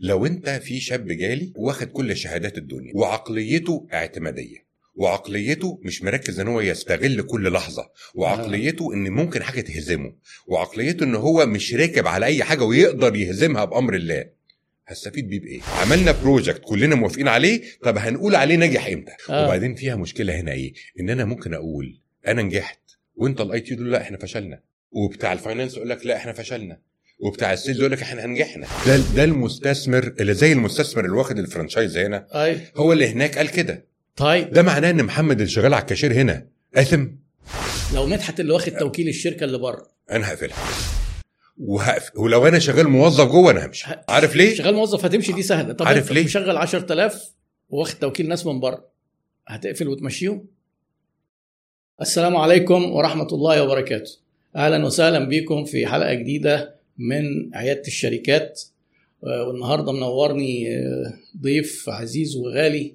لو انت في شاب جالي واخد كل شهادات الدنيا وعقليته اعتمادية وعقليته مش مركز ان هو يستغل كل لحظة وعقليته ان ممكن حاجة تهزمه وعقليته ان هو مش راكب على أي حاجة ويقدر يهزمها بأمر الله هستفيد بيه بإيه؟ عملنا project كلنا موافقين عليه طب هنقول عليه نجح إمتى؟ آه. وبعدين فيها مشكلة هنا إيه؟ إن أنا ممكن أقول أنا نجحت وأنت ال IT لا إحنا فشلنا وبتاع ال finance يقول لك لا إحنا فشلنا. وبتاع ال sales يقول لك إحنا نجحنا ده ده المستثمر اللي زي المستثمر اللي واخد ال franchise هنا. أيوه هو اللي هناك قال كده. طيب. ده معناه إن محمد اللي شغال على الكاشير هنا أثم. لو مدحت اللي واخد توكيل الشركة اللي بره. أنا هقفلها. وهقفل ولو أنا شغال موظف جوه أنا همشي. عارف ليه؟ شغال موظف هتمشي دي سهلة. طب عارف ليه؟ مشغل 10000 واخد توكيل ناس من بره. هتقفل وتمشيهم؟ السلام عليكم ورحمة الله وبركاته. أهلا وسهلا بكم في حلقة جديدة من عيادة الشركات آه، والنهاردة منورني آه، ضيف عزيز وغالي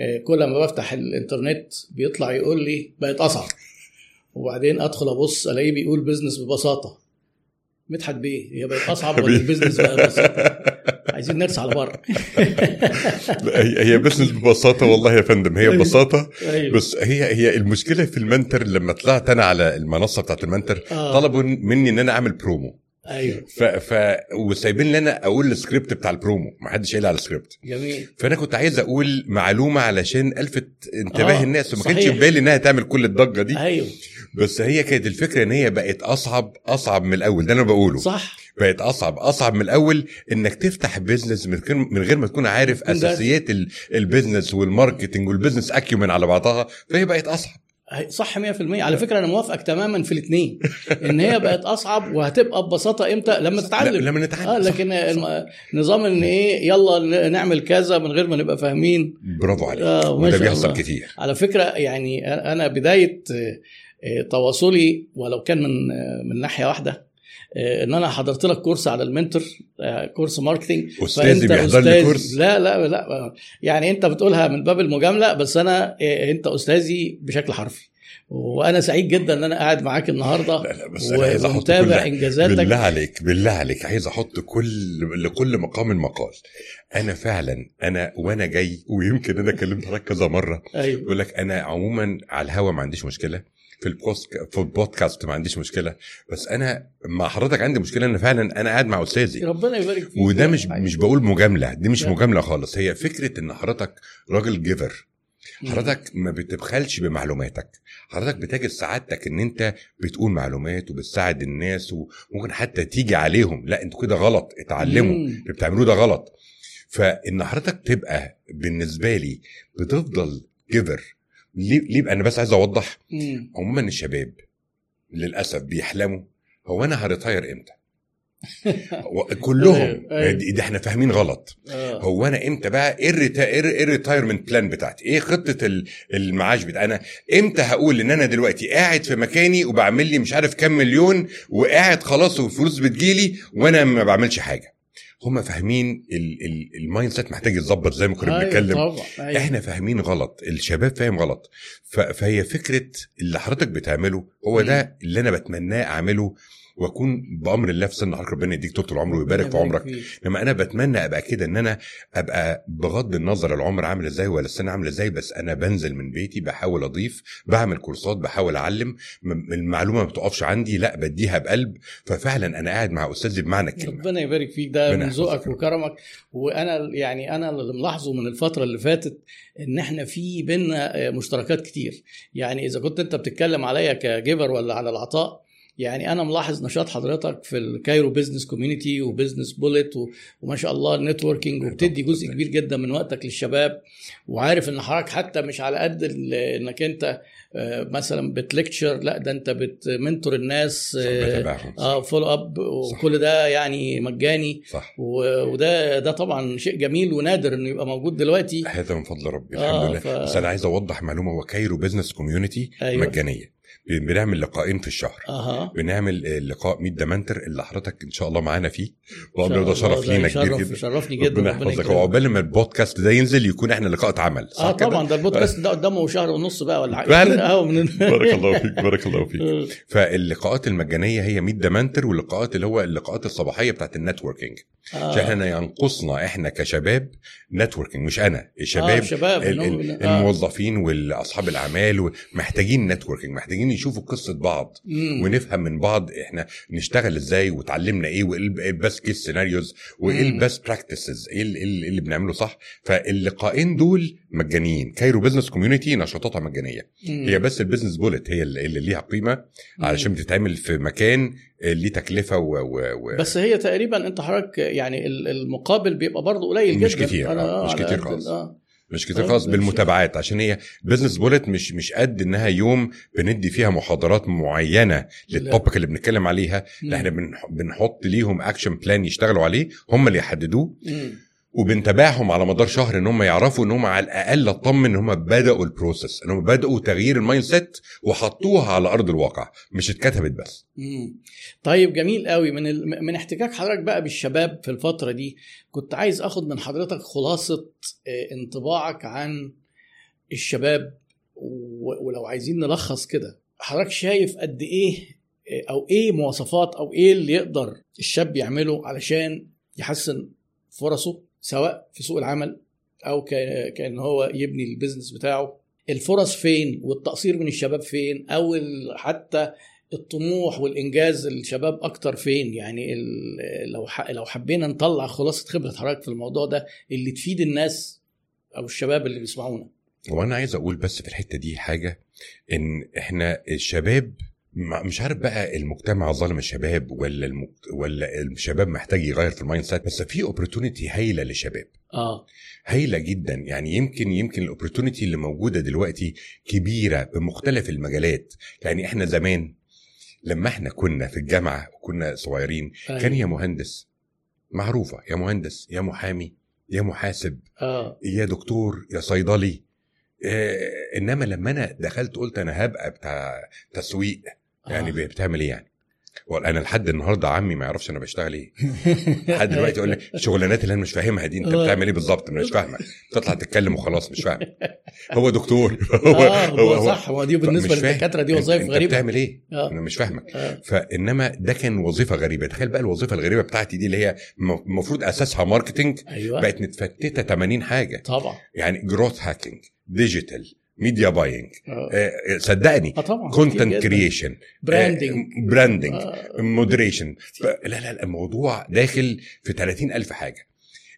آه، كل ما بفتح الانترنت بيطلع يقول لي بقت اصعب وبعدين أدخل أبص ألاقيه بيقول business ببساطة. مدحت بيه هي بقت أصعب ولا ال business بقى بسيطة؟ عايزين نرسى على بر. لا، هي هي business ببساطة والله يا فندم هي أيوة. ببساطة. أيوة. بس هي هي المشكلة في المنتور لما طلعت أنا على المنصة بتاعت المنتور. طلبوا مني إن أنا أعمل برومو أيوه. ف, ف وسايبين لي أنا أقول السكريبت بتاع البرومو ما حدش قايل على السكريبت. جميل. فأنا كنت عايز أقول معلومة علشان ألفت انتباه آه، الناس وما كانش. في بالي إنها تعمل كل الضجة دي. أيوه. بس هي كانت الفكرة إن هي بقت أصعب أصعب من الأول ده أنا بقوله. صح. بقت أصعب أصعب من الأول إنك تفتح business من غير من غير ما تكون عارف. أساسيات ال- ال business وال marketing وال business acumen على بعضها فهي بقت أصعب. صح 100% على فكرة أنا موافقك تماما في الاثنين إن هي بقت أصعب وهتبقى ببساطة إمتى؟ لما تتعلم. لما نتعلم. صح، لكن نظام إن إيه يلا نعمل كذا من غير ما نبقى فاهمين. برافو عليك. آه، وده بيحصل. كتير. على فكرة يعني أنا بداية آه، آه، تواصلي ولو كان من آه، من ناحية واحدة آه، إن أنا حضرت لك course على المنتور آه، course marketing أستاذي بيحضر لي. course. لا لا لا. يعني أنت بتقولها من باب المجاملة بس أنا إيه، أنت أستاذي بشكل حرفي. وأنا سعيد جدا إن أنا قاعد معاك النهارده. لا لا بس أنا عايز أحط ومتابع كل إنجازاتك. بالله عليك بالله عليك. عايز أحط كل لكل مقام مقال أنا فعلا أنا وأنا جاي ويمكن أنا كلمت حضرتك كذا مرة أيوه. بقول لك أنا عموما على الهوا ما عنديش مشكلة. في البوست في البودكاست ما عنديش مشكلة. بس أنا مع حضرتك عندي مشكلة إن فعلا أنا قاعد مع أستاذي. ربنا يبارك فيك. وده مش مش بقول مجاملة. دي مش. مجاملة خالص. هي فكرة إن حضرتك راجل جيفر حضرتك ما بتبخلش بمعلوماتك. حضرتك بتجد سعادتك إن أنت بتقول معلومات وبتساعد الناس وممكن حتى تيجي عليهم. لا أنتوا كده غلط. اتعلموا. اللي بتعملوه ده غلط. فإن حضرتك تبقى بالنسبة لي بتفضل جيفر ليه ليه؟ أنا بس عايز أوضح. عموما الشباب للأسف بيحلموا هو أنا هريتاير إمتى كلهم أيوة، أيوة. دي, دي إحنا فاهمين غلط آه. هو أنا إمتى بقى إيه ال retire- ال retirement plan بتاعتي إيه خطة ال- المعاش بتاعي أنا إمتى هقول إن أنا دلوقتي قاعد في مكاني وبعمل لي مش عارف كام مليون وقاعد خلاص والفلوس بتجيلي وأنا ما بعملش حاجة هم فاهمين ال- ال- ال mindset محتاج يتظبط زي ما كنا أيوة بنتكلم أيوة. إحنا فاهمين غلط الشباب فاهم غلط فهي فكرة اللي حضرتك بتعمله هو. ده اللي أنا بتمناه أعمله وأكون بأمر الله في سن حضرتك ربنا يديك طول العمر ويبارك في عمرك. لما أنا بتمنى أبقى كده إن أنا أبقى بغض النظر العمر عامل إزاي ولا السنة عامله إزاي بس أنا بنزل من بيتي بحاول أضيف بعمل كورسات بحاول أعلم المعلومة ما بتقفش عندي لأ بديها بقلب. ففعلا أنا قاعد مع أستاذي بمعنى الكلمة. ربنا يبارك فيك ده من ذوقك. وكرمك. وأنا يعني أنا اللي ملاحظه من الفترة اللي فاتت إن إحنا في بينا مشتركات كتير. يعني إذا كنت أنت بتتكلم عليا ك giver ولا على العطاء يعني أنا ملاحظ نشاط حضرتك في ال Cairo Business Community و Business Bullet وما شاء الله ال networking وبتدي جزء كبير جدا من وقتك للشباب وعارف إن حضرتك حتى مش على قد إنك أنت آه، مثلا بت lecture لأ ده أنت بت mentor الناس آه،. آه follow up وكل ده يعني مجاني. صح. وده ده طبعا شيء جميل ونادر إنه يبقى موجود دلوقتي. هذا من فضل ربي آه، الحمد لله. ف- بس أنا عايز أوضح معلومة هو Cairo Business Community أيوة. مجانية. بنعمل لقاءين في الشهر. أها. بنعمل آه، لقاء Meet the Mentor اللي حضرتك إن شاء الله معانا فيه. وقبل ده شرف لينا كبير جدا. يشرفني جدا ربنا يحفظك. وعقبال ما البودكاست ده ينزل يكون إحنا لقاء اتعمل آه؟ طبعا ده البودكاست ده قدامه شهر ونص بقى ولا حاجة. من بارك الله فيك بارك الله فيك. فاللقاءات المجانية هي Meet the Mentor واللقاءات اللي هو اللقاءات الصباحية بتاعت ال networking. آه. عشان إحنا ينقصنا إحنا كشباب networking مش أنا آه الشباب شباب ال- إنهم- ال- آه. الموظفين واصحاب الأعمال محتاجين networking محتاجين يشوفوا قصة بعض مم. ونفهم من بعض إحنا نشتغل إزاي وتعلمنا إيه وإيه ال best case scenarios وإيه. ال best practices إيه ال- ال- اللي بنعمله صح فاللقاءين دول مجانيين Cairo Business Community نشاطاتها مجانية مم. هي بس ال Business Bullet هي اللي اللي ليها قيمة علشان بتتعمل في مكان آه، ليه تكلفة و, و, و بس هي تقريبا أنت حضرتك يعني ال- المقابل بيبقى برضه قليل جدا مش كتير، أنا آه، مش كتير خالص. آه، خالص ماشي. بالمتابعات عشان هي Business Bullet مش مش قد انها يوم بندي فيها محاضرات معينة لل topic اللي بنتكلم عليها لا إحنا بنح- بنحط ليهم action plan يشتغلوا عليه هم اللي يحددوه. وبنتابعهم على مدار شهر إن هم يعرفوا إن هم على الأقل اطمن إن هم بدأوا ال process إن هم بدأوا تغيير ال mindset وحطوها على أرض الواقع مش اتكتبت بس. مم. طيب جميل قوي. من ال... من احتكاك حضرتك بقى بالشباب في الفترة دي كنت عايز آخد من حضرتك خلاصة آه، انطباعك عن الشباب و... ولو عايزين نلخص كده حضرتك شايف قد إيه آه، أو إيه مواصفات أو إيه اللي يقدر الشاب يعمله علشان يحسن فرصه؟ سواء في سوق العمل أو. كأن هو يبني البيزنس بتاعه الفرص فين والتقصير من الشباب فين أو. حتى الطموح والإنجاز الشباب أكتر فين يعني لو لو حبينا نطلع خلاصة خبرة حضرتك في الموضوع ده اللي تفيد الناس أو الشباب اللي بيسمعونا وأنا عايز أقول بس في الحتة دي حاجة إن إحنا الشباب مش عارف بقى المجتمع ظالم الشباب ولا المجت... ولا الشباب محتاج يغير في ال mindset بس في opportunity هايلة للشباب. آه. هايلة جدا. يعني يمكن يمكن الاوبورتونيتي اللي موجودة دلوقتي كبيرة بمختلف المجالات. يعني إحنا زمان لما إحنا كنا في الجامعة وكنا صغيرين كان يا مهندس معروفة يا مهندس يا محامي يا محاسب آه. يا دكتور يا صيدلي. آه إنما لما أنا دخلت قلت أنا هبقى بتاع تسويق يعني آه. بتعمل إيه يعني؟ وأنا لحد النهارده عمي ما يعرفش أنا بشتغل إيه. لحد دلوقتي يقول لي الشغلانات اللي أنا مش فاهمها دي أنت آه. بتعمل إيه بالظبط أنا مش فاهمك تطلع تتكلم وخلاص مش فاهم هو دكتور. هو آه هو صح هو دي بالنسبة. للدكاترة دي وظائف أنت غريبة. بتعمل إيه؟ آه. أنا مش فاهمك. آه. فإنما ده كان وظيفة غريبة. تخيل بقى الوظيفة الغريبة بتاعتي دي اللي هي المفروض أساسها marketing أيوه. بقت متفتتة 80 حاجة. طبعا. يعني growth hacking digital media buying آه. صدقني. آه طبعا. content creation branding branding آه. moderation لا لا لا الموضوع داخل في 30 ألف حاجة.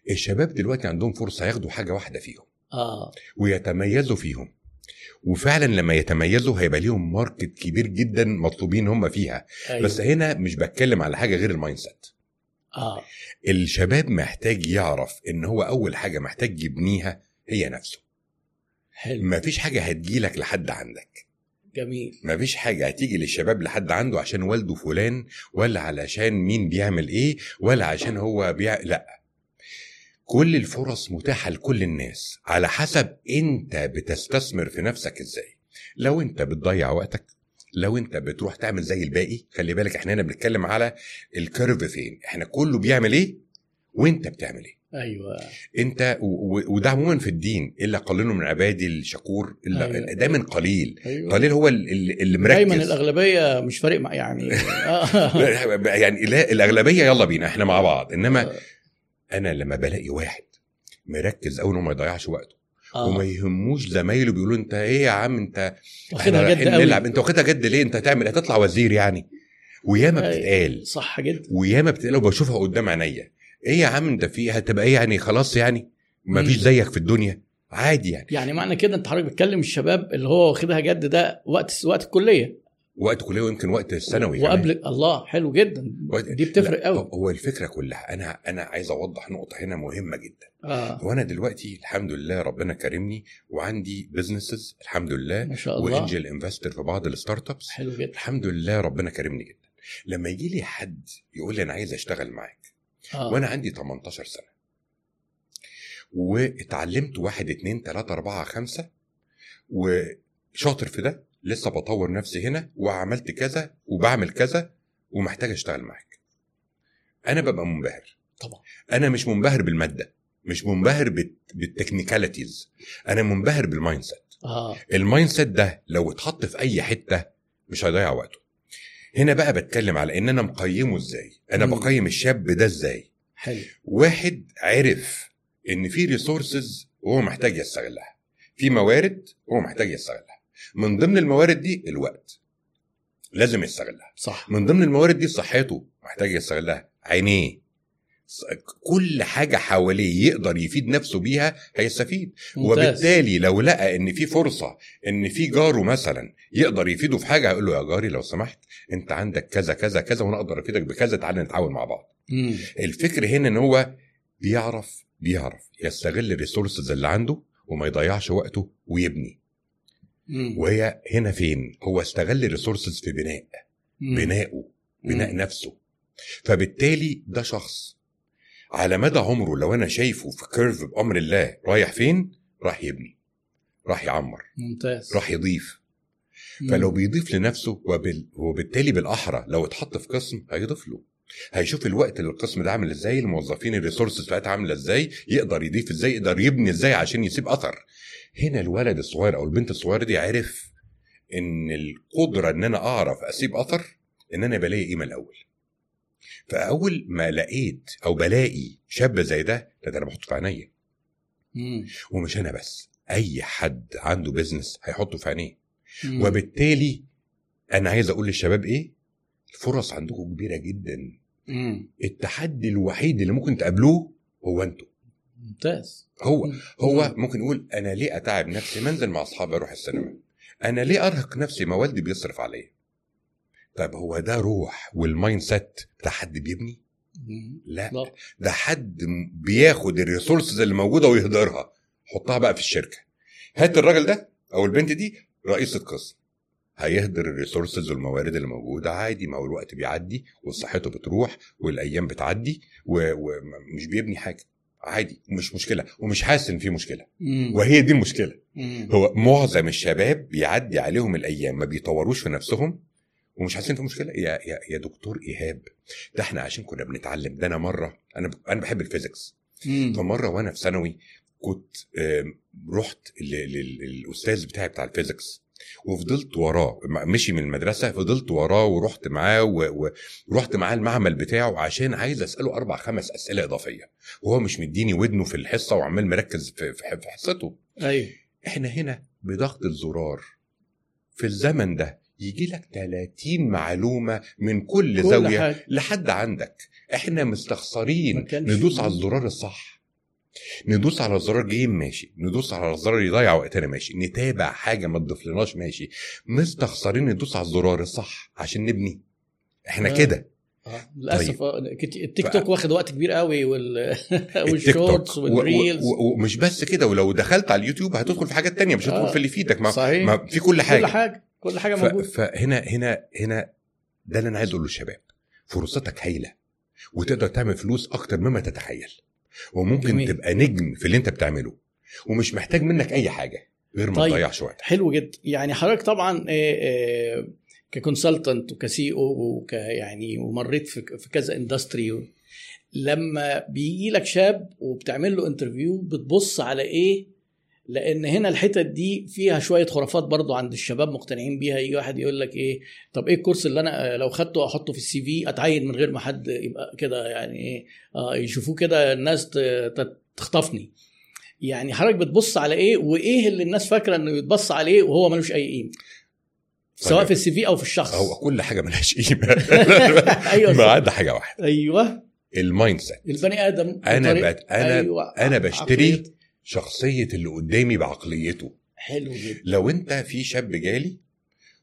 الشباب دلوقتي عندهم فرصة ياخدوا حاجة واحدة فيهم. آه. ويتميزوا فيهم. وفعلا لما يتميزوا هيبقى ليهم market كبير جدا مطلوبين هم فيها. أيوة. بس هنا مش بتكلم على حاجة غير ال mindset آه. الشباب محتاج يعرف إن هو أول حاجة محتاج يبنيها هي نفسه. حلو. مفيش حاجة هتجيلك لحد عندك. جميل. مفيش حاجة هتيجي للشباب لحد عنده عشان والده فلان ولا علشان مين بيعمل إيه ولا عشان هو بيع... لأ. كل الفرص متاحة لكل الناس. على حسب أنت بتستثمر في نفسك إزاي. لو أنت بتضيع وقتك لو أنت بتروح تعمل زي الباقي خلي بالك إحنا هنا بنتكلم على الكيرف فين. إحنا كله بيعمل إيه وأنت بتعمل إيه. أيوه. أنت وده عموما في الدين إلا قليل من عبادي الشكور إلا أيوة. دايما قليل. أيوه. قليل هو ال- ال- اللي مركز. دايما الأغلبية مش فارق مع يعني. آه. يعني لا الأغلبية يلا بينا إحنا مع بعض. إنما آه. أنا لما بلاقي واحد مركز قوي إنه ما يضيعش وقته آه. وما يهموش زمايله بيقولوا أنت إيه يا عم أنت واخدها جد نلعب. أنت واخدها جد ليه؟ أنت هتعمل هتطلع وزير يعني. وياما أيوة. بتتقال. صح جدا. وياما بتتقال وبشوفها قدام عينيا. إيه يا عم انت في هتبقى إيه يعني؟ خلاص يعني ما فيش. زيك في الدنيا. عادي يعني. يعني معنى كده انت حضرتك بتكلم الشباب اللي هو واخدها جد ده وقت وقت الكلية. وقت كليه ويمكن وقت الثانوي. وقبل الله حلو جدا. وقت- دي بتفرق قوي هو الفكرة كلها أنا أنا عايز أوضح نقطة هنا مهمة جدا. آه. وأنا دلوقتي الحمد لله ربنا كرمني وعندي businesses الحمد لله ما شاء الله. و angel investor في بعض ال startups حلو جدا. الحمد لله ربنا كرمني جدا. لما يجي لي حد يقول لي أنا عايز أشتغل معاك آه. وأنا عندي 18 سنة. واتعلمت واحد اتنين تلاتة أربعة خمسة وشاطر في ده لسه بطور نفسي هنا وعملت كذا وبعمل كذا ومحتاج أشتغل معاك. أنا ببقى منبهر. طبعا. أنا مش منبهر بالمادة مش منبهر بالت- بال technicalities. أنا منبهر بال mindset. آه. ال mindset ده لو اتحط في أي حتة مش هيضيع وقته. هنا بقى بتكلم على إن أنا مقيمه إزاي؟ أنا مم. بقيم الشاب ده إزاي؟ حلو. واحد عرف إن في ريسورسز وهو محتاج يستغلها. في موارد هو محتاج يستغلها. من ضمن الموارد دي الوقت. لازم يستغلها. صح. من ضمن الموارد دي صحته محتاج يستغلها. عينيه. كل حاجة حواليه يقدر يفيد نفسه بيها هيستفيد ممتاز. وبالتالي لو لقى إن في فرصة إن في جاره مثلا يقدر يفيده في حاجة هيقول له يا جاري لو سمحت أنت عندك كذا كذا كذا وأنا أقدر أفيدك بكذا تعالى نتعاون مع بعض مم. الفكر هنا إن هو بيعرف بيعرف يستغل ال resources اللي عنده وما يضيعش وقته ويبني مم. وهي هنا فين هو استغل ال resources في بناء مم. بنائه بناء مم. نفسه فبالتالي ده شخص على مدى عمره لو أنا شايفه في curve بأمر الله رايح فين؟ راح يبني راح يعمر ممتاز. راح يضيف. مم. فلو بيضيف لنفسه وبال... وبالتالي بالأحرى لو اتحط في قسم هيضيف له. هيشوف الوقت اللي القسم ده عامل إزاي الموظفين ال resources بتاعتها عاملة إزاي يقدر يضيف إزاي يقدر يبني إزاي عشان يسيب أثر. هنا الولد الصغير أو البنت الصغيرة دي عرف إن القدرة إن أنا أعرف أسيب أثر إن أنا بلاقي قيمة الأول. فأول ما لقيت أو بلاقي شاب زي ده ده أنا بحطه في عينيا. ومش أنا بس أي حد عنده business هيحطه في عينيه. وبالتالي أنا عايز أقول للشباب إيه؟ الفرص عندكم كبيرة جدا. مم. التحدي الوحيد اللي ممكن تقابلوه هو أنتوا. ممتاز. هو مم. هو ممكن يقول أنا ليه أتعب نفسي ما أنزل مع أصحابي أروح السينما؟ أنا ليه أرهق نفسي ما والدي بيصرف عليا؟ طيب هو ده روح وال mindset بتاع حد بيبني. لا. ده حد بياخد ال resources اللي موجودة ويهدرها حطها بقى في الشركة هات الراجل ده أو البنت دي رئيس القسم هيهدر ال resources والموارد اللي موجودة عادي ما هو الوقت بيعدي وصحته بتروح والأيام بتعدي ومش بيبني حاجة عادي مش مشكلة ومش حاسس إن في مشكلة مم. وهي دي المشكلة مم. هو معظم الشباب بيعدي عليهم الأيام ما بيطوروش في نفسهم ومش حاسين في مشكلة. يا يا يا دكتور إيهاب ده إحنا عشان كنا بنتعلم. ده أنا مرة أنا أنا بحب ال physics. فمرة وأنا في ثانوي كنت رحت للأستاذ بتاعي بتاع ال physics. وفضلت وراه مشي من المدرسة فضلت وراه ورحت معاه ورحت معاه المعمل بتاعه عشان عايز أسأله أربع خمس أسئلة إضافية. وهو مش مديني ودنه في الحصة وعمال مركز في حصته. أيوه. إحنا هنا بضغط الزرار. في الزمن ده يجي لك 30 معلومة من كل, كل زاوية حاجة. لحد عندك. إحنا مستخسرين. ندوس. على الزرار الصح. ندوس على الزرار game ماشي. ندوس على الزرار يضيع وقتنا ماشي. نتابع حاجة ما تضيفلناش ماشي. مستخسرين ندوس على الزرار الصح عشان نبني. إحنا آه. كده. آه. للأسف طيب. آه، التيك ف- توك واخد وقت كبير قوي وال... وال shorts توك. و- و- وال reels. و- ومش بس كده ولو دخلت على اليوتيوب هتدخل في حاجات تانية مش هتدخل آه. في اللي يفيدك ما, صحيح. ما في كل حاجة كل حاجة. كل حاجة ف... موجودة. فهنا هنا هنا ده اللي أنا عايز أقوله للشباب. فرصتك هايلة وتقدر تعمل فلوس أكتر مما تتخيل. وممكن جميل. تبقى نجم في اللي أنت بتعمله ومش محتاج منك أي حاجة غير ما طيب. تضيعش وقتك حلو جدا يعني حضرتك طبعا ك consultant وك CEO وك يعني ومريت في كذا industry لما بيجي لك شاب وبتعمل له interview بتبص على إيه؟ لأن هنا الحتت دي فيها شوية خرافات برضو عند الشباب مقتنعين بيها يجي واحد يقول لك إيه طب إيه ال course اللي أنا آه، لو خدته أحطه في ال CV أتعين من غير ما حد يبقى كده يعني إيه آه، يشوفوه كده الناس تخطفني. يعني حضرتك بتبص على إيه وإيه اللي الناس فاكرة إنه يتبص عليه وهو ملوش أي قيمة؟ سواء طيب. في ال CV أو في الشخص. هو كل حاجة ملهاش قيمة. أيوة ما. عدا حاجة واحدة. أيوه. ال mindset. البني آدم أنا بطريقة- بت- أنا- أنا بشتري عقلية. شخصية اللي قدامي بعقليته. حلو جدا. لو انت في شاب جالي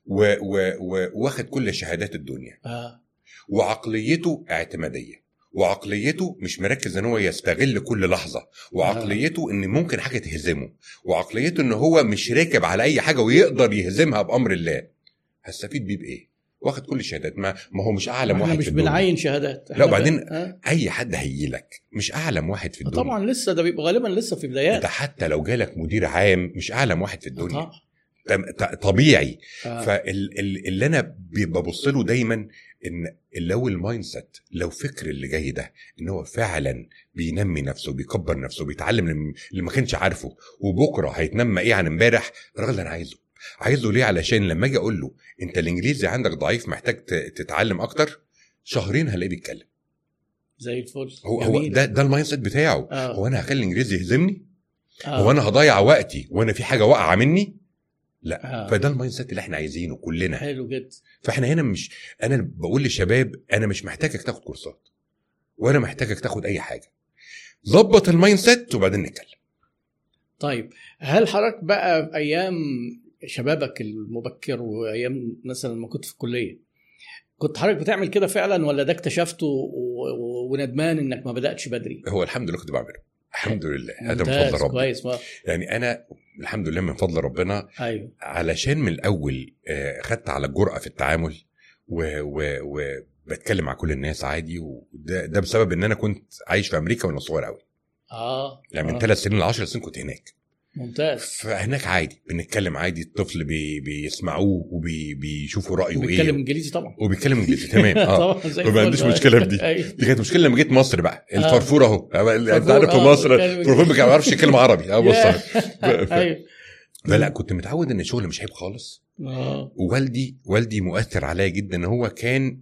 واخد كل شهادات الدنيا آه. وعقليته اعتمادية وعقليته مش مركز ان هو يستغل كل لحظة وعقليته ان ممكن حاجة تهزمه وعقليته ان هو مش راكب على أي حاجة ويقدر يهزمها بأمر الله هستفيد بيه بإيه؟ واخد كل الشهادات. ما ما هو مش أعلم واحد مش في الدنيا. بنعين شهادات. لا، وبعدين آه. أي حد هيجي لك. مش أعلم واحد في الدنيا. طبعا لسه ده بيبقى غالبا لسه في بدايات. حتى لو جالك مدير عام مش أعلم واحد في الدنيا. طبعا. طبيعي. آه. فاللي أنا ببص له دايما إن لو ال mindset لو فكر اللي جاي ده إن هو فعلا بينمي نفسه بيكبر نفسه بيتعلم اللي- ما كانش عارفه وبكرة هيتنمى إيه عن امبارح؟ الراجل ده أنا عايزه. عايزه ليه علشان لما أجي أقول له انت الانجليزي عندك ضعيف محتاج تتعلم أكتر شهرين هلاقيه بيتكلم. زي الفل. هو هو. ده ده ال mindset بتاعه. آه. هو أنا هخلي الانجليزي يهزمني؟ آه. هو أنا هضيع وقتي وأنا في حاجة واقعة مني؟ لا. آه. فده ال mindset اللي إحنا عايزينه كلنا. حلو جدا. فإحنا هنا مش أنا بقول للشباب أنا مش محتاجك تاخد courseات ولا محتاجك تاخد أي حاجة. ظبط ال mindset وبعدين نتكلم. طيب هل حضرتك بقى في أيام شبابك المبكر وأيام مثلا لما كنت في الكلية. كنت حضرتك بتعمل كده فعلا ولا ده اكتشفته و- و- وندمان إنك ما بدأتش بدري؟ هو الحمد لله كنت بعمله. الحمد لله. هذا من فضل ربنا كويس. ما. يعني أنا الحمد لله من فضل ربنا أيوه. علشان من الأول آه، خدت على الجرأة في التعامل و- و- وبتكلم مع كل الناس عادي وده ده بسبب إن أنا كنت عايش في أمريكا وأنا صغير قوي آه. يعني من آه. ثلاث سنين ل 10 سنين كنت هناك. ممتاز. فهناك عادي بنتكلم عادي الطفل بي بيسمعوه وبيشوفوا رأيه بيتكلم إيه إنجليزي طبعا. وبيتكلم إنجليزي تمام. آه. طبعا زي ما. عنديش مشكلة في دي. أيوة. دي كانت مشكلة لما جيت مصر بقى. آه. الفرفور أهو. انت فرفور، عارف في آه، مصر؟ بيتكلم الفرفور ما بيعرفش يتكلم عربي. آه بص. أيوه. فلا كنت متعود إن الشغل مش عيب خالص. آه. ووالدي والدي مؤثر عليا جدا. هو كان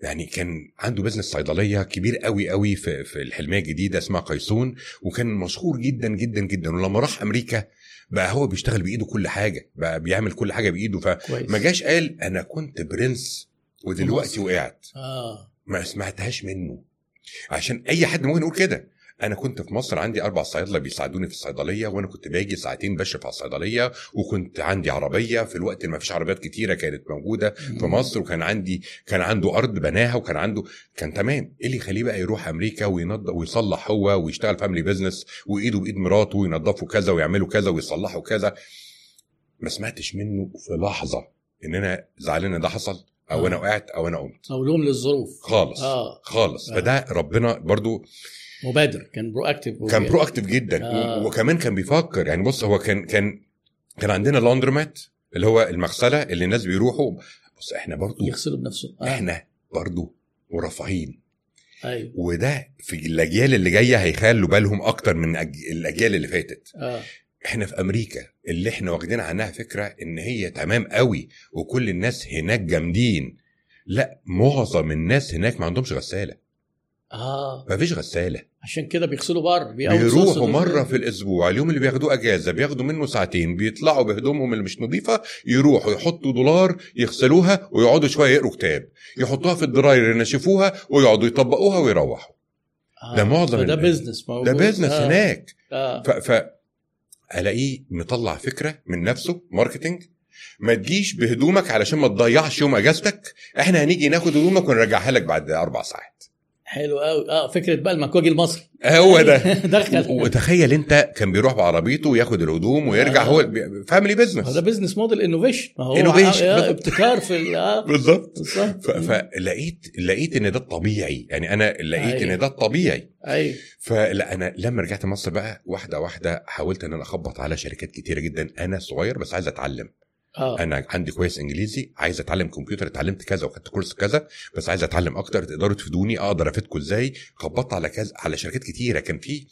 يعني كان عنده business صيدلية كبير قوي قوي في في الحلمية الجديدة اسمها قيصون وكان مشهور جدا جدا جدا. ولما راح أمريكا بقى هو بيشتغل بإيده كل حاجة بقى بيعمل كل حاجة بإيده. فما جاش قال أنا كنت برنس ودلوقتي. وقعت. آه. ما سمعتهاش منه. عشان أي حد ممكن يقول كده. أنا كنت في مصر عندي أربع صيادلة بيساعدوني في الصيدلية وأنا كنت باجي ساعتين بشرف على الصيدلية وكنت عندي عربية في الوقت اللي ما فيش عربيات كتيرة كانت موجودة في مصر وكان عندي كان عنده أرض بناها وكان عنده كان تمام. إيه اللي يخليه بقى يروح أمريكا وينظف ويصلح هو ويشتغل family business وإيده بإيد مراته وينظفوا كذا ويعملوا كذا ويصلحوا كذا؟ ما سمعتش منه في لحظة إن أنا زعلان إن ده حصل أو أنا آه. وقعت أو أنا قمت. أو لوم للظروف. خالص. آه. خالص. آه. فده ربنا برضو مبادر كان proactive كان proactive جدا. آه. وكمان كان بيفكر يعني بص هو كان كان كان عندنا laundromat اللي هو المغسلة اللي الناس بيروحوا. بص إحنا برضو يغسلوا بنفسهم آه. إحنا برضو مرفهين أيوه. وده في الأجيال اللي جاية هيخلوا بالهم أكتر من أج... الأجيال اللي فاتت. آه. إحنا في أمريكا اللي إحنا واخدين عنها فكرة إن هي تمام قوي وكل الناس هناك جامدين. لأ معظم الناس هناك ما عندهمش غسالة. آه. ما فيش غساله عشان كده بيغسلوا بره بيروحوا مرة في الأسبوع اليوم اللي بياخدوه أجازة بياخدوا منه ساعتين بيطلعوا بهدومهم اللي مش نظيفة يروحوا يحطوا دولار يغسلوها ويقعدوا شوية يقروا كتاب. يحطوها في ال dryer ينشفوها ويقعدوا يطبقوها ويروحوا. آه. ده معظم ده business ده business آه. هناك. ف, ف ألاقيه مطلع فكرة من نفسه marketing ما تجيش بهدومك علشان ما تضيعش يوم أجازتك. إحنا هنيجي ناخد هدومك ونرجعها لك بعد أربع ساعات. حلو قوي. آه فكرة بقى المكواجي المصري. هو ده. دخل. وتخيل انت كان بيروح بعربيته وياخد الهدوم ويرجع آه. هو family هو ده business model innovation ما هو بالظبط. ابتكار في آه. بالظبط. فلقيت لقيت ان ده الطبيعي. يعني أنا لقيت أيوة. ان ده الطبيعي. أيوه. فلا أنا لما رجعت مصر بقى واحدة واحدة حاولت ان أنا اخبط على شركات كتيرة جدا. أنا صغير بس عايز اتعلم. آه. أنا عندي كويس إنجليزي عايز أتعلم كمبيوتر اتعلمت كذا وخدت course كذا بس عايز أتعلم أكتر تقدروا تفيدوني أقدر أفيدكم إزاي؟ خبطت على كذا على شركات كتيرة. كان في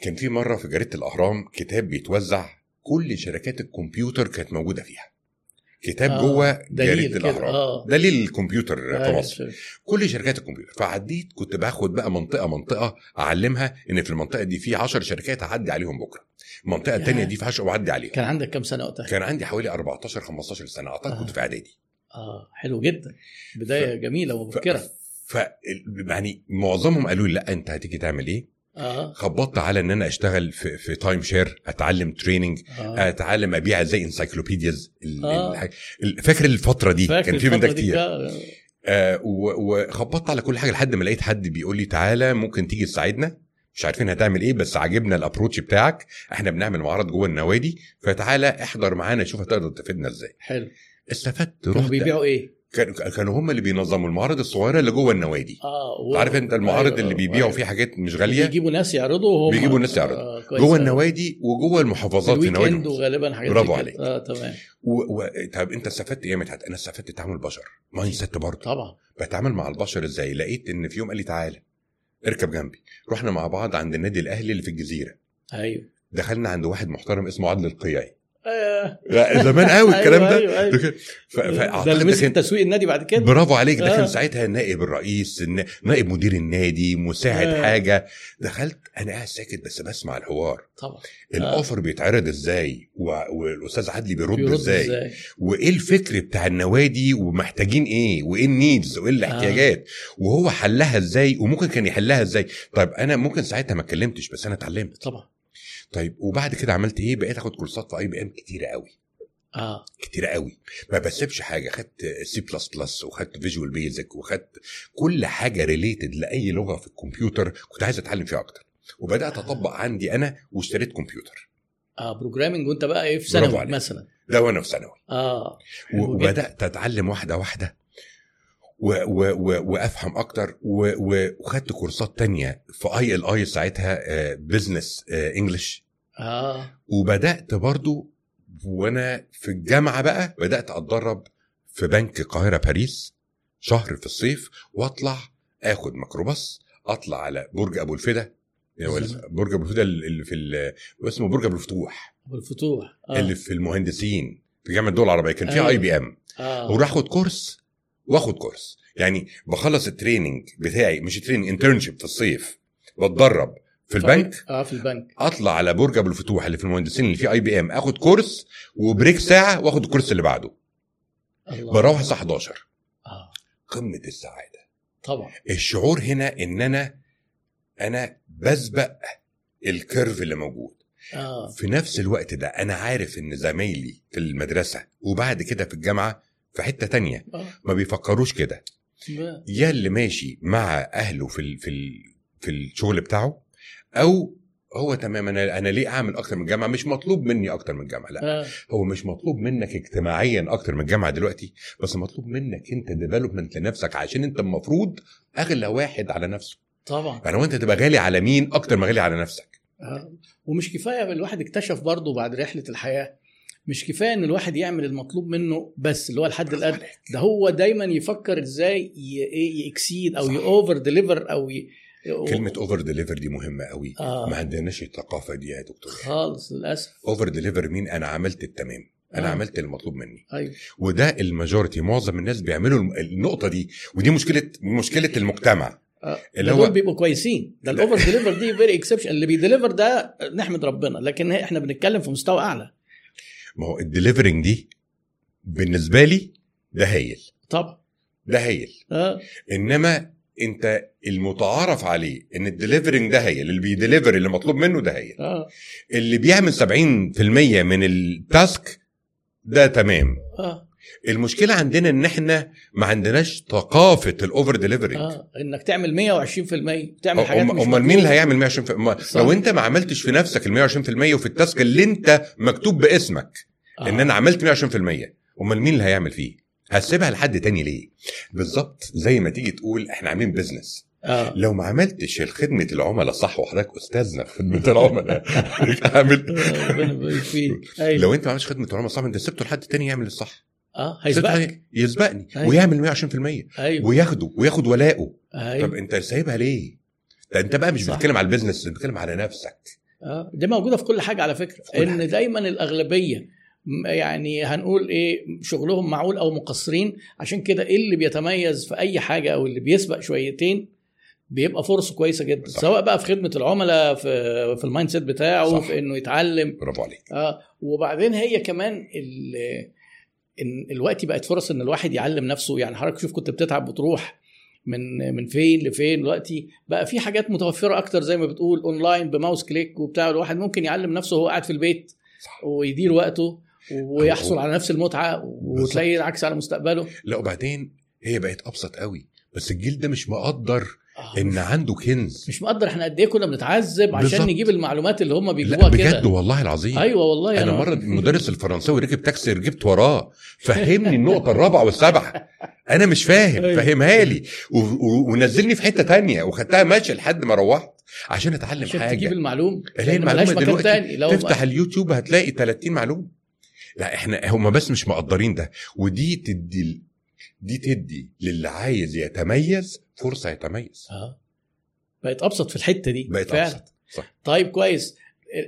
كان في مرة في جريدة الأهرام كتاب بيتوزع كل شركات الكمبيوتر كانت موجودة فيها. كتاب آه، جوه جريدة الأهرام. آه. دليل الكمبيوتر في أيوة، مصر. شوف. كل شركات الكمبيوتر. فعديت كنت باخد بقى منطقة منطقة أعلمها إن في المنطقة دي في 10 شركات اعدي عليهم بكرة. المنطقة يا. الثانية دي في 10 واعدي عليهم كان عندك كام سنة وقتها؟ كان عندي حوالي 14 15 سنة أعتقد آه. كنت في إعدادي آه حلو جدا بداية جميلة ومبكرة ف يعني معظمهم قالوا لي لا أنت هتيجي تعمل إيه؟ آه خبطت على إن أنا أشتغل في, في time share أتعلم training آه أتعلم أبيع زي encyclopedias آه. فاكر الفترة دي فاكر كان في من ده كتير؟ آه وخبطت على كل حاجة لحد ما لقيت حد بيقول لي تعالى ممكن تيجي تساعدنا مش عارفين هتعمل إيه بس عاجبنا ال approach بتاعك. إحنا بنعمل معرض جوه النوادي. فتعالى احضر معانا شوف هتقدر تفيدنا إزاي. حلو. استفدت كانوا رحت بيبيعوا إيه؟ كانوا كانوا هم اللي بينظموا المعارض الصغيرة اللي جوه النوادي. آه. عارف أنت المعارض أيوة، اللي بيبيعوا أيوة. فيه حاجات مش غالية؟ بيجيبوا ناس يعرضوا وهم بيجيبوا ناس يعرضوا. آه كويس جوه. النوادي وجوه المحافظات في ال weekend نوادي وغالبا حاجات برافو عليك. آه تمام. و... و... طب أنت استفدت إيه يا مدحت؟ أنا استفدت تعامل بشر. mindset برضه. طبعا. بتعامل مع البشر إزاي؟ لقيت إن في يوم قال لي تعالى. اركب جنبي. رحنا مع بعض عند النادي الأهلي اللي في الجزيرة. أيوه. دخلنا عند واحد محترم اسمه عادل القيعي. زمان قوي الكلام ده. أيوة، أيوة. ف... ده اللي مسك تسويق النادي بعد كده؟ برافو عليك ده آه. كان ساعتها نائب الرئيس نائب مدير النادي مساعد آه. حاجة. دخلت أنا قاعد ساكت بس بسمع الحوار. طبعا. الأوفر بيتعرض إزاي؟ و... والأستاذ عدلي بيرد, بيرد إزاي؟ إزاي؟ وإيه الفكر بتاع النوادي؟ ومحتاجين إيه؟ وإيه النيدز؟ وإيه الاحتياجات؟ وهو حلها إزاي؟ وممكن كان يحلها إزاي؟ طيب أنا ممكن ساعتها ما اتكلمتش بس أنا اتعلمت. طبعا. طيب وبعد كده عملت إيه؟ بقيت آخد courseات في IBM كتيرة قوي. آه. كتير قوي. ما بسيبش حاجة. خدت C plus plus وخدت Visual Basic وخدت كل حاجة related لأي لغة في الكمبيوتر كنت عايز أتعلم فيها أكتر. وبدأت أطبق عندي أنا واشتريت كمبيوتر. آه programming وأنت بقى إيه؟ في ثانوي. مثلا. ده وأنا في ثانوي. آه. وبدأت أتعلم واحدة واحدة. و و و وأفهم أكتر و و وخدت courseات تانية في ILI ساعتها business English آه وبدأت برضو وأنا في الجامعة بقى بدأت أتدرب في بنك القاهرة باريس شهر في الصيف وأطلع آخد ميكروباص أطلع على برج أبو الفدا زمان. برج أبو الفدا اللي في اسمه برج أبو الفتوح والفتوح آه. اللي في المهندسين في جامعة الدول العربيه كان فيها. IBM آه وراح أخد course واخد course. يعني بخلص ال training بتاعي مش training internship في الصيف. بتدرب في البنك. آه في البنك. أطلع على برج أبو الفتوح اللي في المهندسين اللي فيه IBM آخد course و break ساعة واخد ال course اللي بعده. الله. بروح الساعة 11 آه. قمة السعادة. طبعا. الشعور هنا إن أنا أنا بسبق ال curve اللي موجود. آه. في نفس الوقت ده أنا عارف إن زمايلي في المدرسة وبعد كده في الجامعة في حتة تانية. آه. ما بيفكروش كده. يا اللي ماشي مع أهله في ال في ال في الشغل بتاعه أو هو تمام أنا أنا ليه أعمل أكتر من الجامعة؟ مش مطلوب مني أكتر من الجامعة لا. آه. هو مش مطلوب منك اجتماعيا أكتر من الجامعة دلوقتي بس مطلوب منك أنت ديفلوبمنت لنفسك عشان أنت المفروض أغلى واحد على نفسه. طبعا. يعني وانت تبقى غالي على مين أكتر ما غالي على نفسك؟ آه. ومش كفاية الواحد اكتشف برضه بعد رحلة الحياة مش كفاية إن الواحد يعمل المطلوب منه بس اللي هو الحد الادنى ده هو دايما يفكر إزاي ي exceed أو صح. ي over deliver أو ي... كلمة over deliver دي مهمة قوي. آه. ما عندناش الثقافة دي يا دكتور. خالص للأسف. over deliver مين أنا عملت التمام. أنا آه. عملت المطلوب مني. أيوه. وده ال majority معظم الناس بيعملوا النقطة دي. ودي مشكلة مشكلة المجتمع. آه. اللي هو- بيبقوا كويسين. ده لا. ال over deliver دي very exception اللي بي deliver ده نحمد ربنا. لكن إحنا بنتكلم في مستوى أعلى. ما هو ال delivering دي بالنسبة لي ده هايل. طبعا ده هايل. آه. إنما أنت المتعارف عليه إن ال delivering ده هايل اللي بي deliver اللي مطلوب منه ده هايل. آه. اللي بيعمل 70% من ال task ده تمام. آه. المشكلة عندنا إن إحنا ما عندناش ثقافة ال over delivering آه إنك تعمل 120% تعمل حاجات مش أمال مين اللي. هيعمل 120% ما- صح. لو أنت ما عملتش في نفسك ال 120% وفي ال task اللي أنت مكتوب باسمك آه. إن أنا عملت 120% أمال مين اللي هيعمل فيه؟ هسيبها لحد تاني ليه؟ بالظبط زي ما تيجي تقول إحنا عاملين business آه. لو ما عملتش خدمه العملاء صح وحضرتك أستاذنا في خدمة العملاء. عامل أيوه لو أنت ما عملتش خدمة العملاء صح أنت سبته لحد تاني يعمل الصح. آه هيسبقك. يسبقني أيوة. ويعمل 120% أيوه. وياخده وياخد ولاءه. طب أيوه أنت سايبها ليه؟ ده أنت بقى مش صح. بتتكلم على ال business بتتكلم على نفسك. آه دي موجودة في كل حاجة على فكرة. إن دايما الأغلبية يعني هنقول إيه شغلهم معقول أو مقصرين. عشان كده إيه اللي بيتميز في أي حاجة أو اللي بيسبق شويتين بيبقى فرصة كويسة جدا. صح. سواء بقى في خدمة العملاء في في ال mindset بتاعه صح. في إنه يتعلم. برافو عليك. آه وبعدين هي كمان ال- إن الوقت بقت فرص إن الواحد يعلم نفسه. يعني حضرتك شوف كنت بتتعب وتروح من من فين لفين. دلوقتي بقى في حاجات متوفرة أكتر زي ما بتقول online ب mouse click وبتاع. الواحد ممكن يعلم نفسه وهو قاعد في البيت. ويدير وقته ويحصل على نفس المتعة وتلاقي العكس على مستقبله. لا وبعدين هي بقت أبسط قوي. بس الجيل ده مش مقدر. إن عنده كنز مش مقدر إحنا قد إيه كنا بنتعذب عشان بالظبط. نجيب المعلومات اللي هم بيجيبوها بجد كده. والله العظيم. أيوه والله أنا مرة المدرس الفرنساوي ركب تاكسي ركبت وراه فهمني النقطة الرابعة والسابعة. أنا مش فاهم أيوة. فهمها لي. و- و- ونزلني في حتة تانية وخدتها ماشي لحد ما روحت عشان أتعلم عشان حاجة. تجيب المعلوم ملهاش المعلومه دلوقتي. تاني. لو تفتح اليوتيوب هتلاقي 30 معلومة. لا إحنا هم بس مش مقدرين ده. ودي تدي دي تدي للي عايز يتميز فرصة يتميز. آه. بقت أبسط في الحتة دي بقت فعلا. أبسط صح. طيب كويس.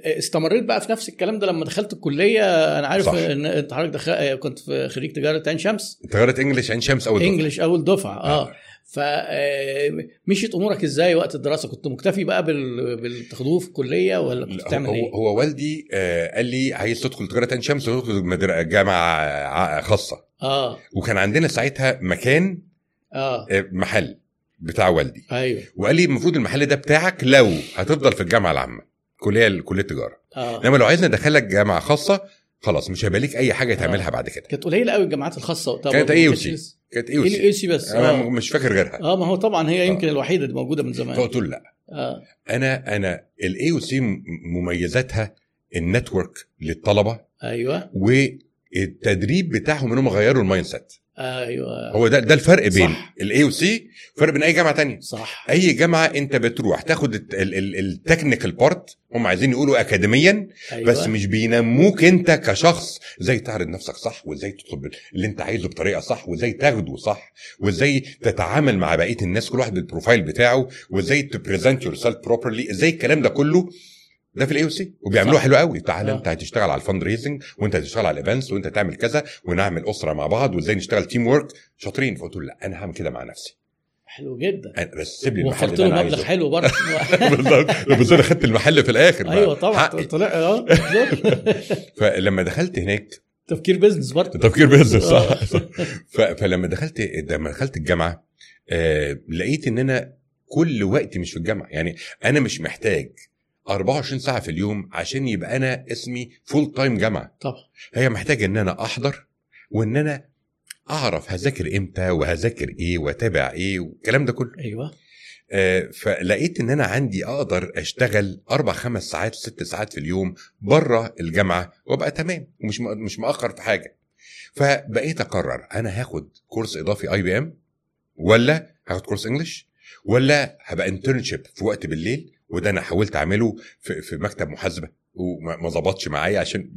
استمريت بقى في نفس الكلام ده لما دخلت الكلية؟ أنا عارف صح. إن أنت حضرتك دخل... كنت في خريج تجارة عين شمس. غيرت انجلش عين شمس أول دفعة. انجلش أول دفعة آه. فمشيت أمورك إزاي وقت الدراسة؟ كنت مكتفي بقى بال... بالتاخدوه في الكلية ولا كنت بتعمل هو, إيه؟ هو والدي آه قال لي عايز تدخل تجارة عين شمس وتدخل مدر- جامعة ع- خاصة. آه. وكان عندنا ساعتها مكان آه. آه، محل بتاع والدي. أيوه. وقال لي المفروض المحل ده بتاعك لو هتفضل في الجامعة العامة كلية كلية تجاره آه. إنما لو عايزنا ندخلك جامعة خاصة خلاص مش هيبقى ليك أي حاجة تعملها بعد كده. كانت قليلة قوي الجامعات الخاصة كانت. كانتش لسه- كانت AUC بس؟ أنا آه. مش فاكر غيرها. آه ما هو طبعا هي يمكن الوحيدة اللي موجودة من زمان. فقلت له لا. آه. أنا أنا ال AUC مميزاتها ال network للطلبة أيوه. والتدريب بتاعهم انهم غيروا ال mindset أيوه. هو ده ده الفرق بين. ال AUC فرق بين أي جامعة تانية. صح. أي جامعة أنت بتروح تاخد ال technical part هم عايزين يقولوا اكاديميا أيوة. بس مش بينموك أنت كشخص إزاي تعرض نفسك صح وإزاي تطلب اللي أنت عايزه بطريقة صح وإزاي تاخده صح وإزاي تتعامل مع بقية الناس كل واحد بال profile بتاعه وإزاي ت present yourself properly إزاي الكلام ده كله. ده في ال AUC وبيعملوه صح. حلو قوي تعالى آه. انت هتشتغل على ال fundraising وانت هتشتغل على ال events وانت تعمل كذا ونعمل أسرة مع بعض وازاي نشتغل teamwork شاطرين فقلت له لا أنا هعمل كده مع نفسي حلو جدا بس سيب لي المحل اللي أنا عايزه حلو برضه بالظبط بس أنا خدت المحل في الآخر. أيوه طبعا. طلع آه. فلما دخلت هناك تفكير business برضه تفكير business صح, آه. صح. فلما دخلت لما دخلت الجامعة آه لقيت إن أنا كل وقتي مش في الجامعة يعني أنا مش محتاج 24 ساعة في اليوم عشان يبقى أنا اسمي full time جامعة. طبعا. هي محتاجة إن أنا أحضر وإن أنا أعرف هذاكر إمتى وهذاكر إيه وأتابع إيه والكلام ده كله. أيوه. آه، فلقيت إن أنا عندي أقدر أشتغل أربع خمس ساعات ست ساعات في اليوم بره الجامعة وأبقى تمام ومش مش مأخر في حاجة. فبقيت أقرر أنا هاخد course إضافي IBM ولا هاخد course English ولا هبقى internship في وقت بالليل وده أنا حاولت اعمله في, في مكتب محاسبة وما ما ظبطش معايا عشان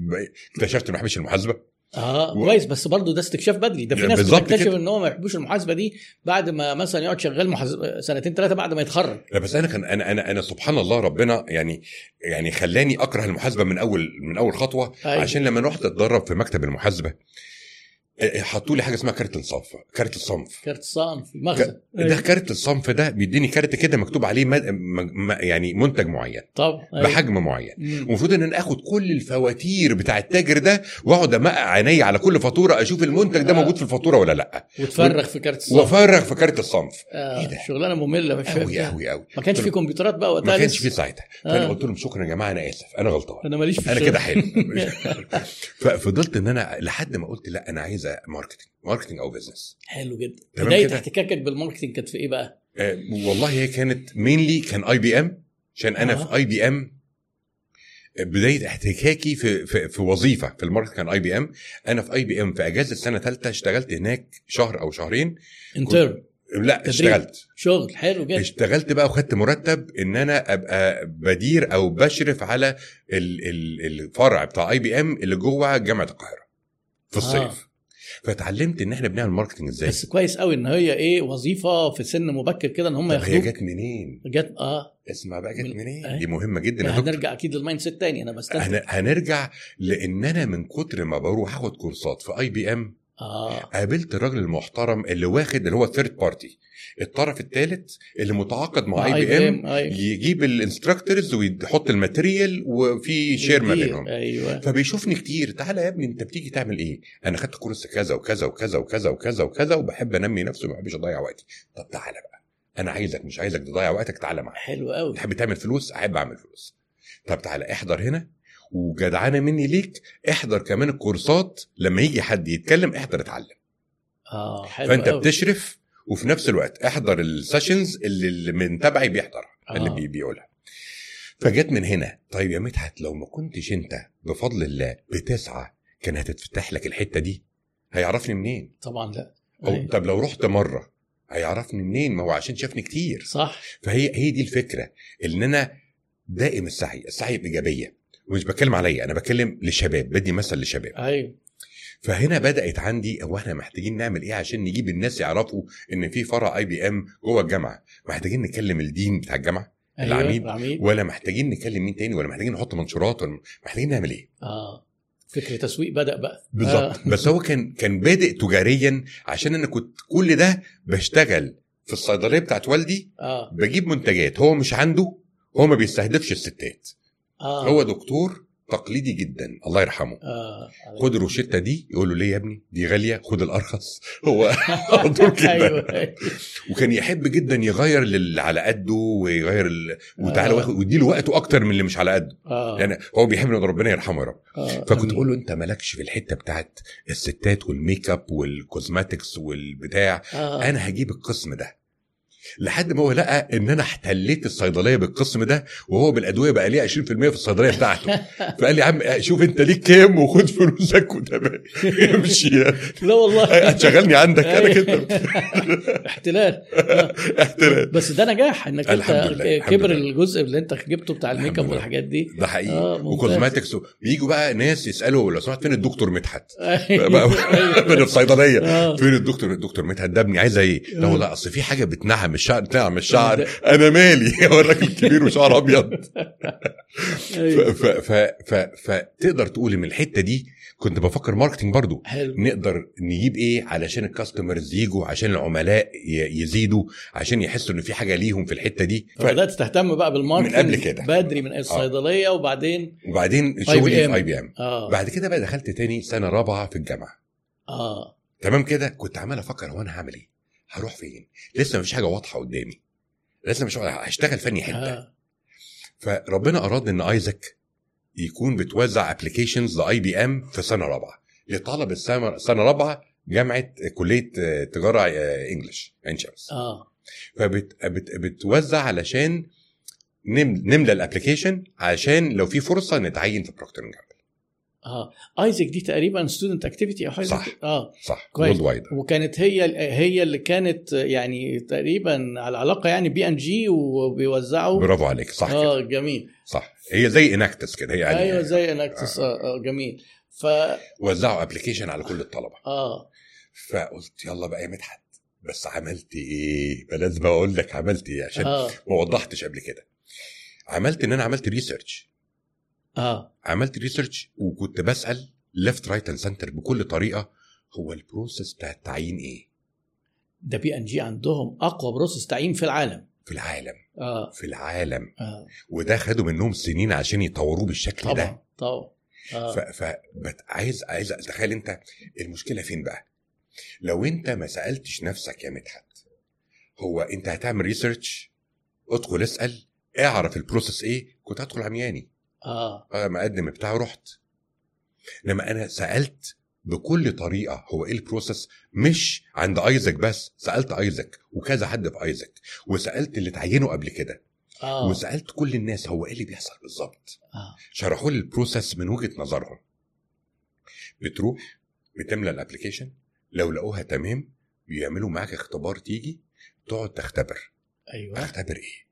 اكتشفت اني ما بحبش المحاسبة آه و- كويس بس برضه ده استكشاف بدري ده في ناس بالظبط بتكتشف. إن هو ما يحبوش المحاسبة دي بعد ما مثلا يقعد شغال محاسب سنتين ثلاثة بعد ما يتخرج لا بس أنا كان أنا أنا أنا سبحان الله ربنا يعني يعني خلاني أكره المحاسبة من أول من أول خطوة أيوة. عشان لما رحت أتدرب في مكتب المحاسبة حطوا لي حاجة اسمها كارت الصنف كارت الصنف كارت صنف المخزن ده كارت الصنف ده بيديني كارت كده مكتوب عليه مد... م... يعني منتج معين طبعا أيوة. بحجم معين. المفروض إن أنا آخد كل الفواتير بتاع التاجر ده وأقعد أمقع عيني على كل فاتورة أشوف المنتج ده آه. موجود في الفاتورة ولا لأ وتفرغ في كارت الصنف وأفرغ في كارت الصنف آه. إيه ده؟ شغلانة مملة مش قوي. قوي قوي ما كانش في كمبيوترات بقى وقتها ما كانش. في ساعتها فأنا آه. قلت لهم شكرا يا جماعة أنا آسف أنا غلطان أنا ماليش في أنا. كده حلو ففضلت إن أنا لحد ما قلت لأ أنا عايز marketing marketing أو business حلو جدا بداية؟ احتكاكك بال marketing كانت في إيه بقى؟ آه والله هي كانت mainly كان IBM عشان أنا آه. في IBM بداية احتكاكي في في, في وظيفة في ال market كان IBM أنا في IBM في أجازة سنة ثالثه اشتغلت هناك شهر أو شهرين intern لا تدريب. اشتغلت شغل حلو جدا اشتغلت بقى وخدت مرتب إن أنا أبقى بدير أو بشرف على ال- ال- الفرع بتاع IBM اللي جوه جامعة القاهرة في الصيف آه. فتعلمت إن إحنا بنعمل marketing إزاي. بس كويس قوي إن هي إيه وظيفة في سن مبكر كده إن هم طب هي جت منين؟ جت آه. اسمع بقى جت من- منين؟ أهي. دي مهمة جدا. هنرجع أكيد لل mindset تاني أنا بستنتج هن- هنرجع لإن أنا من كتر ما بروح آخد كورسات في IBM آه. قابلت الراجل المحترم اللي واخد اللي هو third party الطرف الثالث اللي متعاقد مع IBM أيوة. يجيب ال instructors ويحط ال material وفي share ما. بينهم. أيوه. فبيشوفني كتير تعالى يا ابني انت بتيجي تعمل إيه؟ أنا خدت كورس كذا وكذا وكذا وكذا وكذا وكذا وبحب أنمي نفسي وما بحبش أضيع وقتي. طب تعالى بقى أنا عايزك مش عايزك تضيع وقتك تعالى معايا. حلو قوي تحب تعمل فلوس؟ أحب أعمل فلوس. طب تعالى احضر هنا وجدعانه مني ليك احضر كمان الكورسات لما يجي حد يتكلم احضر اتعلم. آه حلو فأنت قوي. بتشرف وفي نفس الوقت احضر ال sessions اللي اللي من تبعي بيحضرها آه. اللي بي بيقولها. فجت من هنا طيب يا مدحت لو ما كنتش انت بفضل الله بتسعى كان هتتفتح لك الحتة دي؟ هيعرفني منين؟ طبعا لا. أو أيوة. طب لو رحت مرة هيعرفني منين؟ ما هو عشان شافني كتير. صح. فهي هي دي الفكرة إن أنا دائم السعي السعي بإيجابية. ومش بتكلم عليا أنا بتكلم للشباب بدي مثل للشباب أيوه. فهنا بدأت عندي هو إحنا محتاجين نعمل إيه عشان نجيب الناس يعرفوا إن في فرع اي بي ام جوه الجامعة؟ محتاجين نكلم الدين بتاع الجامعة أيوة. العميد. العميد. ولا محتاجين نكلم مين تاني ولا محتاجين نحط منشورات ولا محتاجين نعمل إيه؟ آه. فكر تسويق بدأ بقى. بالظبط. آه. بس هو كان كان بادئ تجاريا عشان أنا كنت كل ده بشتغل في الصيدلية بتاعت والدي آه. بجيب منتجات هو مش عنده هو ما بيستهدفش الستات. آه هو دكتور تقليدي جدا الله يرحمه آه خد الروشتة دي يقول له ليه يا ابني دي غالية خد الأرخص هو على طول كده أيوة. وكان يحب جدا يغير اللي على قده ويغير ال... وتعالى آه. ويديله وقته أكتر من اللي مش على قده آه يعني هو بيحب ان ربنا يرحمه يا رب آه. فكنت آمين. أقول له أنت مالكش في الحتة بتاعت الستات وال makeup وال cosmetics والبتاع آه. أنا هجيب القسم ده لحد ما هو لقى إن أنا احتليت الصيدلية بالقسم ده وهو بالأدوية بقى ليه 20% في الصيدلية بتاعته فقال لي يا عم شوف أنت ليك كام وخد فلوسك وتمام امشي لا والله هتشغلني عندك أنا كده احتلال آه. احتلال بس ده نجاح إنك أنت كبر. الجزء اللي أنت جبته بتاع الميك أب. والحاجات دي ده حقيقي آه،. و cosmetics بيجوا بقى ناس يسألوا لو سمحت فين الدكتور مدحت أيوة. بقى- من الصيدلية آه. فين الدكتور الدكتور مدحت ده ابني عايزه إيه؟ لا. والله أصل في حاجة بتنعم الشعر بتنعم الشعر ده- أنا مالي هو الراجل كبير وشعر ابيض ف- فتقدر تقول إن الحتة دي كنت بفكر marketing برضو. حلو. نقدر نجيب إيه؟ علشان ال customers يجوا عشان العملاء يزيدوا عشان يحسوا إن في حاجة ليهم في الحتة دي. ف... فبدات تهتم بقى بال marketing من قبل كده. بدري من الصيدلية وبعدين وبعدين شغلي. في IBM بعد كده بقى دخلت تاني سنة رابعة في الجامعة. آه. تمام كده؟ كنت عمال أفكر هو أنا هعمل إيه؟ هروح فين؟ لسه مفيش حاجة واضحة قدامي. لسه مش هشتغل فني حتة. آه. فربنا أراد إن AIESEC يكون بتوزع applications ل IBM في سنة رابعة. لطلب السنة سنة رابعة جامعة كلية آه، تجارة آه، English عين شمس آه فبتوزع علشان نم- نملى ال application عشان لو في فرصة نتعين في Procter Gamble آه. AIESEC دي تقريبا student activity أو حاجة صح. كده. آه. صح. كويس. وايد وكانت هي هي اللي كانت يعني تقريبا على علاقه يعني بي ان جي وبيوزعوا. برافو عليك. صح كده. آه جميل. صح. هي زي Enactus كده. هي يعني أيوه زي Enactus آه. آه جميل. ف وزعوا application على كل الطلبة. آه. فقلت يلا بقى يا مدحت. بس عملت إيه؟ ما لازم أقول لك عملت إيه عشان آه. ما وضحتش قبل كده. عملت إن أنا عملت research آه. عملت research وكنت بسأل left right and center بكل طريقة هو ال process بتاع التعيين إيه؟ ده بي إن جي عندهم أقوى process تعيين في العالم. في العالم. آه. في العالم. آه. وده خدوا منهم سنين عشان يطوروه بالشكل ده. طبعا طبعا. آه. ف... عايز عايز تخيل أنت المشكلة فين بقى؟ لو أنت ما سألتش نفسك يا مدحت هو أنت هتعمل research ادخل اسأل اعرف ال process إيه؟ كنت هدخل عمياني. آه. آه مقدم بتاعه رحت. لما أنا سألت بكل طريقة هو إيه ال process مش عند AIESEC بس سألت AIESEC وكذا حد في AIESEC وسألت اللي اتعينوا قبل كده. آه. وسألت كل الناس هو إيه اللي بيحصل بالظبط. آه. شرحوا لي ال process من وجهة نظرهم. بتروح بتملى ال application لو لقوها تمام بيعملوا معاك اختبار تيجي تقعد تختبر. أيوه. اختبر إيه؟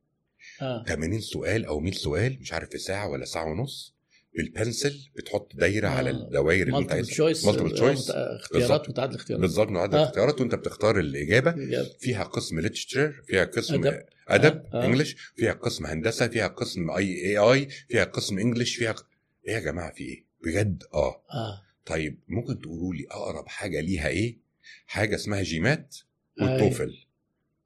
آه 80 سؤال أو 100 سؤال مش عارف في ساعة ولا ساعة ونص بال pencil بتحط دايرة آه. على الدوائر اللي انت عايزها multiple choice اختيارات بالظبط. متعدد اختيارات بالظبط آه. الاختيارات وانت بتختار الإجابة بجد. فيها قسم literature فيها قسم. أدب, أدب آه. آه. English فيها قسم هندسة فيها قسم اي AI فيها قسم English فيها إيه يا جماعة في إيه بجد آه آه طيب ممكن تقولوا لي أقرب حاجة ليها إيه حاجة اسمها GMAT. وال TOEFL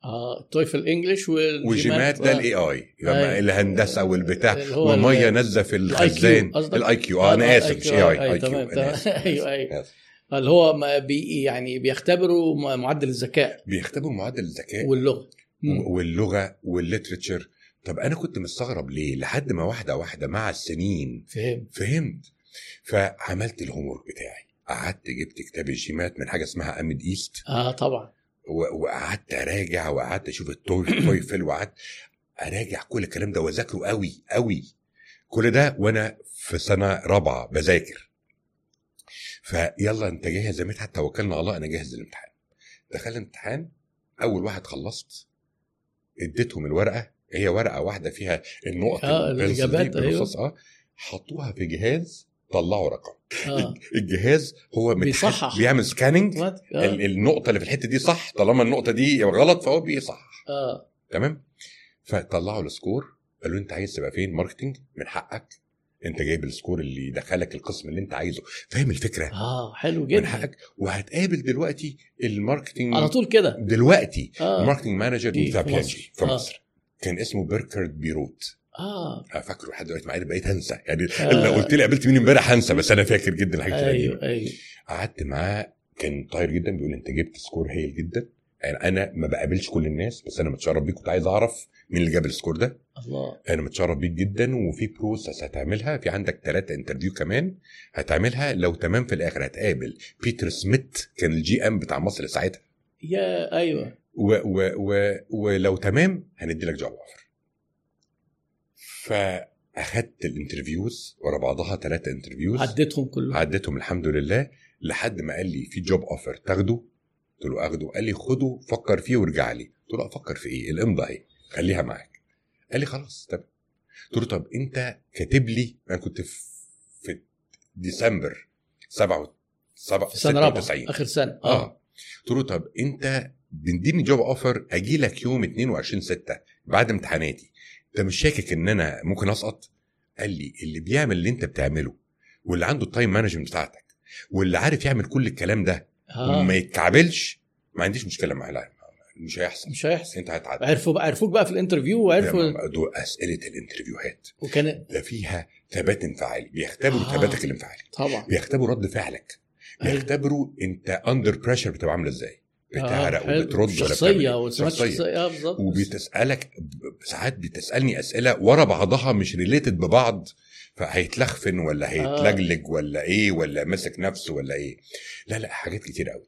آه ال TOEFL English وال GMAT و GMAT ده آه. ال AI. لما الهندسة والبتاع. والمية ال- نازله في الخزان؟ ال IQ آه أنا آسف. مش AI IQ أيوه أيوه. اللي هو ما بي يعني بيختبروا معدل الذكاء. بيختبروا معدل الذكاء واللغة. واللغة وال literature طب أنا كنت مستغرب ليه؟ لحد ما واحدة واحدة مع السنين. فهم فهمت. فعملت ال home بتاعي. قعدت جبت كتاب ال GMAT من حاجة اسمها AMIDEAST آه طبعا. وقعدت أراجع وقعدت أشوف ال TOE- TOEFL وقعدت أراجع كل الكلام ده وأذاكره قوي قوي كل ده وأنا في سنة رابعة بذاكر. فيلا أنت جاهز يا مدحت؟ توكلنا على الله أنا جاهز للامتحان. دخلت الامتحان أول واحد خلصت اديتهم الورقة هي ورقة واحدة فيها النقط الإجابات، أيوه. بالرصاص آه حطوها في جهاز طلعوا رقم. آه. الجهاز هو بيصحح. بيعمل scanning آه. النقطة اللي في الحتة دي صح طالما النقطة دي غلط فهو بيصحح. آه. تمام؟ فطلعوا ال score قالوا انت عايز تبقى فين؟ marketing من حقك. انت جايب ال score اللي يدخلك القسم اللي انت عايزه. فاهم الفكرة؟ آه حلو من جدا. حقك. وهتقابل دلوقتي ال marketing على طول كده. دلوقتي آه. ال marketing manager بتاع في مصر. آه. مصر. كان اسمه بيركارد بيروت. آه. فاكره لحد دلوقتي معايا بقيت هنسى. يعني آه. لو قلت لي قابلت مين امبارح هنسى بس أنا فاكر جدا الحاجات أيوه أيوه. قعدت معاه كان طاير جدا بيقول أنت جبت score هايل جدا. يعني أنا ما بقابلش كل الناس بس أنا متشرف بيك كنت عايز أعرف مين اللي جاب ال score ده. الله. أنا متشرف بيك جدا وفي process هتعملها. في عندك ثلاثة interview كمان هتعملها. لو تمام في الآخر هتقابل بيتر سميث كان ال GM بتاع مصر ساعتها. يا أيوه. ولو تمام هندي لك job offer فأخدت ال interviews ورا بعضها ثلاثة interviews عديتهم كلهم. عديتهم الحمد لله لحد ما قال لي في job offer تاخده. قلت له آخده. قال لي خده فكر فيه وارجع لي. قلت له أفكر في إيه؟ الامضة أهي. خليها معاك. قال لي خلاص تمام. قلت له طب أنت كاتب لي أنا كنت في في ديسمبر 7 7 في سنة رابعة 96 آخر سنة. آه. قلت له طب أنت بتديني job offer أجي لك يوم 22 6 بعد امتحاناتي. انت مش شاكك إن أنا ممكن أسقط. قال لي اللي بيعمل اللي أنت بتعمله واللي عنده ال time management بتاعتك واللي عارف يعمل كل الكلام ده آه. وما يتكعبلش ما عنديش مشكلة معاه لا مش هيحصل. مش هيحصل. أنت هتعدي. عرفوا بقى عرفوك بقى في ال interview وعرفوا دول أسئلة ال interview هات وكان ده فيها ثبات انفعالي. بيختبروا آه. ثباتك الانفعالي. طبعا. بيختبروا رد فعلك. أيوة. بيختبروا أنت under pressure بتبقى عاملة إزاي. بتعرق حلو. وبترد ولا بتعمل شخصيه إيه؟ شخصية. آه بالظبط. وبتسألك ب- ساعات بتسألني أسئلة ورا بعضها مش related ببعض فهيتلخبط ولا هيتلجلج ولا إيه ولا ماسك نفسه ولا إيه. لا لا حاجات كتير قوي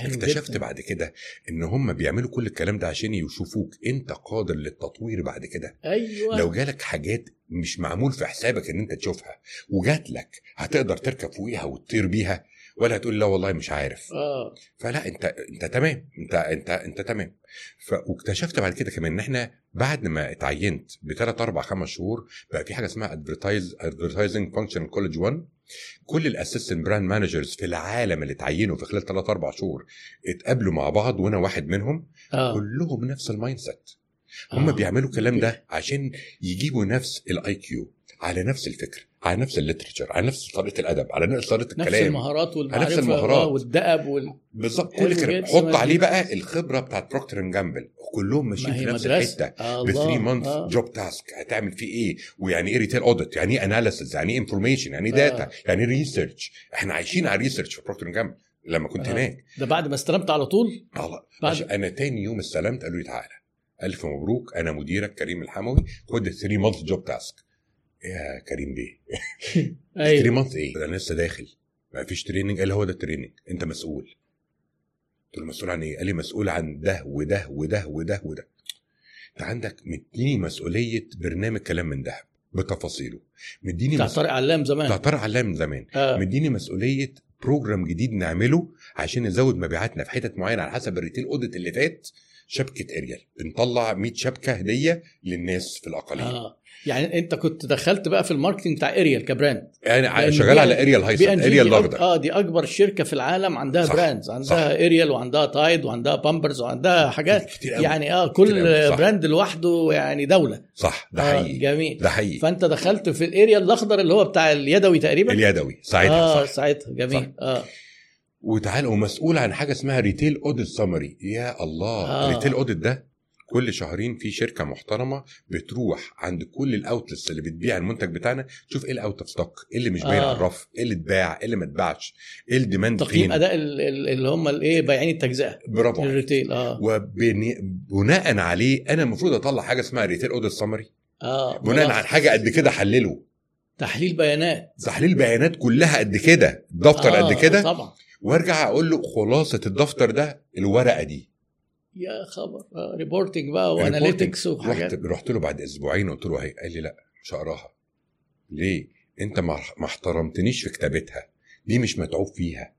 اكتشفت جداً. بعد كده إن هم بيعملوا كل الكلام ده عشان يشوفوك أنت قادر للتطوير بعد كده. أيوه. لو جالك حاجات مش معمول في حسابك إن أنت تشوفها وجات لك هتقدر تركب فوقيها وتطير بيها ولا هتقول لا والله مش عارف. آه. فلا أنت أنت تمام أنت أنت أنت تمام. ف... واكتشفت بعد كده كمان إن إحنا بعد ما اتعينت بثلاث أربع خمس شهور بقى في حاجة اسمها advertise advertising functional college 1 كل ال assistant brand managers في العالم اللي اتعينوا في خلال ثلاث أربع شهور اتقابلوا مع بعض وأنا واحد منهم آه. كلهم نفس ال mindset هم آه. بيعملوا الكلام ده عشان يجيبوا نفس ال IQ على نفس الفكر على نفس ال literature على نفس طريقة الأدب على نفس طريقة نفس الكلام المهارات والمعرفه نفس المهارات. آه، والدأب وال... بالظبط كل كده. حط عليه بقى الخبرة بتاعت Procter and Gamble كلهم ما ماشيين في نفس مدرسة. الحتة. آه ب 3 الله. month آه. job task هتعمل فيه إيه؟ ويعني إيه retail audit يعني إيه analysis يعني إيه information يعني إيه آه. data يعني إيه research إحنا عايشين على research في Procter and Gamble لما كنت آه. هناك. ده بعد ما استلمت على طول؟ الله بعد- أنا تاني يوم استلمت قالوا لي تعالى. ألف مبروك. أنا مديرك كريم الحموي. خد 3 month job task يا كريم بيه. 3 أيوه. month إيه؟ أنا لسه داخل. ما فيش training قال هو ده ال training أنت مسؤول. قلت له مسؤول عن إيه؟ قال لي مسؤول عن ده وده وده وده وده. أنت عندك مديني مسؤولية برنامج كلام من ذهب بتفاصيله. مديني بتاع. طارق علام زمان. بتاع طارق علام زمان. آه. مديني مسؤولية program جديد نعمله عشان نزود مبيعاتنا في حتت معينة على حسب ال retail audit اللي فات. شبكة أريال. بنطلع 100 شبكة هدية للناس في الأقاليم. آه. يعني انت كنت دخلت بقى في ال marketing بتاع اريال ك brand. لأن شغال على اريال جي اريال الأخضر. آه دي أكبر شركة في العالم عندها صح. brands عندها صح. اريال وعندها تايد وعندها بامبرز وعندها حاجات. كتير قوي. يعني آه كل. brand لوحده يعني دولة. صح. ده آه حقيقي. جميل. ده حقيقي. فأنت دخلت في الاريال الأخضر اللي هو بتاع اليدوي تقريبا؟ اليدوي ساعتها. آه صح. ساعتها. جميل. صح. آه. وتعالى ومسؤول عن حاجة اسمها retail audit summary يا الله. آه. آه. retail audit ده كل شهرين في شركة محترمة بتروح عند كل ال outlets اللي بتبيع المنتج بتاعنا تشوف إيه ال out of stock إيه اللي مش باين آه. على الرف إيه اللي اتباع إيه اللي ما اتباعش إيه ال demand تقييم أداء ال- ال- اللي هم الايه بايعين التجزئة. برافو. ال retail آه. وبناء عليه أنا المفروض أطلع حاجة اسمها retail audit summary آه. بناء. على حاجة قد كده احلله تحليل بيانات. تحليل بيانات كلها قد كده دفتر آه قد كده؟ طبعا. وأرجع أقول له خلاصة الدفتر ده الورقة دي. يا خبر. آه reporting بقى reporting. و analytics وحاجات. رحت رحت له بعد أسبوعين قلت له قال لي لا مش هقراها. ليه؟ أنت ما احترمتنيش في كتابتها. دي مش متعوب فيها؟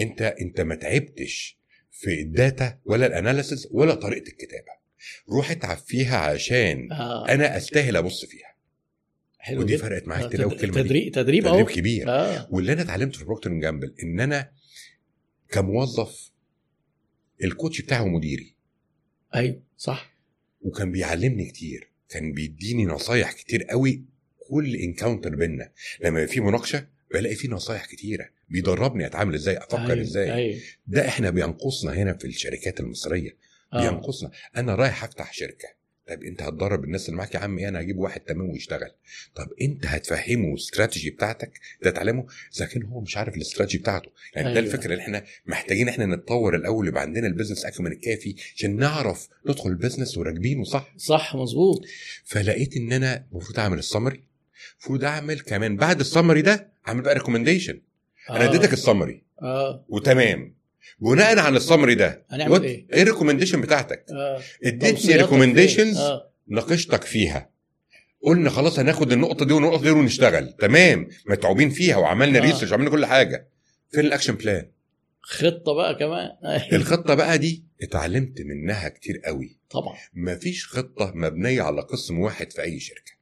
انت أنت ما تعبتش في ال data ولا ال analysis ولا طريقة الكتابة. روح اتعب فيها عشان آه أنا أستاهل أبص فيها. حلو ودي جدا. فرقت معايا آه، كتير قوي الكلمة تدريب تدريب تدريب كبير. آه. واللي أنا اتعلمته في بروكتر اند جامبل إن أنا كموظف ال coach بتاعي هو مديري. أيوه صح. وكان بيعلمني كتير كان بيديني نصايح كتير قوي كل encounter بينا. لما يبقى في مناقشة بلاقي فيه نصايح كتيرة. بيدربني أتعامل إزاي أفكر أيوة. إزاي. أيوه. ده إحنا بينقصنا هنا في الشركات المصرية. آه. بينقصنا. أنا رايح أفتح شركة. طب انت هتدرب الناس اللي معاك يا عم أنا هجيب واحد تمام ويشتغل. طب انت هتفهمه الاستراتيجي بتاعتك؟ ده تعلمه إذا كان هو مش عارف الاستراتيجي بتاعته. يعني ده أيوة. الفكرة اللي إحنا محتاجين إحنا نتطور الأول يبقى عندنا ال business acumen الكافي عشان نعرف ندخل ال business وراكبينه صح؟ صح مظبوط. فلقيت ان أنا المفروض اعمل السمري المفروض اعمل كمان بعد السمري ده اعمل بقى recommendation أنا آه. اديتك السمري آه. وتمام. بناء على السمري ده. هنعمل إيه؟ إيه ال recommendation بتاعتك؟ آه. اديتني recommendations؟ آه. ناقشتك فيها. قلنا خلاص هناخد النقطة دي والنقطه دي ونشتغل. تمام. متعوبين فيها وعملنا آه. research وعملنا كل حاجة. فين ال action plan خطة بقى كمان. الخطة بقى دي اتعلمت منها كتير قوي. طبعا. مفيش خطة مبنية على قسم واحد في أي شركة.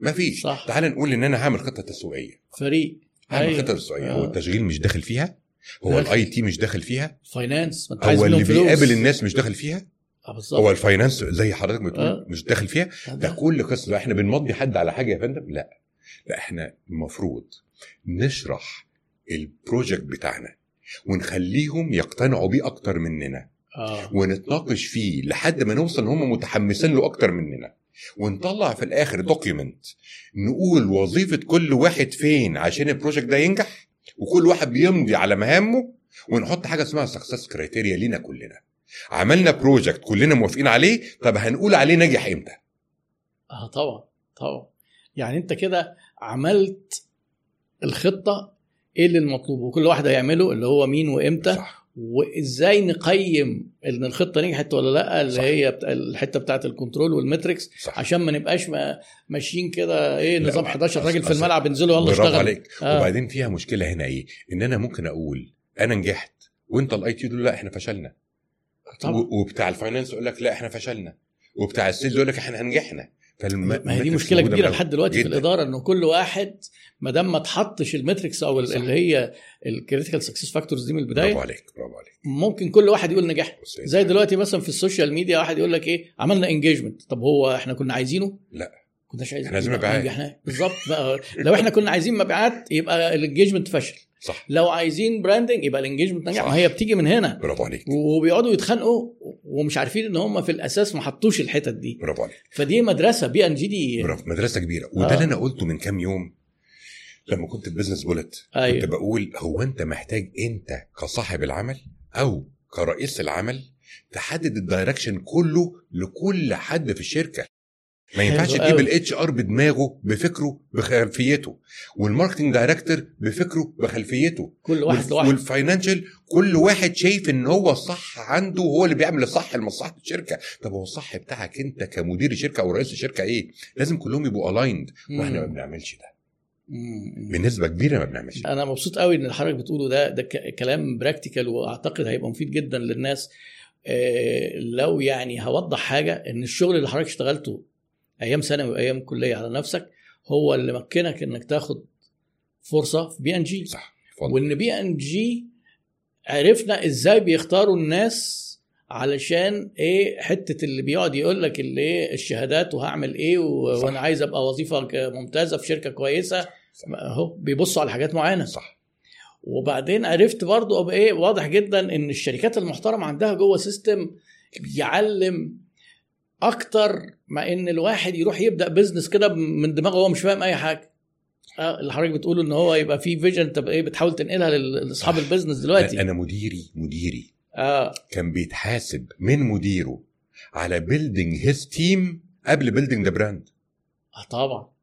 مفيش. صح. تعال نقول إن أنا هعمل خطة تسويقية. فريق. هعمل أيوة. خطة تسويقية. آه. هو التشغيل مش داخل فيها؟ هو. ال IT مش داخل فيها؟ finance هو اللي. بيقابل الناس مش داخل فيها؟ آه بالظبط. هو ال finance زي حضرتك بتقول آه. مش داخل فيها؟ ده كل قسم إحنا بنمضي حد على حاجة يا فندم؟ لا. لا إحنا المفروض نشرح ال project بتاعنا ونخليهم يقتنعوا بيه أكتر مننا. آه. ونتناقش فيه لحد ما نوصل إن هم متحمسين له أكتر مننا. ونطلع في الآخر document نقول وظيفة كل واحد فين عشان ال project ده ينجح؟ وكل واحد بيمضي على مهامه ونحط حاجة اسمها success criteria لينا كلنا. عملنا project كلنا موافقين عليه طب هنقول عليه نجح إمتى؟ آه طبعا طبعا. يعني أنت كده عملت الخطة إيه اللي المطلوب؟ وكل واحد هيعمله اللي هو مين وإمتى صح. وإزاي نقيم إن الخطة نجحت ولا لأ؟ اللي صح. هي بتا... الحتة بتاعت ال control وال metrics صح. عشان ما نبقاش ما ماشيين كده إيه نظام ما- 11 راجل في الملعب انزلوا يلا اشتغلوا. عليك. آه. وبعدين فيها مشكلة هنا إيه؟ إن أنا ممكن أقول أنا نجحت وأنت ال IT لا إحنا فشلنا. طبعا. و- وبتاع ال finance يقول لك لا إحنا فشلنا. وبتاع ال sales يقول لك إحنا نجحنا. فالم... ما هي دي مشكلة كبيرة لحد دلوقتي في. الإدارة إنه كل واحد ما دام ما تحطش ال metrics أو صح. اللي هي ال critical success factors دي من البداية برافو عليك برافو عليك. ممكن كل واحد يقول نجحت بص زي دلوقتي مثلا في ال social media واحد يقول لك إيه؟ عملنا engagement طب هو إحنا كنا عايزينه؟ لا. كناش عايزين. عايزين مبيعات. بالظبط. لو إحنا كنا عايزين مبيعات يبقى ال engagement فشل. صح. لو عايزين branding يبقى ال engagement نجح. ما هي بتيجي من هنا. برافو عليك. وبيقعدوا يتخانقوا ومش عارفين إن هم في الأساس ما حطوش الحتت دي. برافو عليك. فدي مدرسة بي ان جي دي برافو. مدرسة كبيرة. وده آه. اللي أنا قلته من كام يوم لما كنت في Business Bolt أيوة. كنت بقول هو أنت محتاج أنت كصاحب العمل أو كرئيس العمل تحدد ال direction كله لكل حد في الشركة؟ ما ينفعش تجيب. ال HR بدماغه بفكره بخلفيته. وال marketing director بفكره بخلفيته. كل واحد لوحده. وال financial كل واحد شايف إن هو الصح عنده هو اللي بيعمل الصح لمصلحة الشركة. طب هو الصح بتاعك أنت كمدير الشركة أو رئيس الشركة إيه؟ لازم كلهم يبقوا aligned وإحنا ما. بنعملش ده. بنسبة كبيرة ما بنعملش أنا مبسوط قوي إن اللي حضرتك بتقوله ده ده كلام practical وأعتقد هيبقى مفيد جدا للناس. آه، لو يعني هوضح حاجة إن الشغل اللي حضرتك اشتغلته أيام ثانوي وأيام كلية على نفسك هو اللي مكنك إنك تاخد فرصة في بي ان جي صح اتفضل. وإن بي ان جي عرفنا إزاي بيختاروا الناس علشان إيه حتة اللي بيقعد يقول لك اللي إيه الشهادات وهعمل إيه و-. وأنا عايز أبقى وظيفة ممتازة في شركة كويسة. اهو بيبصوا على حاجات معينة. صح. وبعدين عرفت برضو إيه واضح جدا إن الشركات المحترمة عندها جوه system بيعلم أكتر ما إن الواحد يروح يبدأ business كده من دماغه هو مش فاهم أي حاجة. آه اللي حضرتك بتقوله إن هو يبقى في vision انت إيه بتحاول تنقلها لأصحاب صح. ال business دلوقتي. أنا مديري مديري. آه. كان بيتحاسب من مديره على building his team قبل building the brand آه طبعا.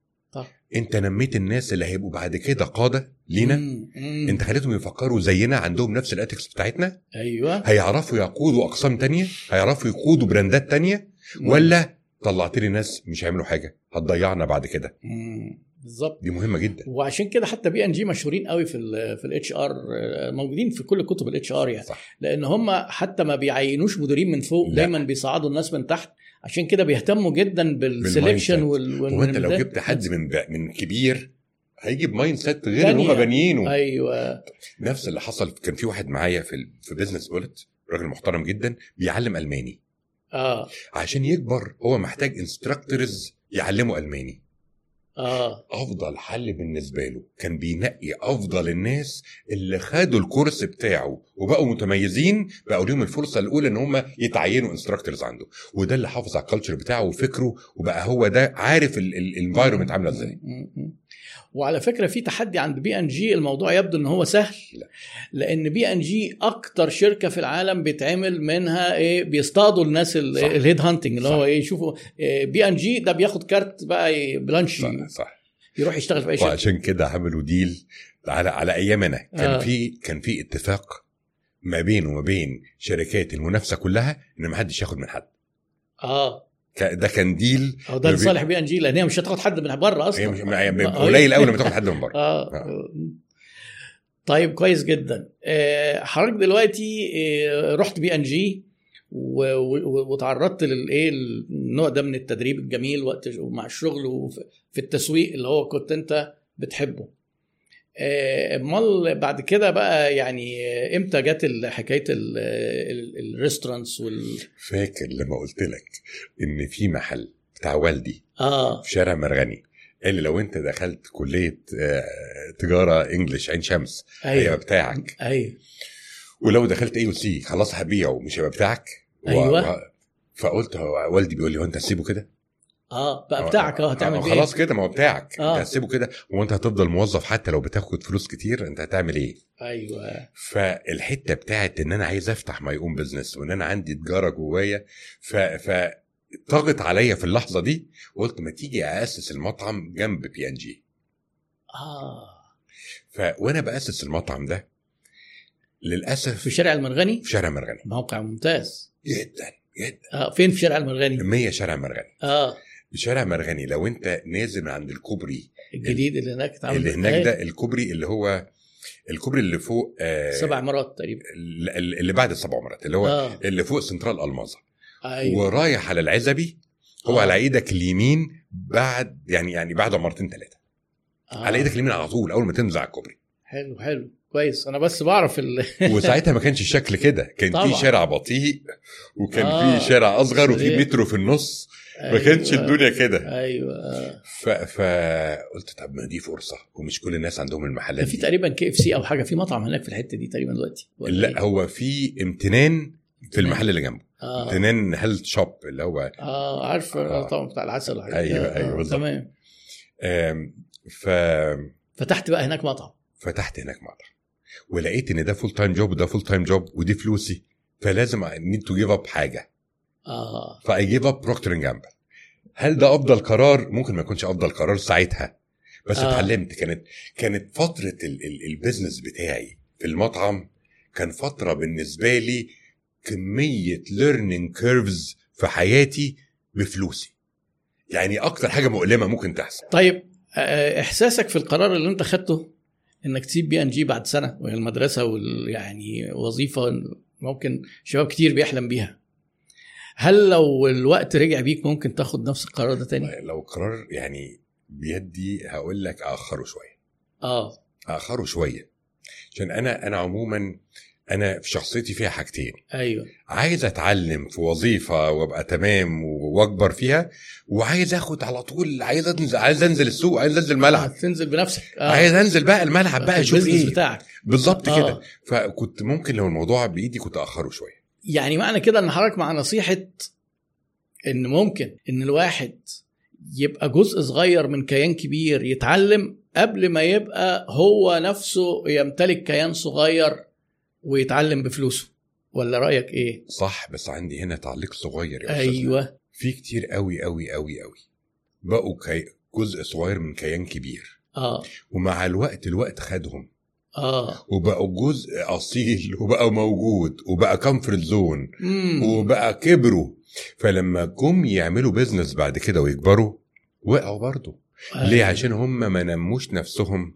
أنت نميت الناس اللي هيبقوا بعد كده قادة لينا؟ مم. مم. أنت خليتهم يفكروا زينا عندهم نفس ال ethics بتاعتنا؟ أيوه. هيعرفوا يقودوا أقسام تانية؟ هيعرفوا يقودوا brandات تانية؟ ولا طلعت لي ناس مش هيعملوا حاجة هتضيعنا بعد كده. بالظبط دي مهمة جدا وعشان كده حتى بي ان جي مشهورين قوي في ال في ال HR موجودين في كل كتب ال HR يعني صح لأن هم حتى ما بيعينوش مديرين من فوق لا. دايما بيصعدوا الناس من تحت عشان كده بيهتموا جدا بال selection بال mind وال وال- هو انت لو جبت حد من. من كبير هيجيب mindset غير اللي. هم بانيينه أيوه نفس اللي حصل كان في واحد معايا في. في Business Bolt راجل محترم جدا بيعلم ألماني آه. عشان يكبر هو محتاج instructors يعلموا ألماني. آه. أفضل حل بالنسبة له كان بينقي أفضل الناس اللي خدوا ال course بتاعه وبقوا متميزين بقوا لهم الفرصة الأولى إن هم يتعينوا instructors عنده. وده اللي حافظ على ال culture بتاعه وفكره وبقى هو ده عارف ال environment عاملة إزاي. وعلى فكرة في تحدي عند بي ان جي الموضوع يبدو إن هو سهل لا. لأن بي ان جي أكتر شركة في العالم بيتعمل منها إيه بيصطادوا الناس. ال head hunting اللي. هو إيه يشوفوا إيه بي ان جي ده بياخد كارت بقى blanche صح, صح. يروح يشتغل في أي شركة وعشان كده عملوا deal على على أيامنا كان آه. في كان في اتفاق ما بينه وما بين شركات المنافسة كلها إن ما حدش ياخد من حد آه ده كان deal أو ده لصالح بي ان جي لأن هي مش هتاخد حد من بره أصلا. يعني آه. قليل قوي لما تاخد حد من بره آه. طيب كويس جدا. آه، حضرتك دلوقتي آه، رحت بي إن جي وتعرضت للايه النوع ده من التدريب الجميل وقت مع الشغل وفي التسويق اللي هو كنت أنت بتحبه. آه، امال بعد كده بقى يعني آه، إمتى جت حكاية ال- ال- ال restaurants وال فاكر لما قلت لك إن في محل بتاع والدي آه. في شارع مرغني؟ قال لي لو أنت دخلت كلية آه، تجارة English عين شمس هيبقى أيوه بتاعك. أيوه. ولو دخلت AUC خلاص هبيعه مش هيبقى بتاعك؟ أيوة. و... فقلت هو والدي بيقول لي هو أنت هتسيبه كده؟ آه بقى بتاعك آه هتعمل بيه خلاص كده ما هو بتاعك. آه. انت هتسيبه كده وانت هتفضل موظف حتى لو بتاخد فلوس كتير انت هتعمل إيه؟ إيه؟ أيوه. فالحتة بتاعت إن أنا عايز أفتح my own business وإن أنا عندي تجارة جوايا ف ف طغت عليا في اللحظة دي وقلت ما تيجي اسس المطعم جنب بي ان جي آه. ف وأنا بأسس المطعم ده للأسف في شارع المرغني؟ في شارع مرغني موقع ممتاز. جدا جدا. آه فين في شارع المرغني؟ 100 شارع مرغني آه. شارع مرغني لو انت نازل من عند الكوبري الجديد اللي هناك اللي هناك أيوة. ده الكوبري اللي هو الكوبري اللي فوق آه سبع عمارات تقريبا ال- اللي بعد السبع عمارات اللي هو آه اللي فوق سنترال الماظة أيوه ورايح على العزبي هو آه. على إيدك اليمين بعد يعني يعني بعد عمارتين ثلاثة آه. على إيدك اليمين على طول أول ما تنزل الكوبري حلو حلو كويس أنا بس بعرف ال... وساعتها ما كانش الشكل كده كان طبعا. في شارع بطيء وكان آه. في شارع أصغر وفي. مترو في النص ما كانش أيوة. الدنيا كده أيوه آه. ف... فقلت طب ما دي فرصة ومش كل الناس عندهم المحلات في تقريبا KFC أو حاجة في مطعم هناك في الحتة دي تقريبا دلوقتي لا إيه؟ هو في امتنان في المحل اللي جنبه آه امتنان health shop اللي هو آه عارف آه. آه. طبعا بتاع العسل دي. أيوة، آه، آه، بالظبط. تمام آم، ففتحت فتحت بقى هناك مطعم هناك مطعم ولقيت إن ده full time job وده full time job ودي فلوسي فلازم need to give up حاجة آه. ف I give up Procter & Gamble هل ده أفضل قرار؟ ممكن ما يكونش أفضل قرار ساعتها. بس آه. آه. اتعلمت. كانت كانت فترة ال- ال- ال business بتاعي في المطعم كان فترة بالنسبة لي كمية learning curves في حياتي بفلوسي. يعني أكتر حاجة مؤلمة ممكن تحصل. طيب آه، إحساسك في القرار اللي أنت خدته إنك تسيب بي ان جي بعد سنة وهي المدرسة وال يعني وظيفة ممكن شباب كتير بيحلم بيها؟ هل لو الوقت رجع بيك ممكن تاخد نفس القرار ده تاني؟ لو قرار يعني بيدي هقول لك آخره شوية. آه. آخره شوية. عشان أنا أنا عموما أنا في شخصيتي فيها حاجتين. أيوه. عايز أتعلم في وظيفة وأبقى تمام وأكبر فيها وعايز آخد على طول عايز انزل عايز أنزل السوق عايز أنزل آه الملعب تنزل بنفسك. آه. عايز أنزل بقى الملعب بقى أشوف البيزنس إيه؟ بتاعك. بالظبط آه. كده فكنت ممكن لو الموضوع بإيدي كنت آخره شوية. يعني معنى كده إن حضرتك مع نصيحة إن ممكن إن الواحد يبقى جزء صغير من كيان كبير يتعلم قبل ما يبقى هو نفسه يمتلك كيان صغير ويتعلم بفلوسه. ولا رأيك إيه؟ صح بس عندي هنا تعليق صغير يا. أيوه. في كتير قوي قوي قوي قوي بقوا كي... جزء صغير من كيان كبير. آه. ومع الوقت الوقت خدهم. آه وبقوا جزء أصيل وبقى موجود وبقى comfort zone. وبقى كبروا فلما جم يعملوا business بعد كده ويكبروا وقعوا برضه أيوة. ليه عشان هم ما نموش نفسهم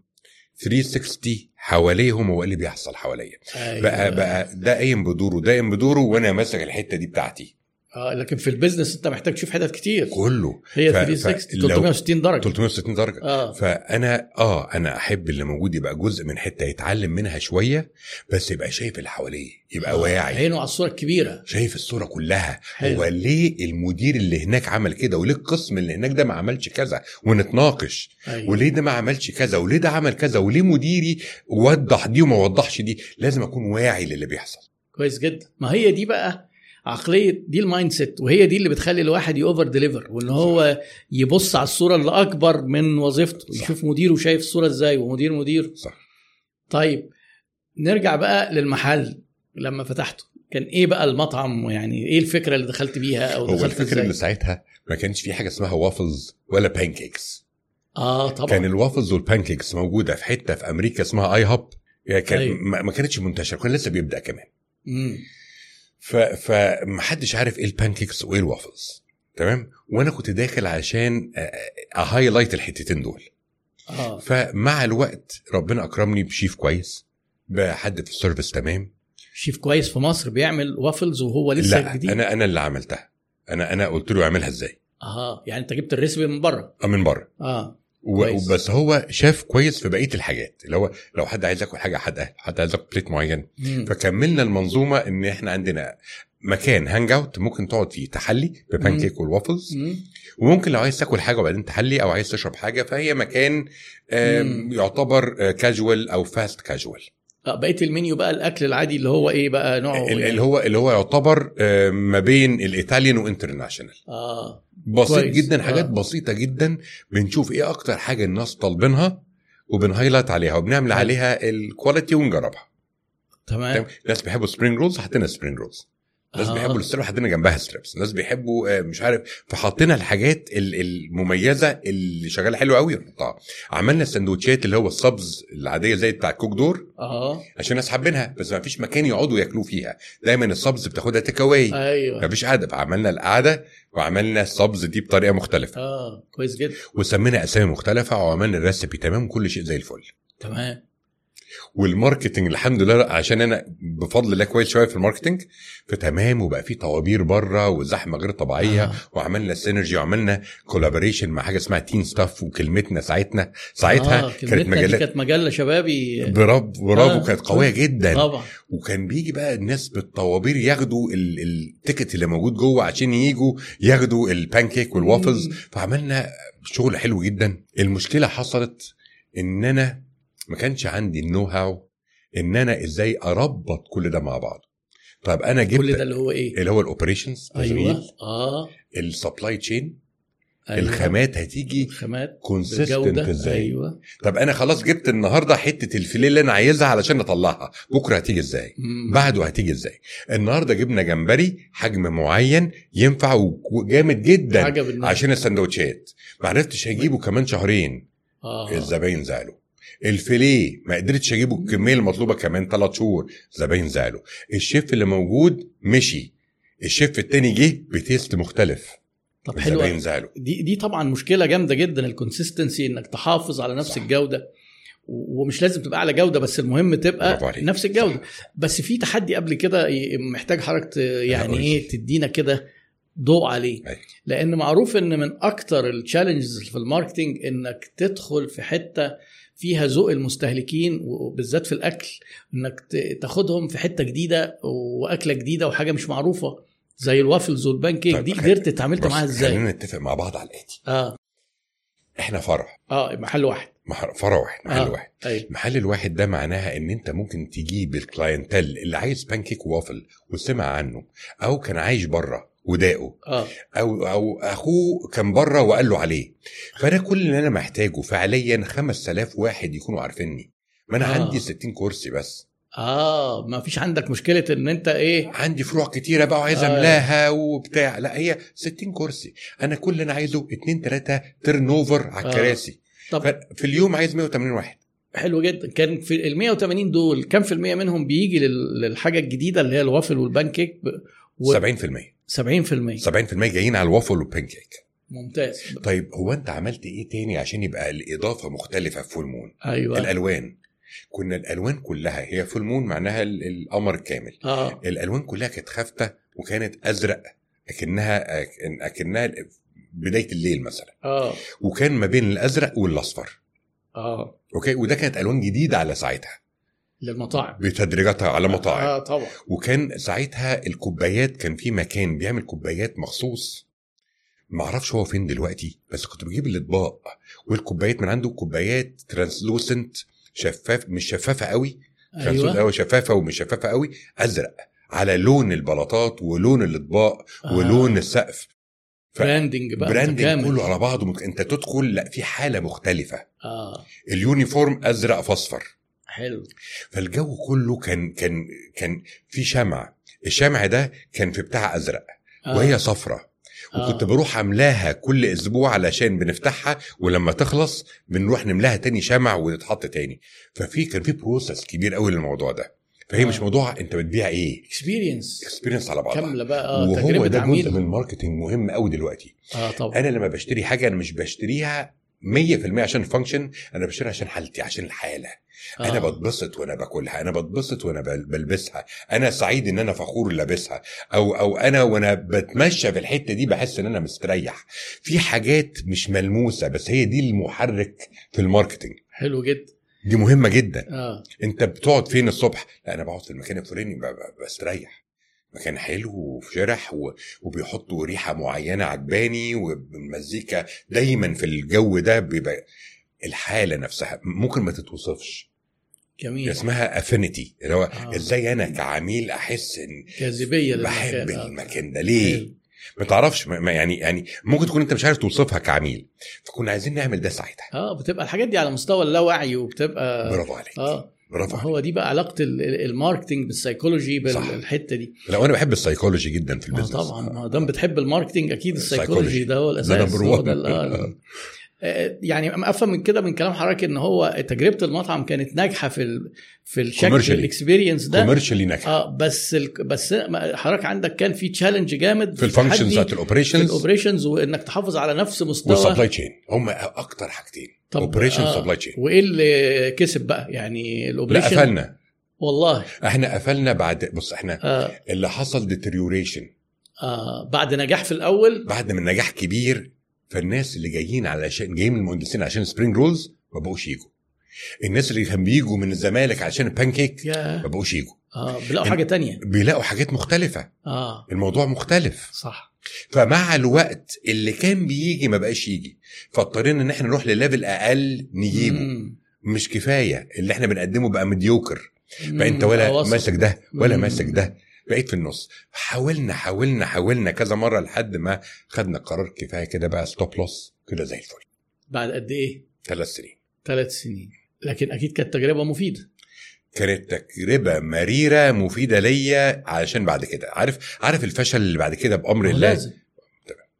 360 حواليهم هو اللي بيحصل حواليا أيوة. بقى بقى ده قايم بدوره ده قايم بدوره وأنا ماسك الحتة دي بتاعتي آه لكن في البيزنس انت محتاج تشوف حتت كتير. كله. هي ف- 360 فلو- 360 درجة. 360 درجة. آه. فأنا آه أنا أحب اللي موجود يبقى جزء من حتة يتعلم منها شوية بس يبقى شايف اللي حواليه يبقى آه، واعي. عينه على الصورة الكبيرة. شايف الصورة كلها. حلو. هو ليه المدير اللي هناك عمل كده؟ وليه القسم اللي هناك ده ما عملش كذا؟ ونتناقش. أيوة. وليه ده ما عملش كذا؟ وليه ده عمل كذا؟ وليه مديري وضح دي وما وضحش دي؟ لازم أكون واعي للي بيحصل. كويس جدا. ما هي دي بقى عقلية دي ال mindset وهي دي اللي بتخلي الواحد ي over deliver وإن هو يبص على الصورة اللي اكبر من وظيفته صح. يشوف مديره شايف الصورة إزاي ومدير مدير صح. طيب نرجع بقى للمحل لما فتحته. كان إيه بقى المطعم يعني إيه الفكرة اللي دخلت بيها أو هو دخلت الفكرة إن إزاي ساعتها ما كانش في حاجة اسمها وافلز ولا pancakes آه طبعا. كان ال waffles وال pancakes موجودة في حتة في أمريكا اسمها IHOP يعني كان أيوة. ما ما كانتش منتشرة كان لسه بيبدأ كمان. مم. ف فمحدش عارف إيه ال pancakes وايه الوافلز تمام؟ وأنا كنت داخل عشان ا highlight الحتتين دول. آه. فمع الوقت ربنا اكرمني بشيف كويس بحد في ال service تمام. شيف كويس في مصر بيعمل وافلز وهو لسه لا جديد. أنا أنا اللي عملتها. أنا أنا قلت له اعملها إزاي. آه يعني أنت جبت ال recipe من بره. آه، من بره. آه. كويس. بس هو شيف كويس في بقية الحاجات اللي هو لو حد عايز ياكل حاجة حد حد عايز ياكل plate معين مم. فكملنا المنظومة إن إحنا عندنا مكان hang out ممكن تقعد فيه تحلي ب pancake وال waffles مم. وممكن لو عايز تاكل حاجة وبعدين تحلي أو عايز تشرب حاجة فهي مكان. يعتبر كاجوال أو fast casual آه بقيه المنيو بقى الأكل العادي اللي هو إيه بقى نوعه يعني؟ اللي هو اللي هو يعتبر آم، ما بين ال Italian و international آه بسيط كويس. جدا حاجات آه. بسيطة جدا بنشوف إيه أكتر حاجة الناس طالبينها وبن highlight عليها وبنعمل. عليها ال quality ونجربها تمام تمام الناس بيحبوا spring rolls حطينا spring rolls ناس آه. بيحبوا ال strips حطينا جنبها strips. ناس بيحبوا آه، مش عارف فحطينا الحاجات ال- المميزة اللي شغالة حلو قوي نحطها عملنا السندوتشات اللي هو ال subs العادية زي بتاع ال Cook Door آه. عشان الناس حابينها بس ما فيش مكان يقعدوا ياكلوا فيها. دايما السيبز بتاخدها take away أيوه. ما فيش قعده فعملنا القعدة وعملنا السيبز دي بطريقة مختلفة. آه كويس جدا. وسمينا أسامي مختلفة وعملنا ال recipe تمام؟ كل شيء زي الفل. تمام. وال marketing الحمد لله عشان أنا بفضل الله كويس شوية في ال marketing فتمام وبقى في طوابير بره وزحمة غير طبيعية آه. وعملنا synergy وعملنا collaboration مع حاجة اسمها Teen Stuff وكلمتنا ساعتنا ساعتها آه. كانت مجلات كانت مجلة شبابي برافو برافو آه. كانت قوية جدا طبعا وكان بيجي بقى الناس بالطوابير ياخدوا ال- ال ticket اللي موجود جوه عشان يجوا ياخدوا ال pancake وال waffles. فعملنا شغل حلو جدا المشكلة حصلت إن أنا ما كانش عندي ال know-how إن أنا إزاي أربط كل ده مع بعض. طب أنا جبت كل ده اللي هو إيه؟ اللي هو ال operations أيوه. آه. ال supply chain أيوة. الخامات هتيجي الخامات consistent إزاي؟ أيوه. طب أنا خلاص جبت النهارده حتة ال fillet اللي أنا عايزها علشان أطلعها. بكرة هتيجي إزاي؟ مم. بعده هتيجي إزاي؟ النهارده جبنا جمبري حجم معين ينفع وجامد جدا. عشان السندوتشات. ما عرفتش اجيبه كمان شهرين. آه. الزباين زعلوا. ال fillet ما قدرتش أجيبه الكمية المطلوبة كمان ثلاث شهور الزباين زعلوا الشيف اللي موجود مشي الشيف التاني جه ب taste مختلف طب حلو دي دي طبعا مشكلة جامدة جدا ال consistency إنك تحافظ على نفس صح. صح. الجوده ومش لازم تبقى أعلى جودة بس المهم تبقى. نفس الجودة بس في تحدي قبل كده محتاج حضرتك يعني. إيه تدينا كده ضوء عليه أيوة. لأن معروف إن من أكتر ال challenges في ال marketing إنك تدخل في حتة فيها ذوق المستهلكين وبالذات في الأكل إنك تاخدهم في حتة جديدة وأكلة جديدة وحاجة مش معروفة زي ال waffles وال pancake طيب، دي قدرت اتعاملت معاها إزاي؟ خلينا نتفق مع بعض على الآتي. آه. إحنا فرع. آه محل واحد. فرع واحد محل آه. واحد. أيوه المحل الواحد ده معناها إن أنت ممكن تجيب ال clientele اللي عايز pancake و waffle وسمع عنه أو كان عايش بره وداقه آه. أو أو أخوه كان بره وقال له عليه فأنا كل اللي أنا محتاجه فعليا 5000 واحد يكونوا عارفيني. ما أنا آه. آه. عندي 60 كرسي بس. آه ما فيش عندك مشكلة إن أنت إيه؟ عندي فروع كتيرة بقى وعايز آه. أملاها وبتاع. لا هي 60 كرسي. أنا كل اللي أنا عايزه اتنين تلاتة turnover على آه. الكراسي. طب في اليوم عايز 180 واحد. حلو جدا. كان في ال 180 دول كم في المية منهم بيجي لل- للحاجة الجديدة اللي هي ال waffle وال pancake و- 70% 70% 70% جايين على ال waffle وال pancake ممتاز. طيب هو انت عملت إيه تاني عشان يبقى الإضافة مختلفة في Full Moon أيوه. الألوان. كنا الألوان كلها هي Full Moon معناها ال- القمر الكامل آه. الألوان كلها كانت خافتة وكانت أزرق اكنها أكنها بداية الليل مثلا. آه. وكان ما بين الأزرق والأصفر. آه. okay؟ وده كانت ألوان جديدة على ساعتها. للمطاعم. بتدريجاتها على مطاعم. آه طبعا. وكان ساعتها الكوبايات كان في مكان بيعمل كوبايات مخصوص. ما أعرفش هو فين دلوقتي بس كنت بجيب الأطباق والكوبايات من عنده كوبايات translucent شفاف مش شفافة قوي. أيوه. قوي شفافة ومش شفافة قوي أزرق. على لون البلاطات ولون الأطباق آه. ولون السقف. ف- branding بقى branding. كله على بعضه أنت تدخل لأ في حالة مختلفة. آه. ال uniform أزرق فاصفر. حلو. فالجو كله كان كان كان في شمع. الشمع ده كان في بتاع أزرق آه. وهي صفرة. وكنت آه. بروح أملاها كل أسبوع علشان بنفتحها ولما تخلص بنروح نملاها تاني شمع وتتحط تاني. ففي كان في process كبير قوي للموضوع ده. فهي آه. مش موضوع أنت بتبيع إيه. experience experience على بعضها. كاملة بقى آه وهو ده جزء من ال marketing مهم قوي دلوقتي. آه طبعا. أنا لما بشتري حاجة أنا مش بشتريها 100% عشان function أنا بشتريها عشان حالتي عشان الحالة. أنا آه. بتبسط وأنا باكلها أنا بتبسط وأنا بل- بلبسها. أنا سعيد إن أنا فخور لابسها. أو أو أنا وأنا بتمشى في الحتة دي بحس إن أنا مستريح. في حاجات مش ملموسة بس هي دي المحرك في ال marketing حلو جدا. دي مهمة جدا. آه. أنت بتقعد فين الصبح؟ لا أنا بقعد في المكان الفلاني بستريح. مكان حلو وشرح و- وبيحطوا ريحة معينة عجباني والمزيكا دايما في الجو ده بيبقى الحالة نفسها ممكن ما تتوصفش. جميل. اسمها افينيتي اللي هو آه. إزاي أنا كعميل أحس إن جاذبية بحب آه. المكان ده ليه؟ حلو. ما تعرفش ما يعني يعني ممكن تكون أنت مش عارف توصفها كعميل فكنا عايزين نعمل ده ساعتها. آه بتبقى الحاجات دي على مستوى اللاوعي وبتبقى برافو عليك. آه. برافو هو دي بقى علاقة ال- ال- ال marketing بال psychology صح. بالحتة دي لو أنا بحب السيكولوجي جدا في ما ال business طبعا ما دام بتحب ال marketing أكيد ال psychology. ال psychology ده هو ده الأساس number هو. ده آه. آه، يعني أفهم من كده من كلام حضرتك إن هو تجربة المطعم كانت ناجحة في ال... في الشكل. ال experience ده commercially ناجحة آه بس ال... بس حضرتك عندك كان في challenge جامد في ال functions بتاعت ال operations ال operations وإنك تحافظ على نفس مستوى وال supply chain هم أكتر حاجتين طب، operation آه. supply chain وإيه اللي كسب بقى؟ يعني لا ال operation قفلنا. والله. إحنا قفلنا بعد بص إحنا آه. اللي حصل deterioration آه بعد نجاح في الأول؟ بعد من نجاح كبير فالناس اللي جايين علشان جايين من المهندسين عشان spring rolls ما بقوش يجوا. الناس اللي كانوا بيجوا من الزمالك عشان البانكيك ما بقوش يجوا. آه بيلاقوا حاجة تانية. بيلاقوا حاجات مختلفة. آه. الموضوع مختلف. صح. فمع الوقت اللي كان بيجي ما بقاش يجي فاضطرينا إن إحنا نروح لل level أقل نجيبه مم. مش كفاية اللي إحنا بنقدمه بقى mediocre فانت. ولا. ماسك ده ولا. ماسك ده بقيت في النص حاولنا حاولنا حاولنا كذا مرة لحد ما خدنا قرار كفاية كده بقى stop loss كده زي الفل بعد قد إيه؟ ثلاث سنين ثلاث سنين لكن أكيد كانت تجربة مفيدة كانت تجربة مريرة مفيدة ليا علشان بعد كده. عارف عارف الفشل اللي بعد كده بأمر الله؟ لازم.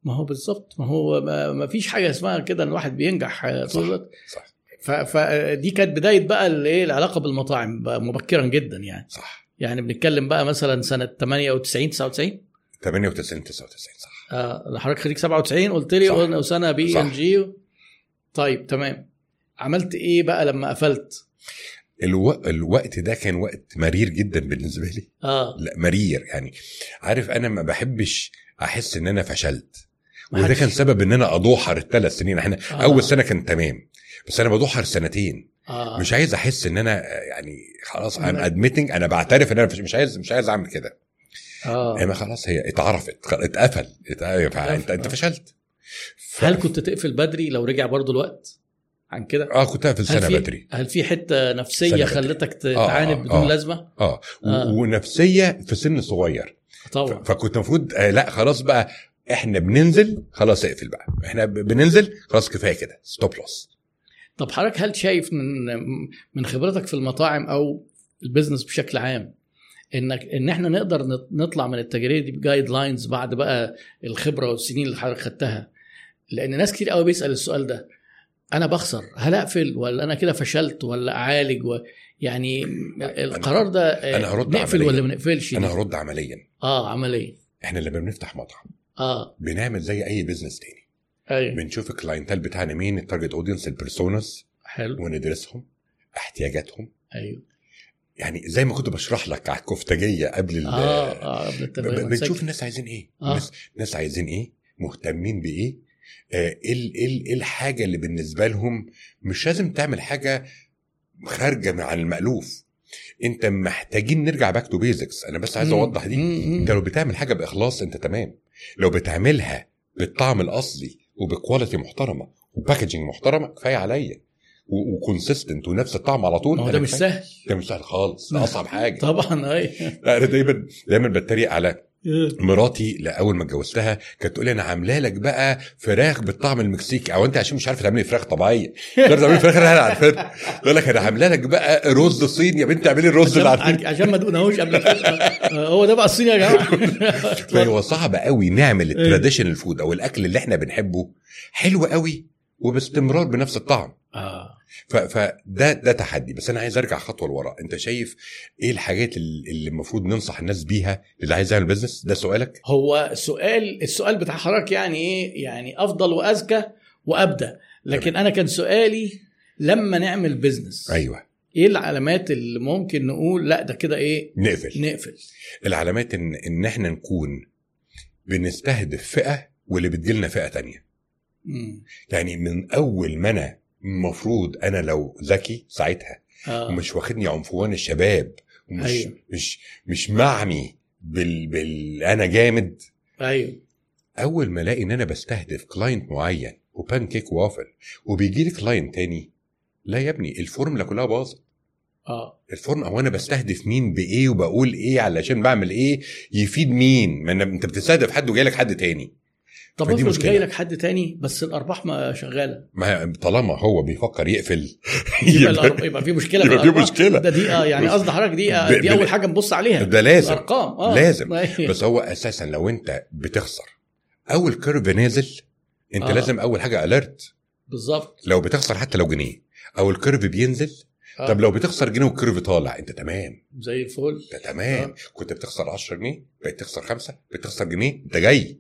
ما هو بالظبط. ما هو ما, فيش حاجة اسمها كده إن الواحد بينجح آه، صح. صح. فدي كانت بداية بقى الايه العلاقة بالمطاعم مبكرا جدا يعني. صح. يعني بنتكلم بقى مثلا سنة 98 99 98 99 صح. آه حضرتك خريج 97 قلت لي. قلنا وسنة بي. إم جي. طيب تمام. عملت إيه بقى لما قفلت؟ ألو... الوقت ده كان وقت مرير جدا بالنسبة لي. آه. لا مرير يعني. عارف أنا ما بحبش أحس إن أنا فشلت. وده كان سبب إن أنا أدوحر الثلاث سنين. إحنا آه. آه. أول سنة كان تمام بس أنا بدوحر سنتين. آه. مش عايز أحس إن أنا آه، يعني خلاص ام ادميتنج أنا بعترف إن أنا مش عايز مش عايز أعمل كده. آه. اما خلاص هي اتعرفت اتقفل ات- فانت أنت آه. فشلت. ف... هل كنت تقفل بدري لو رجع برضو الوقت؟ عن كده؟ آه كنت هل سنه في بدري هل في حتة نفسية. خلتك ت- آه، تعاند آه، بدون آه. لازمة؟ آه. آه. ونفسية في سن صغير طبعا فكنت المفروض آه لا خلاص بقى إحنا بننزل خلاص اقفل بقى إحنا بننزل خلاص كفاية كده stop loss طب حضرتك هل شايف من من خبرتك في المطاعم أو ال business بشكل عام إنك إن إحنا نقدر نط- نطلع من التجارب دي ب guidelines بعد بقى الخبرة والسنين اللي حضرتك خدتها لأن ناس كتير قوي بيسأل السؤال ده أنا بخسر هل أقفل ولا أنا كده فشلت ولا أعالج و... يعني القرار ده آه، أنا هرد نقفل عملياً. ولا ما نقفلش؟ أنا؟ هرد عمليا. آه عمليه إحنا لما بنفتح مطعم. آه. بنعمل زي أي business تاني. أيوه. بنشوف ال clientele بتاعنا مين ال target audience ال personas حلو. وندرسهم احتياجاتهم. أيوه. يعني زي ما كنت بشرح لك على الكفتاجيه قبل ال- آه آه قبل بنشوف الناس عايزين إيه. آه. الناس ناس عايزين إيه مهتمين بإيه. إيه ال- إيه ال- إيه الحاجة اللي بالنسبة لهم مش لازم تعمل حاجة خارجة عن المألوف. أنت محتاجين نرجع back to basics أنا بس عايز. أوضح دي. أنت لو بتعمل حاجة بإخلاص أنت تمام. لو بتعملها بالطعم الأصلي وب quality محترمة و packaging محترمة كفاية عليا. و consistent ونفس الطعم على طول هو ده مش. سهل. ده مش سهل خالص. ده أصعب حاجة. طبعا اي لا، أنا دايما دايما بتريق على مراتي لأول ما اتجوزتها كانت تقول لي أنا عاملة لك بقى فراخ بالطعم المكسيكي. أو أنت عشان مش عارفة تعملي فراخ طبيعية. مش عارفه تعملي فراخ؟ اللي إحنا عارفينها تقول لك أنا عاملة لك بقى رز صيني. يا بنتي اعملي الرز اللي عارفينه عشان ما دقناهوش قبل كده. هو ده بقى الصيني يا جماعة. فهو صعب قوي نعمل ال traditional food أو الأكل اللي إحنا بنحبه حلو قوي وباستمرار بنفس الطعم. آه. فده ده تحدي. بس أنا عايز أرجع خطوة لورا. أنت شايف إيه الحاجات اللي المفروض ننصح الناس بيها اللي عايز يعمل business ده سؤالك؟ هو سؤال السؤال بتاع حضرتك يعني إيه؟ يعني أفضل واذكى وأبدى. لكن أنا كان سؤالي لما نعمل بزنس أيوه. إيه العلامات اللي ممكن نقول لأ ده كده إيه؟ نقفل. نقفل. العلامات إن إن إحنا نكون بنستهدف فئة واللي بتجيلنا فئة تانية. مم. يعني من أول ما أنا المفروض أنا لو ذكي ساعتها آه. ومش واخدني عنفوان الشباب ومش أيوة. مش مش معني بال, بال أنا جامد. أيوه. أول ما ألاقي إن أنا بستهدف كلاينت معين وبان كيك وافل وبيجي لي كلاينت تاني لا يا ابني الفورمولا كلها باظت. آه. الفورم أو أنا بستهدف مين بإيه وبقول إيه علشان بعمل إيه يفيد مين؟ ما أنت بتستهدف حد وجاي لك حد تاني. طب افرض مشكلة. جاي لك حد تاني بس الأرباح ما شغالة ما طالما هو بيفكر يقفل يبقى, يبقى في مشكلة يبقى في. مشكلة. ده دي آه يعني قصد حضرتك دي آه دي أول حاجة نبص عليها ده لازم الأرقام آه لازم. بس هو أساسا لو أنت بتخسر أول curve نازل أنت آه. لازم أول حاجة alert بالظبط لو بتخسر حتى لو جنيه أو ال curve بينزل آه. طب لو بتخسر جنيه وال curve طالع أنت تمام زي الفل أنت تمام آه. كنت بتخسر 10 جنيه بقيت تخسر خمسة بتخسر جنيه أنت جاي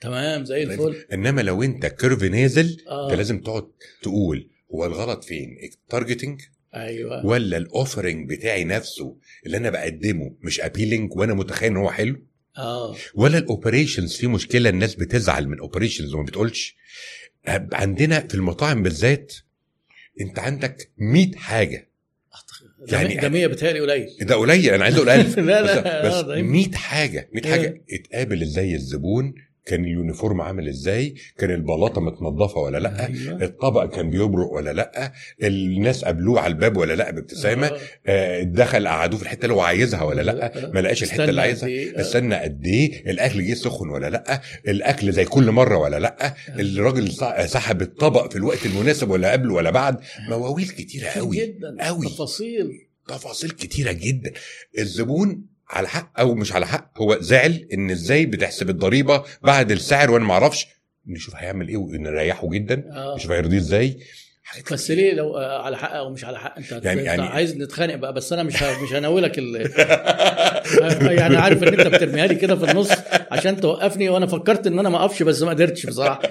تمام زي الفل. إنما لو أنت curve نازل آه. انت لازم تقعد تقول هو الغلط فين؟ ال targeting أيوه. ولا ال offering بتاعي نفسه اللي أنا بقدمه مش appealing وأنا متخيل إن هو حلو؟ آه. ولا ال operations في مشكلة الناس بتزعل من operations وما بتقولش؟ عندنا في المطاعم بالذات أنت عندك 100 حاجة. يعني ده 100 بتهيألي قليل. ده قليل أنا عايز أقول 1000 لا لا بس آه، ده 100 حاجة 100 حاجة. إيه. اتقابل إزاي الزبون كان ال uniform عامل إزاي؟ كان البلاطة متنظفة ولا لأ؟ أيوة. الطبق كان بيبرق ولا لأ؟ الناس قابلوه على الباب ولا لأ؟ بابتسامة. آه. آه، دخل قعدوه في الحتة اللي هو عايزها ولا لأ؟ ما لقاش الحتة اللي عايزها. إيه؟ آه. استنى قد إيه؟ الأكل جه سخن ولا لأ؟ الأكل زي كل مرة ولا لأ؟ الراجل ص- سحب الطبق في الوقت المناسب ولا قبله ولا بعد؟ مواويل كتيرة كتير قوي جدا. قوي. تفاصيل. تفاصيل كتيرة جدا. الزبون على حق أو مش على حق هو زعل إن إزاي بتحسب الضريبة بعد السعر وأنا ما أعرفش. نشوف هيعمل إيه ونريحه جدا آه. نشوف هيرضيه إزاي. بس ليه لو آه، على حق أو مش على حق؟ أنت يعني- يعني عايز نتخانق بقى بس أنا مش مش هناولك ال يعني عارف إن أنت بترميها لي كده في النص عشان توقفني وأنا فكرت إن أنا ما أقفش بس ما قدرتش بصراحة.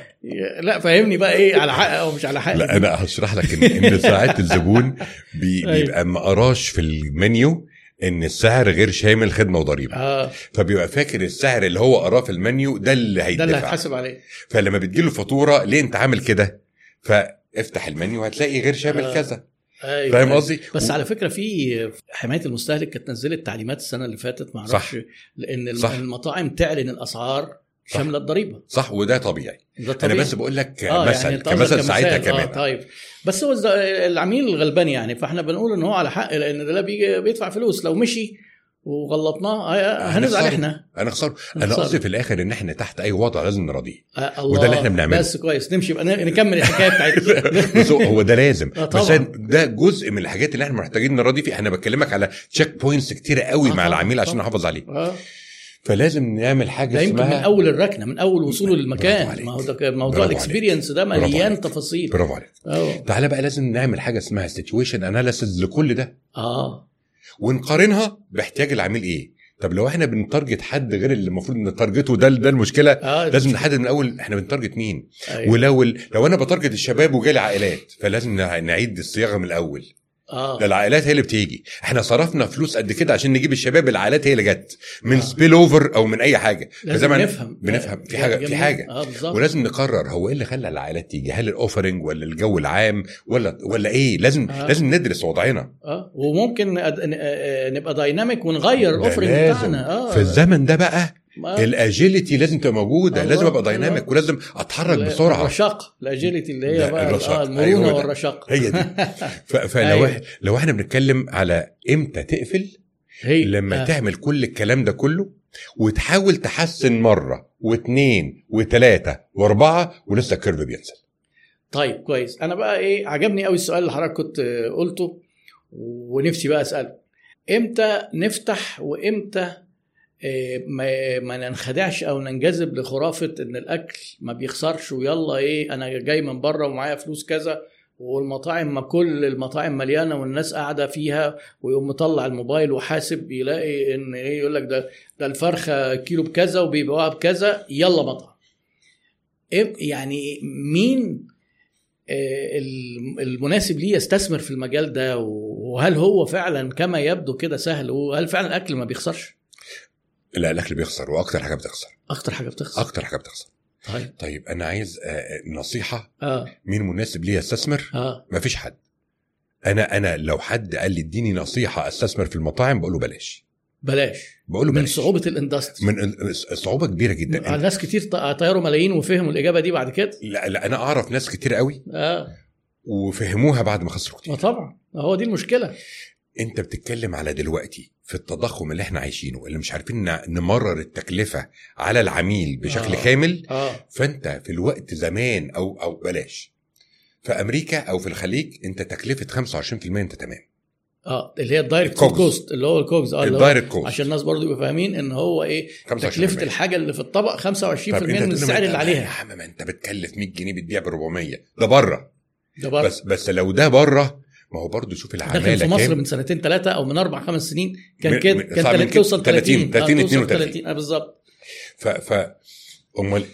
لا فهمني بقى إيه على حق أو مش على حق. لا أنا هشرح لك ان, إن ساعات الزبون بي أيوة. بيبقى ما قراش في المنيو إن السعر غير شامل خدمة وضريبة آه فبيبقى فاكر السعر اللي هو قراه في المنيو ده اللي ده اللي هيدفع هتحاسب عليه فلما بتجيله الفاتوره ليه أنت عامل كده فافتح المنيو هتلاقي غير شامل آه. كذا أيوه فاهم قصدي بس على فكرة في حماية المستهلك كانت نزلت تعليمات السنة اللي فاتت. أعرفش لأن صح. المطاعم تعلن الأسعار. شامله الضريبه صح وده طبيعي. ده أنا طبيعي. بس بقول لك مثل يعني أنت قصدك كمثل ساعتها كمثال. كمان. آه طيب. بس هو العميل غلبان يعني فإحنا بنقول إن هو على حق لأن ده بيجي بيدفع فلوس. لو مشي وغلطناه آه، هنزعل هنخسره. إحنا. أنا خسر أنا هنخسره. قصدي في الآخر إن إحنا تحت أي وضع لازم نراضيه. آه الله وده اللي إحنا بنعمله. بس كويس. نمشي بقى نكمل الحكاية بتاعتنا. بس هو- ده لازم. آه، بس. ده جزء من الحاجات اللي إحنا محتاجين نراضي فيها. أنا بكلمك على checkpoints كتيرة قوي آه، مع العميل عشان. نحافظ عليه. آه. فلازم نعمل حاجة ده يمكن من أول الركنة من أول وصوله للمكان. ما هو موضوع ال experience ده مليان. تفاصيل. برافو عليك. تعالى بقى لازم نعمل حاجة اسمها situation analysis لكل ده. آه. ونقارنها باحتياج العميل إيه. طب لو إحنا بن target حد غير اللي المفروض ن target ه ده ده المشكلة. آه لازم نحدد من الأول إحنا بن target مين. أيوة. ولو لو أنا ب target الشباب وجالي عائلات فلازم نع- نعيد الصياغة من الأول. ده العائلات هي اللي بتيجي. إحنا صرفنا فلوس قد كده عشان نجيب الشباب العائلات هي اللي جت. من آه. spillover أو من أي حاجة. لازم فزي ما نفهم. بنفهم. في آه، حاجة في جميل. حاجة. آه بالظبط. ولازم نقرر هو إيه اللي خلى العائلات تيجي؟ هل ال offering ولا الجو العام ولا ولا إيه؟ لازم آه. لازم ندرس وضعنا. آه. وممكن آه، نبقى dynamic ونغير ال offering. بتاعنا. آه. في الزمن ده بقى آه. ال agility لازم تبقى موجودة لازم أبقى. dynamic ولازم أتحرك بسرعة الرشاقه ال agility اللي هي بقى الرشاقة. آه المرونه أيوة ده. والرشاقه هي دي flow أيوة. لو إحنا بنتكلم على إمتى تقفل هي لما آه. تعمل كل الكلام ده كله وتحاول تحسن مرة واثنين وثلاثه وأربعة ولسه ال curve بينزل طيب كويس أنا بقى إيه عجبني قوي السؤال اللي حضرتك كنت قلته ونفسي بقى أسأله إمتى نفتح وإمتى ما ننخدعش أو ننجذب لخرافة إن الأكل ما بيخسرش ويلا إيه أنا جاي من بره ومعايا فلوس كذا والمطاعم ما كل المطاعم مليانة والناس قاعدة فيها ويقوم مطلع الموبايل وحاسب يلاقي إن إيه يقول لك ده ده الفرخة كيلو بكذا وبيبيعوها بكذا يلا مطعم. يعني مين آه، الم- المناسب ليه يستثمر في المجال ده؟ وهل هو فعلا كما يبدو كده سهل؟ وهل فعلا الأكل ما بيخسرش؟ لا الأكل بيخسر وأكتر حاجة بتخسر. أكتر حاجة بتخسر. أكتر حاجة بتخسر. طيب. طيب أنا عايز آه، نصيحة. آه. مين مناسب ليه أستثمر؟ آه. مفيش حد. أنا أنا لو حد قال لي اديني نصيحة أستثمر في المطاعم بقول له بلاش. بلاش. بقول له من بلاش. صعوبة الإندستري. من صعوبة كبيرة جدا. آه، ناس كتير طيروا ملايين وفهموا الإجابة دي بعد كده. لا, لا أنا أعرف ناس كتير قوي آه. وفهموها بعد ما خسروا كتير. طبعا. هو دي المشكلة. انت بتتكلم على دلوقتي في التضخم اللي إحنا عايشينه اللي مش عارفين نمرر التكلفة على العميل بشكل آه. آه. كامل آه فانت في الوقت زمان أو أو بلاش في أمريكا أو في الخليج انت تكلفة 25% انت تمام آه اللي هي ال direct. cost اللي هو ال COGS آه ال direct cost عشان الناس برضو يبقوا فاهمين إن هو إيه 25%. تكلفة الحاجة اللي في الطبق 25% طب من السعر لي اللي يا عليها عم ما أنت بتكلف 100 جنيه بتبيع ب 400 ده بره ده برضه بس بس لو ده بره ما هو برضه شوف العماله كان في مصر كام. من سنتين ثلاثة أو من أربع خمس سنين كان كده كان تلات-. توصل 30 30 30 آه، توصل 32. 30 آه بالظبط ف ف أمال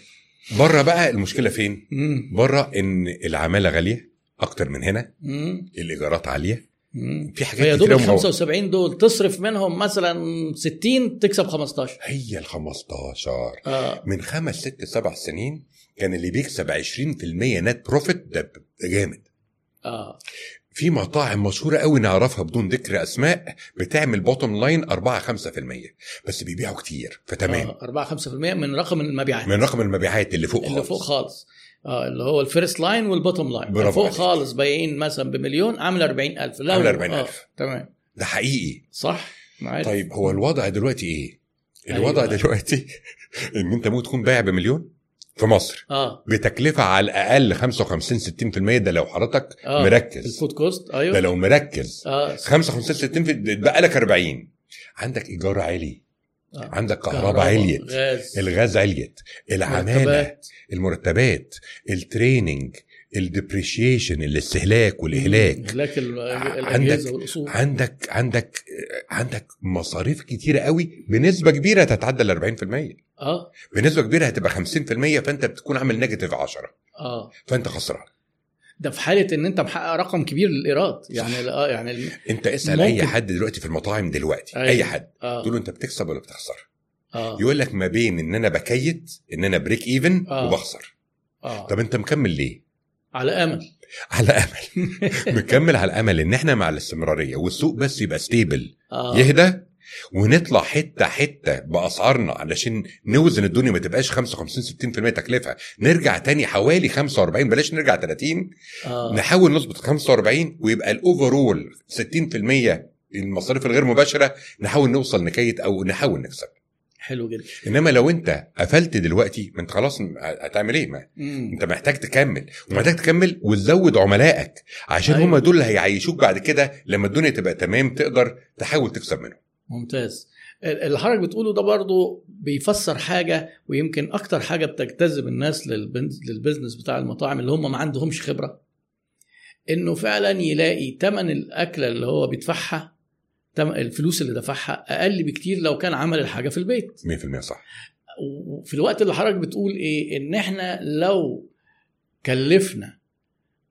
بره بقى المشكلة فين؟ بره إن العمالة غالية أكتر من هنا مم. الإيجارات عالية مم. في حاجات ال ومو- 75 دول تصرف منهم مثلا 60 تكسب 15 هي ال 15 آه من خمس ست سبع سنين كان اللي بيكسب 20% net profit ده جامد آه في مطاعم مشهورة قوي نعرفها بدون ذكر أسماء بتعمل bottom line 4 5% بس بيبيعوا كتير فتمام آه 4 5% من رقم المبيعات من رقم المبيعات اللي فوق اللي خالص. فوق خالص آه اللي هو ال first line وال bottom line فوق عليك. خالص بايعين مثلا بمليون عامل 40000 لا عامل هو- 40,000. آه. تمام ده حقيقي صح معاك طيب هو الوضع دلوقتي إيه؟ أيوة. الوضع دلوقتي إن أنت ممكن تكون بايع بمليون في مصر. آه. بتكلفة على الأقل 55 60% ده لو حضرتك آه. مركز. ال food cost؟ ده أيوه لو مركز. آه. 55 60 بقى لك 40 عندك إيجار عالي. آه. عندك كهرباء عليت. غاز. الغاز عليت. العمالة. مرتبات. المرتبات. ال training. ال depreciation الاستهلاك والإهلاك. اهلاك الأجهزة والأصول. عندك عندك عندك مصاريف كتيرة قوي بنسبة كبيرة تتعدى ال 40% آه. بنسبة كبيرة هتبقى 50% فأنت بتكون عامل negative 10 آه. فأنت خسران. ده في حالة إن أنت محقق رقم كبير للإيراد. يعني آه يعني ال- أنت اسأل ممكن. اي حد دلوقتي في المطاعم دلوقتي. أيوة. أي حد. آه. تقول له أنت بتكسب ولا بتخسر؟ آه. يقول لك ما بين إن أنا بكيت إن أنا break even آه. وبخسر. آه. طب أنت مكمل ليه؟ على أمل. على أمل. مكمل على أمل إن إحنا مع الاستمرارية والسوق بس يبقى stable آه. يهدى ونطلع حتة حتة بأسعارنا علشان نوزن الدنيا ما تبقاش 55 60% تكلفة. نرجع تاني حوالي 45 بلاش نرجع 30 آه. نحاول نظبط 45 ويبقى ال overall 60% المصاريف الغير مباشرة. نحاول نوصل نكيت أو نحاول نكسب. حلو جدا. إنما لو أنت قفلت دلوقتي ما أنت خلاص هتعمل إيه؟ ما مم. أنت محتاج تكمل. ومحتاج تكمل وتزود عملائك عشان أيوة. هم دول اللي هيعيشوك بعد كده لما الدنيا تبقى تمام تقدر تحاول تكسب منهم. ممتاز. ال- اللي حضرتك بتقوله ده برضه بيفسر حاجة ويمكن أكتر حاجة بتجتذب الناس للبزنس بتاع المطاعم اللي هم ما عندهمش خبرة إنه فعلا يلاقي ثمن الأكلة اللي هو بيدفعها الفلوس اللي دفعها أقل بكتير لو كان عمل الحاجة في البيت. 100% صح. وفي الوقت اللي حضرتك بتقول إيه إن إحنا لو كلفنا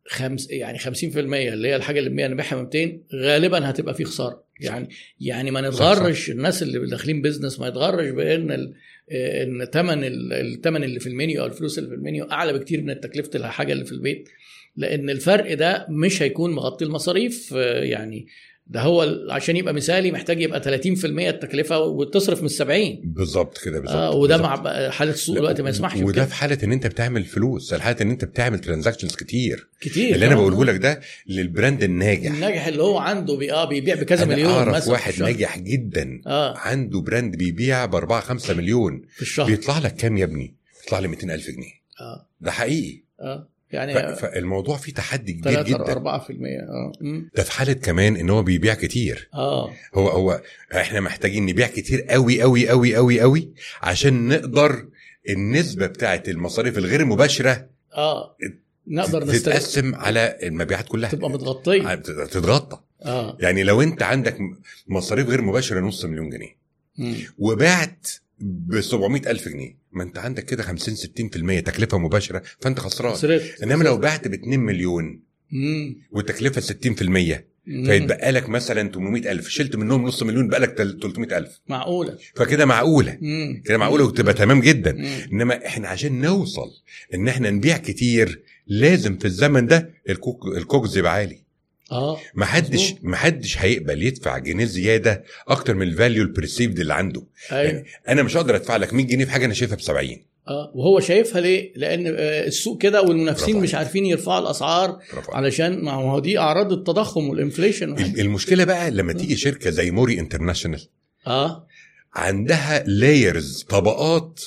خمس يعني 50% اللي هي الحاجة اللي 100 نبيعها ب 200 غالبا هتبقى في خسارة. يعني يعني ما نتغرش الناس اللي داخلين بيزنس ما يتغرش بأن ال- إن ثمن الثمن اللي في المنيو أو الفلوس اللي في المنيو أعلى بكتير من تكلفه الحاجة اللي في البيت. لأن الفرق ده مش هيكون مغطي المصاريف آه، يعني ده هو عشان يبقى مثالي محتاج يبقى 30% التكلفة وتصرف من 70 بالظبط كده بالظبط. آه وده. مع حالة السوق دلوقتي ما يسمحش وده بكده. في حالة إن أنت بتعمل فلوس في حاله إن أنت بتعمل transactions كتير. كتير اللي أنا كمان. بقوله لك ده لل brand الناجح. الناجح اللي هو عنده بي آه بيبيع بكذا أنا مليون أعرف مثلا واحد. ناجح جدا آه. عنده brand بيبيع ب 4 5 مليون. في الشهر. بيطلع لك كام يا ابني؟ بيطلع لي 200 ألف جنيه. آه. ده حقيقي. آه. يعني فالموضوع فيه تحدي كبير 3 جدا. 4% آه. ده في حالة كمان إن هو بيبيع كتير. آه. هو هو إحنا محتاجين نبيع كتير قوي قوي قوي قوي قوي عشان نقدر النسبة بتاعت المصاريف الغير مباشرة آه. نقدر تتقسم على المبيعات كلها. تبقى متغطية. تتغطى. آه. يعني لو أنت عندك مصاريف غير مباشرة نص مليون جنيه مم. وبعت ب 700 ألف جنيه. ما انت عندك كده 50 60% تكلفة مباشرة فانت خسران. صرفت انما لو بعت ب 2 مليون مم. والتكلفة 60% مم. فيتبقى لك مثلا 800 ألف. شلت منهم نص مليون بقى لك 300 ألف. معقولة. فكده معقولة. مم. كده معقولة وتبقى تمام جدا. مم. انما إحنا عشان نوصل ان إحنا نبيع كتير لازم في الزمن ده ال cook ال COGS يبقى عالي. آه محدش. محدش هيقبل يدفع جنيه زيادة أكتر من ال value ال perceived اللي عنده. أيوه. يعني أنا مش هقدر أدفع لك 100 جنيه في حاجة أنا شايفها ب 70 آه وهو شايفها ليه؟ لأن آه، السوق كده والمنافسين مش عارفين يرفعوا الأسعار. علشان ما هو دي أعراض التضخم وال inflation ال- المشكلة بقى لما تيجي شركة زي موري international آه. عندها layers طبقات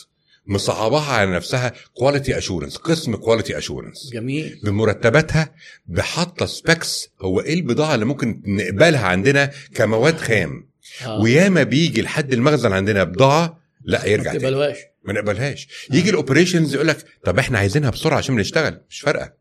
مصعباها على نفسها quality assurance قسم quality assurance جميل. بمرتباتها بحاطه specs هو إيه البضاعة اللي ممكن نقبلها عندنا كمواد خام. آه. وياما بيجي لحد المخزن عندنا بضاعة لا يرجع ما تاني. تقبلوهاش ما نقبلهاش. يجي ال operations يقول لك طب إحنا عايزينها بسرعة عشان نشتغل. مش فارقة.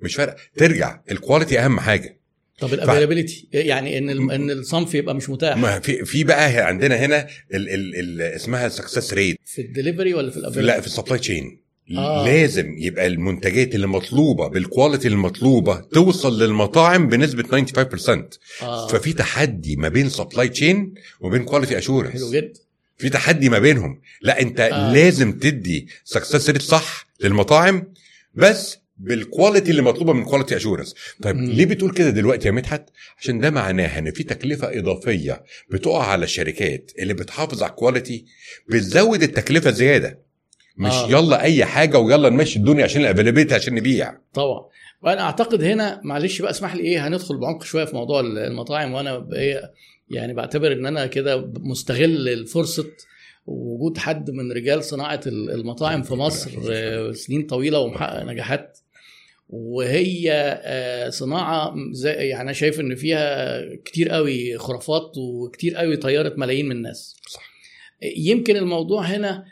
مش فارقة. ترجع. ال quality أهم حاجة. طب ال availability يعني إن ال- إن الصنف يبقى مش متاح. ما في في بقى عندنا هنا ال ال ال اسمها success rate في الدليفري ولا في لا ال availability في ال supply chain آه. لازم يبقى المنتجات اللي مطلوبه بال quality المطلوبة توصل للمطاعم بنسبة 95% آه. ففي تحدي ما بين supply chain وبين quality assurance حلو جدا. في تحدي ما بينهم. لا انت آه. آه. لازم تدي success rate صح للمطاعم بس بال quality اللي مطلوبة من quality assurance طيب مم. ليه بتقول كده دلوقتي يا مدحت؟ عشان ده معناها إن في تكلفة إضافية بتقع على الشركات اللي بتحافظ على ال quality بتزود التكلفة زيادة. مش آه. يلا أي حاجة ويلا نمشي الدنيا عشان ال availability عشان نبيع. طبعا. وأنا أعتقد هنا معلش بقى اسمح لي إيه هندخل بعمق شوية في موضوع المطاعم وأنا إيه يعني بعتبر إن أنا كده مستغل فرصه وجود حد من رجال صناعة المطاعم في مصر آه، سنين طويلة ومحقق نجاحات وهي آه، صناعة زي يعني أنا شايف إن فيها كتير قوي خرافات وكتير قوي طيرت ملايين من الناس صح. يمكن الموضوع هنا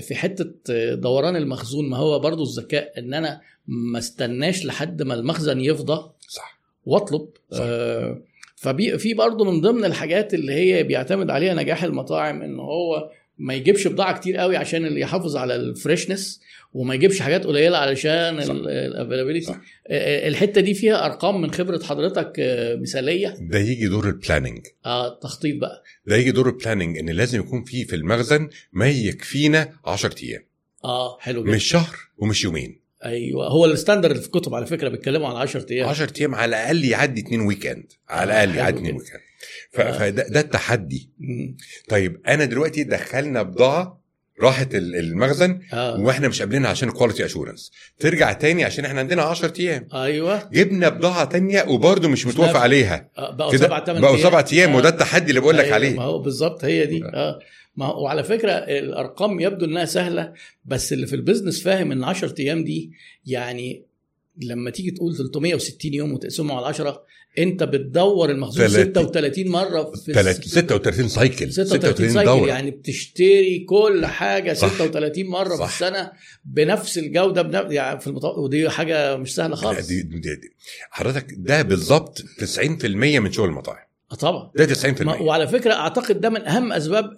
في حتة دوران المخزون ما هو برضو الذكاء إن أنا ما استناش لحد ما المخزن يفضى صح واطلب صح. آه فبي في برضو من ضمن الحاجات اللي هي بيعتمد عليها نجاح المطاعم إن هو ما يجيبش بضاعة كتير قوي عشان اللي يحافظ على ال freshness وما يجيبش حاجات قليلة علشان. ال availability صح. الحتة دي فيها أرقام من خبرة حضرتك آه، مثالية. ده يجي دور ال planning آه تخطيط بقى. ده يجي دور ال planning إن لازم يكون في في المخزن ما يكفينا 10 أيام. آه حلو جدا. مش شهر ومش يومين. أيوه هو ال standard في الكتب على فكرة بيتكلموا على 10 أيام. 10 أيام على الأقل يعدي اتنين weekend على آه، الأقل يعدي جدا. اتنين weekend آه. فده ده التحدي. طيب أنا دلوقتي دخلنا بضاعة راحت ال- المخزن آه. وإحنا مش قابلينها عشان quality assurance ترجع تاني عشان إحنا عندنا 10 أيام. أيوه. جبنا بضاعة تانية وبرضه مش متوافق عليها. آه، بقوا كده سبع ثمان بقوا سبع أيام آه. وده التحدي اللي بقول لك أيوة، عليه. ما هو بالظبط هي دي. آه. ما هو وعلى فكرة الأرقام يبدو إنها سهلة بس اللي في البيزنس فاهم إن 10 أيام دي يعني لما تيجي تقول 360 يوم وتقسمهم على 10 انت بتدور المخزون تلاتين. 36 مرة في تلات- 36 cycle 36 cycle. يعني بتشتري كل حاجة صح. 36 مرة صح. في السنة بنفس الجودة بنفس يعني في المط... ودي حاجة مش سهلة خالص دي دي دي. حضرتك ده بالظبط 90% من شغل المطاعم طبعا ده 90% ما- وعلى فكرة أعتقد ده من أهم أسباب.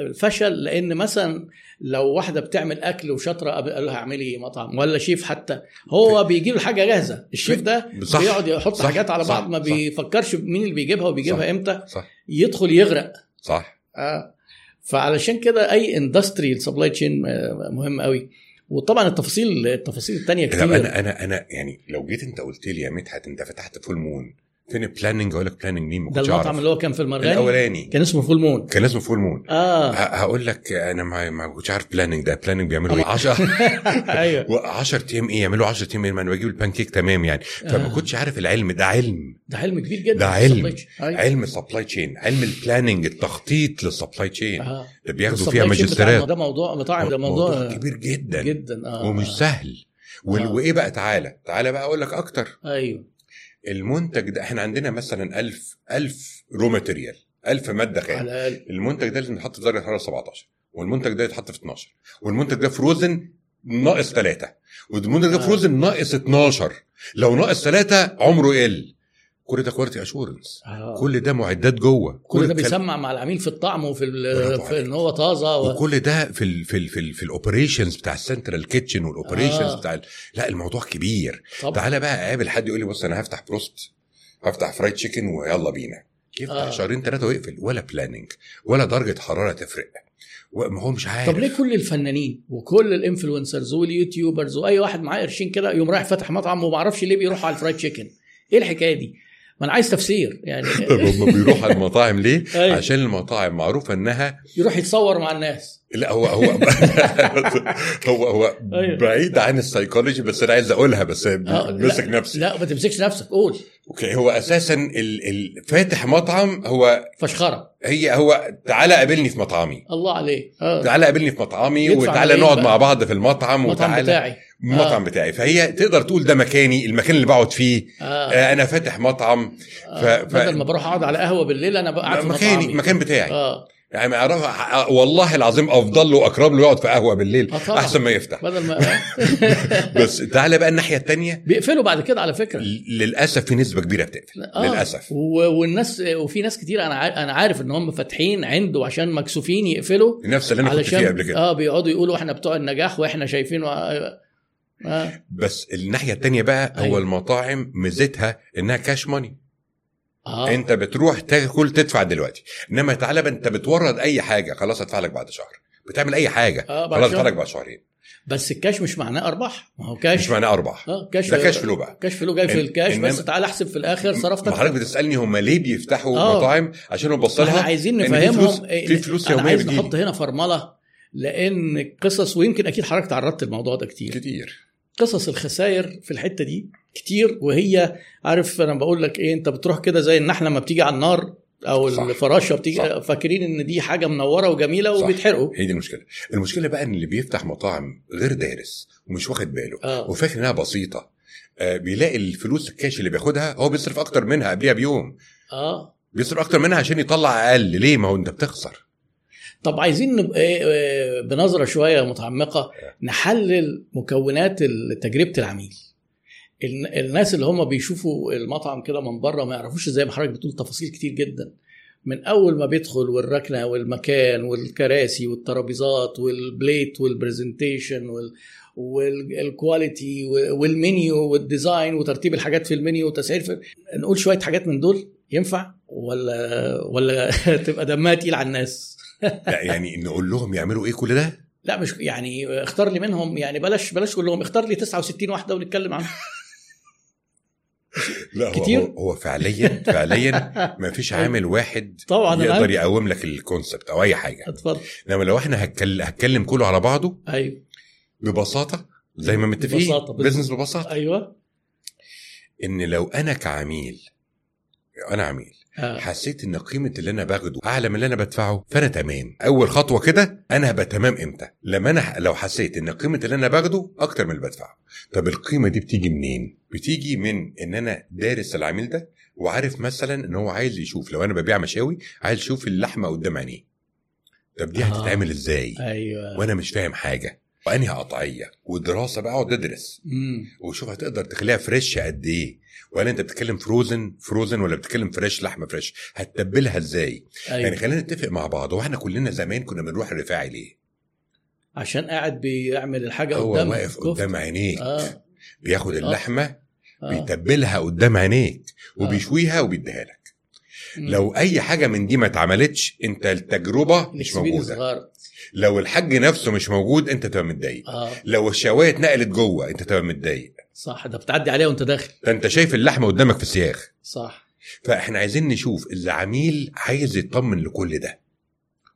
الفشل لأن مثلا لو واحدة بتعمل أكل وشاطرة قال لها اعملي مطعم ولا شيف حتى هو بيجيب له حاجة جاهزة الشيف ده صح. بيقعد يحط صح. حاجات على. بعض ما. بيفكرش مين اللي بيجيبها وبيجيبها صح. إمتى صح يدخل يغرق صح آه. فعلشان كده أي industry ال supply chain مهم قوي وطبعا التفاصيل التفاصيل التانية لا كتير أنا أنا أنا يعني لو جيت أنت قلت لي يا مدحت أنت فتحت Full Moon فين ال planning أقول لك planning مين؟ ما ده المطعم اللي هو كان في المرغني الأولاني. كان اسمه Full Moon كان اسمه Full Moon آه. هقول لك أنا ما ما كنتش عارف planning ده. planning بيعملوا إيه؟ 10 أيوه. 10 أيام إيه يعملوا 10 أيام إيه؟ ما أنا بجيب البانكيك تمام يعني. فما آه. كنتش عارف العلم. ده علم. ده علم كبير جدا. ده علم. أيوة. علم ال supply chain علم ال planning التخطيط لل supply chain آه. ده بياخدوا فيها ماجستيرات. ده موضوع مطاعم ده موضوع, كبير جدا. جدا. آه. ومش آه. سهل آه. وإيه بقى؟ تعالى. تعالى بقى أقول لك أكتر. أيوه. المنتج ده إحنا عندنا مثلا 1000 1000 raw material 1000 مادة خام. المنتج ده لازم يتحط في درجه حراره 17 والمنتج ده يتحط في 12 والمنتج ده frozen ناقص 3 والمنتج ده آه. frozen ناقص 12 لو ناقص 3 عمره يقل. كل ده كواليتي اشورنس آه. كل ده معدات جوه كل ده الكلام- بيسمع مع العميل في الطعم وفي في. إن هو طازة و... وكل ده في ال في ال في, ال في ال operations بتاع ال central kitchen وال operations آه. بتاع ال... لا الموضوع كبير طبعا تعالى بقى اقابل حد يقول لي بص أنا هفتح broast هفتح fried chicken ويلا بينا يفتح آه. آه. شهرين ثلاثة ويقفل ولا planning ولا درجة حرارة تفرق ما هو مش عارف طب ليه كل الفنانين وكل ال influencers وال YouTubers وأي واحد معاه قرشين كده يقوم رايح فاتح مطعم وما أعرفش ليه بيروح على ال fried chicken إيه الحكاية دي ما أنا عايز تفسير يعني. طب هم بيروحوا على المطاعم ليه؟ أيوة. عشان المطاعم معروفة إنها يروح يتصور مع الناس. لا هو هو هو هو أيوة. بعيد عن السيكولوجي بس أنا عايز أقولها بس آه، مسك نفسي لا ما تمسكش نفسك قول. okay هو أساسا ال- ال- فاتح مطعم هو فشخرة. هي هو تعالى قابلني في مطعمي. الله عليه آه. تعالى قابلني في مطعمي وتعالى نقعد بقى. مع بعض في المطعم المطعم وتعالى بتاعي. المطعم آه. بتاعي. فهي تقدر تقول ده مكاني المكان اللي بقعد فيه. آه. آه أنا فاتح مطعم. ف... آه. ف... بدل ما بروح أقعد على قهوة بالليل أنا بقى قاعد في مكاني مطعمي مكان بتاعي. آه. يعني أعرف والله العظيم أفضل له واقرب له يقعد في قهوة بالليل. آه طبعا. أحسن ما يفتح. بدل ما بس تعالى بقى الناحية الثانية بيقفلوا بعد كده على فكرة. للأسف في نسبة كبيرة بتقفل. آه. للأسف. و- والناس وفي ناس كتير أنا عا- أنا عارف إن هم فاتحين عنده عشان مكسوفين يقفلوا. نفس اللي أنا كنت فيه قبل كده. آه بيقعدوا يقولوا إحنا بتوع النجاح وإحنا شايفين و... آه. بس الناحية الثانية بقى هو أيوة. المطاعم ميزتها إنها كاش ماني آه. أنت بتروح تاكل تدفع دلوقتي. إنما تعالى أنت بتورد أي حاجة خلاص ادفع لك بعد شهر. بتعمل أي حاجة آه، بعد خلاص شهر. ادفع لك بعد شهرين. بس الكاش مش معناه أرباح. ما هو كاش مش معناه أرباح. آه كاش ده cash flow بقى. cash flow جاي في إن- الكاش بس إنما- تعال احسب في الآخر صرفت ما حضرتك بتسالني هم ليه بيفتحوا آه. مطاعم عشان ما إحنا لها عايزين إن نفهمهم. فلوس- في فلوس يومية عايز. نحط هنا فرملة لأن قصص ويمكن أكيد حضرتك تعرضت للموضوع ده كتير. كتير. قصص الخسائر في الحتة دي كتير وهي عارف أنا بقول لك إيه أنت بتروح كده زي النحلة لما بتيجي على النار أو صح. الفراشة بتيجي صح. فاكرين إن دي حاجة منورة وجميلة. وبيتحرقوا هي دي المشكلة. المشكلة بقى إن اللي بيفتح مطاعم غير دارس ومش واخد باله آه. وفاكر إنها بسيطة آه بيلاقي الفلوس الكاش اللي بياخدها هو بيصرف أكتر منها قبلها بيوم. آه. بيصرف أكتر منها عشان يطلع أقل. ليه؟ ما هو أنت بتخسر. طب عايزين نبقى إيه، إيه، بنظرة شوية متعمقة نحلل مكونات تجربة العميل. الن- الناس اللي هم بيشوفوا المطعم كده من بره ما يعرفوش زي ما حضرتك بتقول تفاصيل كتير جدا. من أول ما بيدخل والركنة والمكان والكراسي والترابيزات والبليت والبرزنتيشن وال والكواليتي والمنيو والديزاين وترتيب الحاجات في المنيو وتسعير في نقول شوية حاجات من دول ينفع ولا ولا تبقى دمها تقيل على الناس؟ لا يعني نقول لهم يعملوا إيه كل ده؟ لا مش يعني اختار لي منهم يعني بلاش بلاش كلهم اختار لي 69 واحدة ونتكلم عنهم. لا هو كتير؟ هو, هو فعليا فعليا ما فيش عامل واحد طبعا يقدر. يقوم لك ال concept أو أي حاجة. اتفضل. إنما لو إحنا هتكلم, هتكلم كله على بعضه أيوه. ببساطة زي ما متفقين ببساطة، بس- business ببساطة. أيوه. إن لو أنا كعميل أنا عميل آه. حسيت إن قيمة اللي أنا باخده أعلى من اللي أنا بدفعه فأنا تمام. أول خطوة كده أنا هبقى تمام إمتى؟ لما أنا لو حسيت إن قيمة اللي أنا باخده أكتر من اللي بدفعه. طب القيمة دي بتيجي منين؟ بتيجي من إن أنا دارس العميل ده وعارف مثلا إن هو عايز يشوف لو أنا ببيع مشاوي عايز يشوف اللحمة قدام عينيه. طب دي آه. هتتعمل إزاي؟ أيوه. وأنا مش فاهم حاجة. وأنهي قطعية؟ ودراسه بقى اقعد أدرس. وشوف هتقدر تخليها fresh قد إيه؟ ولا أنت بتتكلم frozen frozen ولا بتتكلم fresh لحمة fresh هتتبلها إزاي؟ يعني أيوه خلينا نتفق مع بعض. وإحنا كلنا زمان كنا بنروح الرفاعي ليه؟ عشان قاعد بيعمل الحاجة هو قدام واقف قدام عينيك. آه. بياخد اللحمة آه. بيتبلها قدام عينيك آه. وبيشويها وبيديها لك. لو أي حاجة من دي ما اتعملتش أنت التجربة مش موجودة. لو الحاج نفسه مش موجود انت تبقى متضايق. آه. لو الشواية اتنقلت جوه انت تبقى متضايق. صح ده بتعدي عليها وانت داخل. ده انت شايف اللحمة قدامك في السياخ. صح. فاحنا عايزين نشوف العميل عايز يطمن لكل ده.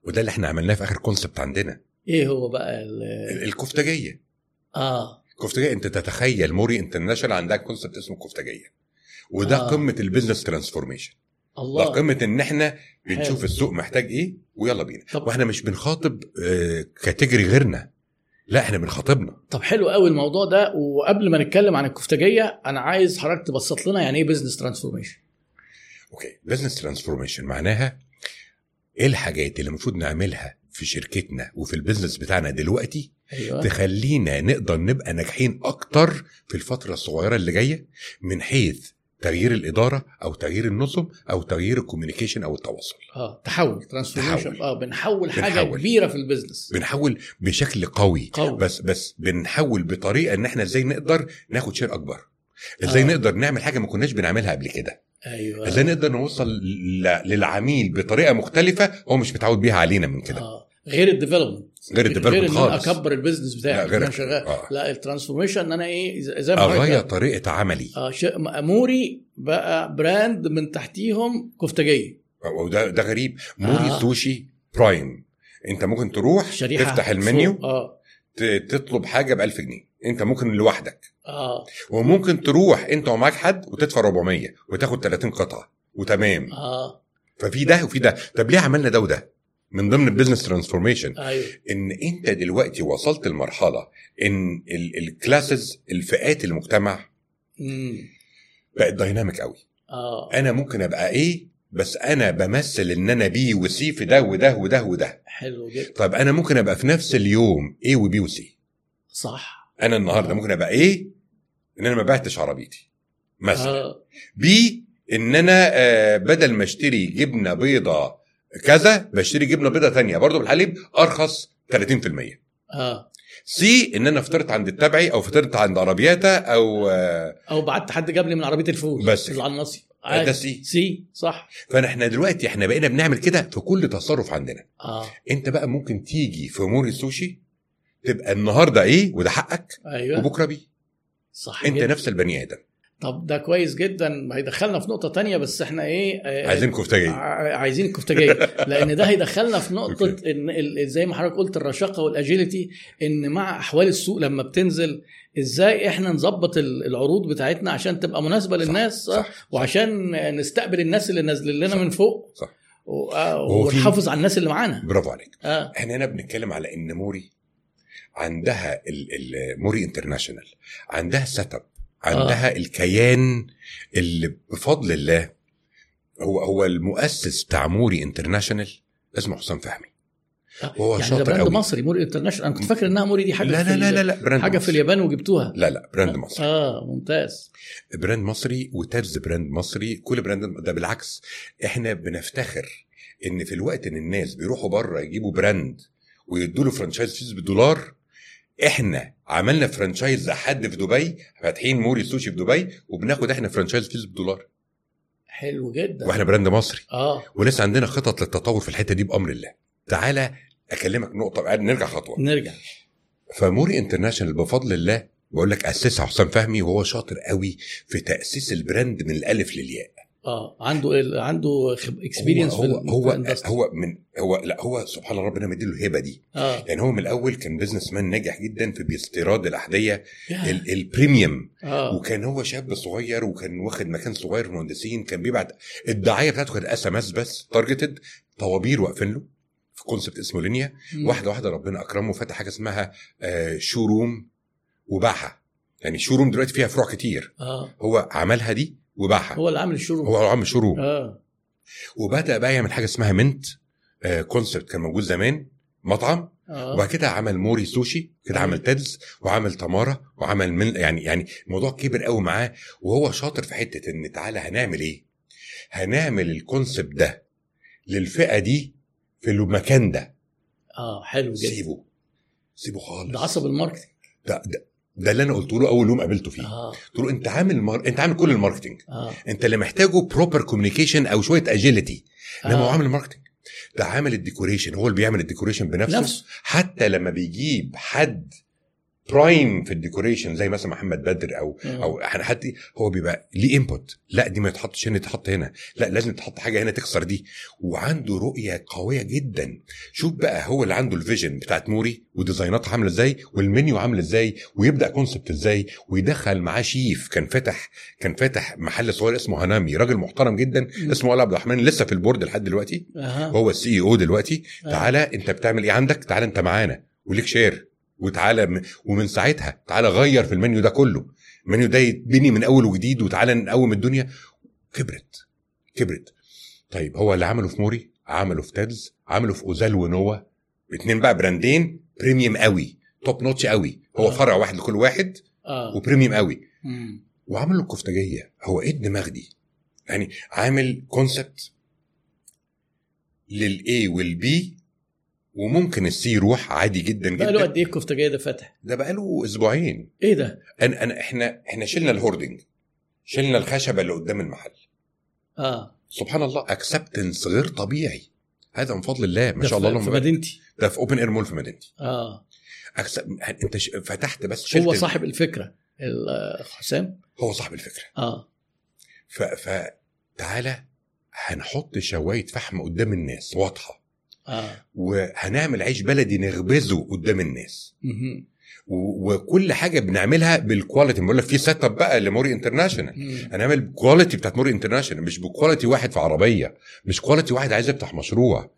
وده اللي إحنا عملناه في آخر concept عندنا. إيه هو بقى ال- ال- الكفتاجيه آه. الكفتاجيه انت تتخيل موري International عندها concept اسمه الكفتاجيه وده آه. آه. قمة ال business transformation. ده الله قمة إن إحنا بنشوف حلو. السوق محتاج إيه ويلا بينا. طب- وإحنا مش بنخاطب آه، category غيرنا. لا إحنا بنخاطبنا. طب حلو قوي الموضوع ده. وقبل ما نتكلم عن الكفتاجيه أنا عايز حضرتك تبسط لنا يعني إيه business transformation okay. business transformation معناها إيه الحاجات اللي المفروض نعملها في شركتنا وفي ال business بتاعنا دلوقتي أيوه. تخلينا نقدر نبقى ناجحين أكتر في الفترة الصغيرة اللي جاية؟ من حيث تغيير الإدارة أو تغيير النظم أو تغيير ال communication أو التواصل آه تحول transformation. آه بنحول حاجة بنحول. كبيرة في ال business بنحول بشكل قوي قوي. بس بس بنحول بطريقة إن إحنا إزاي نقدر ناخد share أكبر إزاي آه. آه. نقدر نعمل حاجة ما كناش بنعملها قبل كده أيوه إزاي نقدر نوصل للعميل بطريقة مختلفة هو مش متعود بيها علينا من كده آه غير ال development غير ال development خالص. أكبر ال business بتاعي لا، غير أنا شغال. آه. لا ال transformation ان أنا إيه زي ما أغير طريقة عملي. آه شيء مأموري بقى brand من تحتيهم كفتاجيه وده ده غريب. موري آه. آه. سوشي برايم. أنت ممكن تروح شريحة تفتح المنيو ت- تطلب حاجة ب 1000 جنيه. أنت ممكن لوحدك. آه. وممكن تروح أنت ومعاك حد وتدفع 400 وتاخد 30 قطعة. وتمام. آه. ففي ده وفي ده. طب ليه عملنا ده وده؟ من ضمن ال business transformation أيوه. إن أنت دلوقتي وصلت لمرحلة إن ال classes الفئات المجتمع بقت dynamic قوي. آه. أنا ممكن أبقى A بس أنا بمثل إن أنا B و C في ده وده وده وده. حلو جدا. طب أنا ممكن أبقى في نفس اليوم A و B و C صح. أنا النهارده ممكن أبقى A إن أنا ما بعتش عربيتي مثلا. آه. B إن أنا آه بدل ما أشتري جبنة بيضه كذا بشتري جبنة بيضة تانية. برضو بالحليب أرخص 30% آه. C إن أنا فطرت عند التابعي أو فطرت عند عربياتا أو آه أو بعت حد جاب لي من عربية الفول. بس. النصي. ده. C. C صح. فاحنا دلوقتي إحنا بقينا بنعمل كده في كل تصرف عندنا. آه. أنت بقى ممكن تيجي في موري السوشي تبقى النهارده A وده حقك أيوه. وبكرة B. صح أنت جدا. نفس البني آدم. طب ده كويس جدا هيدخلنا في نقطة تانية بس إحنا إيه آه، عايزين كفتاجيه ع- عايزين كفتاجيه لأن ده هيدخلنا في نقطة. إن زي ما حضرتك قلت الرشاقة وال agility إن مع أحوال السوق لما بتنزل إزاي إحنا نظبط ال- العروض بتاعتنا عشان تبقى مناسبة للناس صح. وعشان نستقبل الناس اللي نازلين لنا صح. من فوق صح. آه، ونحافظ على الناس اللي معانا برافو عليك آه إحنا هنا بنتكلم على إن موري عندها موري انترناشونال عندها setup عندها آه. الكيان اللي بفضل الله. هو هو المؤسس بتاع موري انترناشونال اسمه حسام فهمي. وهو يعني ده شاطر brand قوي. مصري موري انترناشونال. أنا كنت فاكر إنها موري دي حاجة لا في لا لا لا لا brand حاجة في مصري. اليابان وجبتوها. لا لا brand مصري. آه ممتاز. brand مصري وتابز brand مصري. كل brand ده بالعكس. إحنا بنفتخر إن في الوقت إن الناس بيروحوا بره يجيبوا brand ويدوا له franchise fees بالدولار إحنا عملنا franchise لحد في دبي فاتحين موري سوشي في دبي وبناخد إحنا franchise fees بالدولار. حلو جدا. وإحنا brand مصري. آه. ولسه عندنا خطط للتطور في الحتة دي بأمر الله. تعالى أكلمك نقطة بعد نرجع خطوة. نرجع. فموري انترناشونال بفضل الله بقول لك اسسها حسام فهمي وهو شاطر قوي في تأسيس ال brand من الألف للياء. آه عنده ال- عنده experience هو هو هو, هو من هو لا هو سبحان الله ربنا مديله الهبه دي. آه. يعني هو من الأول كان businessman ناجح جدا في باستيراد الأحذية. ال- ال premium آه. وكان هو شاب صغير وكان واخد مكان صغير في المهندسين كان بيبعت الدعاية بتاعته كانت SMS بس targeted طوابير واقفين له في concept اسمه لينيا. واحدة واحدة ربنا أكرمه وفتح حاجة اسمها آه Showroom وباعها. يعني Showroom دلوقتي فيها فروع كتير. آه. هو عملها دي وباعها هو اللي عامل ال Showroom هو عامل Showroom آه. وبدأ بقى يعمل حاجة اسمها منت آه concept كان موجود زمان مطعم. آه. وبعد كده عمل موري سوشي كده. عمل تيدز وعمل تمارا وعمل من يعني يعني الموضوع كبر قوي معاه. وهو شاطر في حتة إن تعالى هنعمل إيه؟ هنعمل ال concept ده للفئة دي في المكان ده. آه حلو جدا. سيبه. سيبه خالص. ده عصب ال marketing ده, ده, ده اللي أنا قلت له أول يوم قابلته فيه. آه. قلت له أنت عامل مار... أنت عامل كل ال marketing آه. أنت اللي محتاجه proper communication أو شوية agility إنما هو آه. عامل ال marketing ده عامل ال decoration هو اللي بيعمل ال decoration بنفسه. نفسه حتى لما بيجيب حد prime في ال decoration زي مثلا محمد بدر أو آه. أو إحنا حد هو بيبقى ليه input لا دي ما يتحطش هنا تتحط هنا. لا لازم تحط حاجة هنا تكسر دي. وعنده رؤية قوية جدا. شوف بقى هو اللي عنده ال vision بتاعت موري وديزايناتها عاملة إزاي والمنيو عامل إزاي ويبدأ concept إزاي ويدخل معاه شيف. كان فاتح كان فاتح محل صغير اسمه هنامي. راجل محترم جدا. اسمه وائل عبد الرحمن. لسه في ال board لحد دلوقتي. أها. هو ال CEO دلوقتي. آه. تعالى أنت بتعمل إيه عندك؟ تعالى أنت معانا. وليك share وتعالى ومن ساعتها تعالى غير في المنيو ده كله. المنيو ده يتبني من أول وجديد وتعالى نقوم الدنيا. كبرت كبرت. طيب هو اللي عمله في موري؟ عمله في تيدز عمله في اوزال ونوا اتنين بقى براندين. premium قوي top notch قوي. هو آه. فرع واحد لكل واحد آه. و premium قوي. مم. وعمل له الكفتاجيه هو إيه الدماغ دي؟ يعني عامل concept لل A وال B وممكن ال C يروح عادي جدا جدا. قد إيه الكفتة ده فاتح؟ ده بقاله أسبوعين. إيه ده؟ أنا أنا إحنا إحنا شلنا ال hoarding. شلنا الخشبة اللي قدام المحل. آه. سبحان الله acceptance غير طبيعي. هذا من فضل الله ما شاء الله في- اللهم في. مدينتي. ده في open air mall في مدينتي. آه. أكسب... أنت ش... فتحت بس شلت هو صاحب الفكرة ال- حسام؟ هو صاحب الفكرة. آه. ف... فتعالى هنحط شواية فحم قدام الناس واضحة. آه وهنعمل عيش بلدي نخبزه قدام الناس. وكل حاجة بنعملها بال quality بقول لك في setup بقى لموري international. هنعمل بال quality بتاعت موري international مش ب quality واحد في عربية مش quality واحد عايز يفتح مشروع.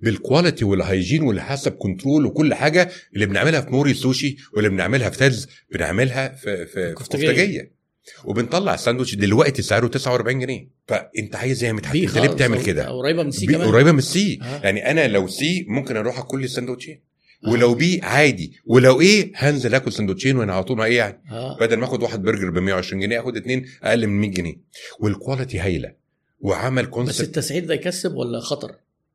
بال quality وال hygiene والحسب control وكل حاجة اللي بنعملها في موري سوشي واللي بنعملها في تيدز بنعملها في في. كفتاجيه وبنطلع الساندوتش دلوقتي سعره 49 جنيه. فأنت عايز إيه يا انت ليه بتعمل كده؟ قريبة من C كمان. قريبة من ال C آه. يعني أنا لو C ممكن أروح أكل لي السندوتشين آه. ولو B عادي. ولو A هنزل آكل سندوتشين وأنا على طول ما A يعني. آه. بدل ما آخد واحد برجر ب 120 جنيه آخد اتنين أقل من 100 جنيه. وال quality هايلة. وعمل بس concept التسعير ده يكسب ولا خطر؟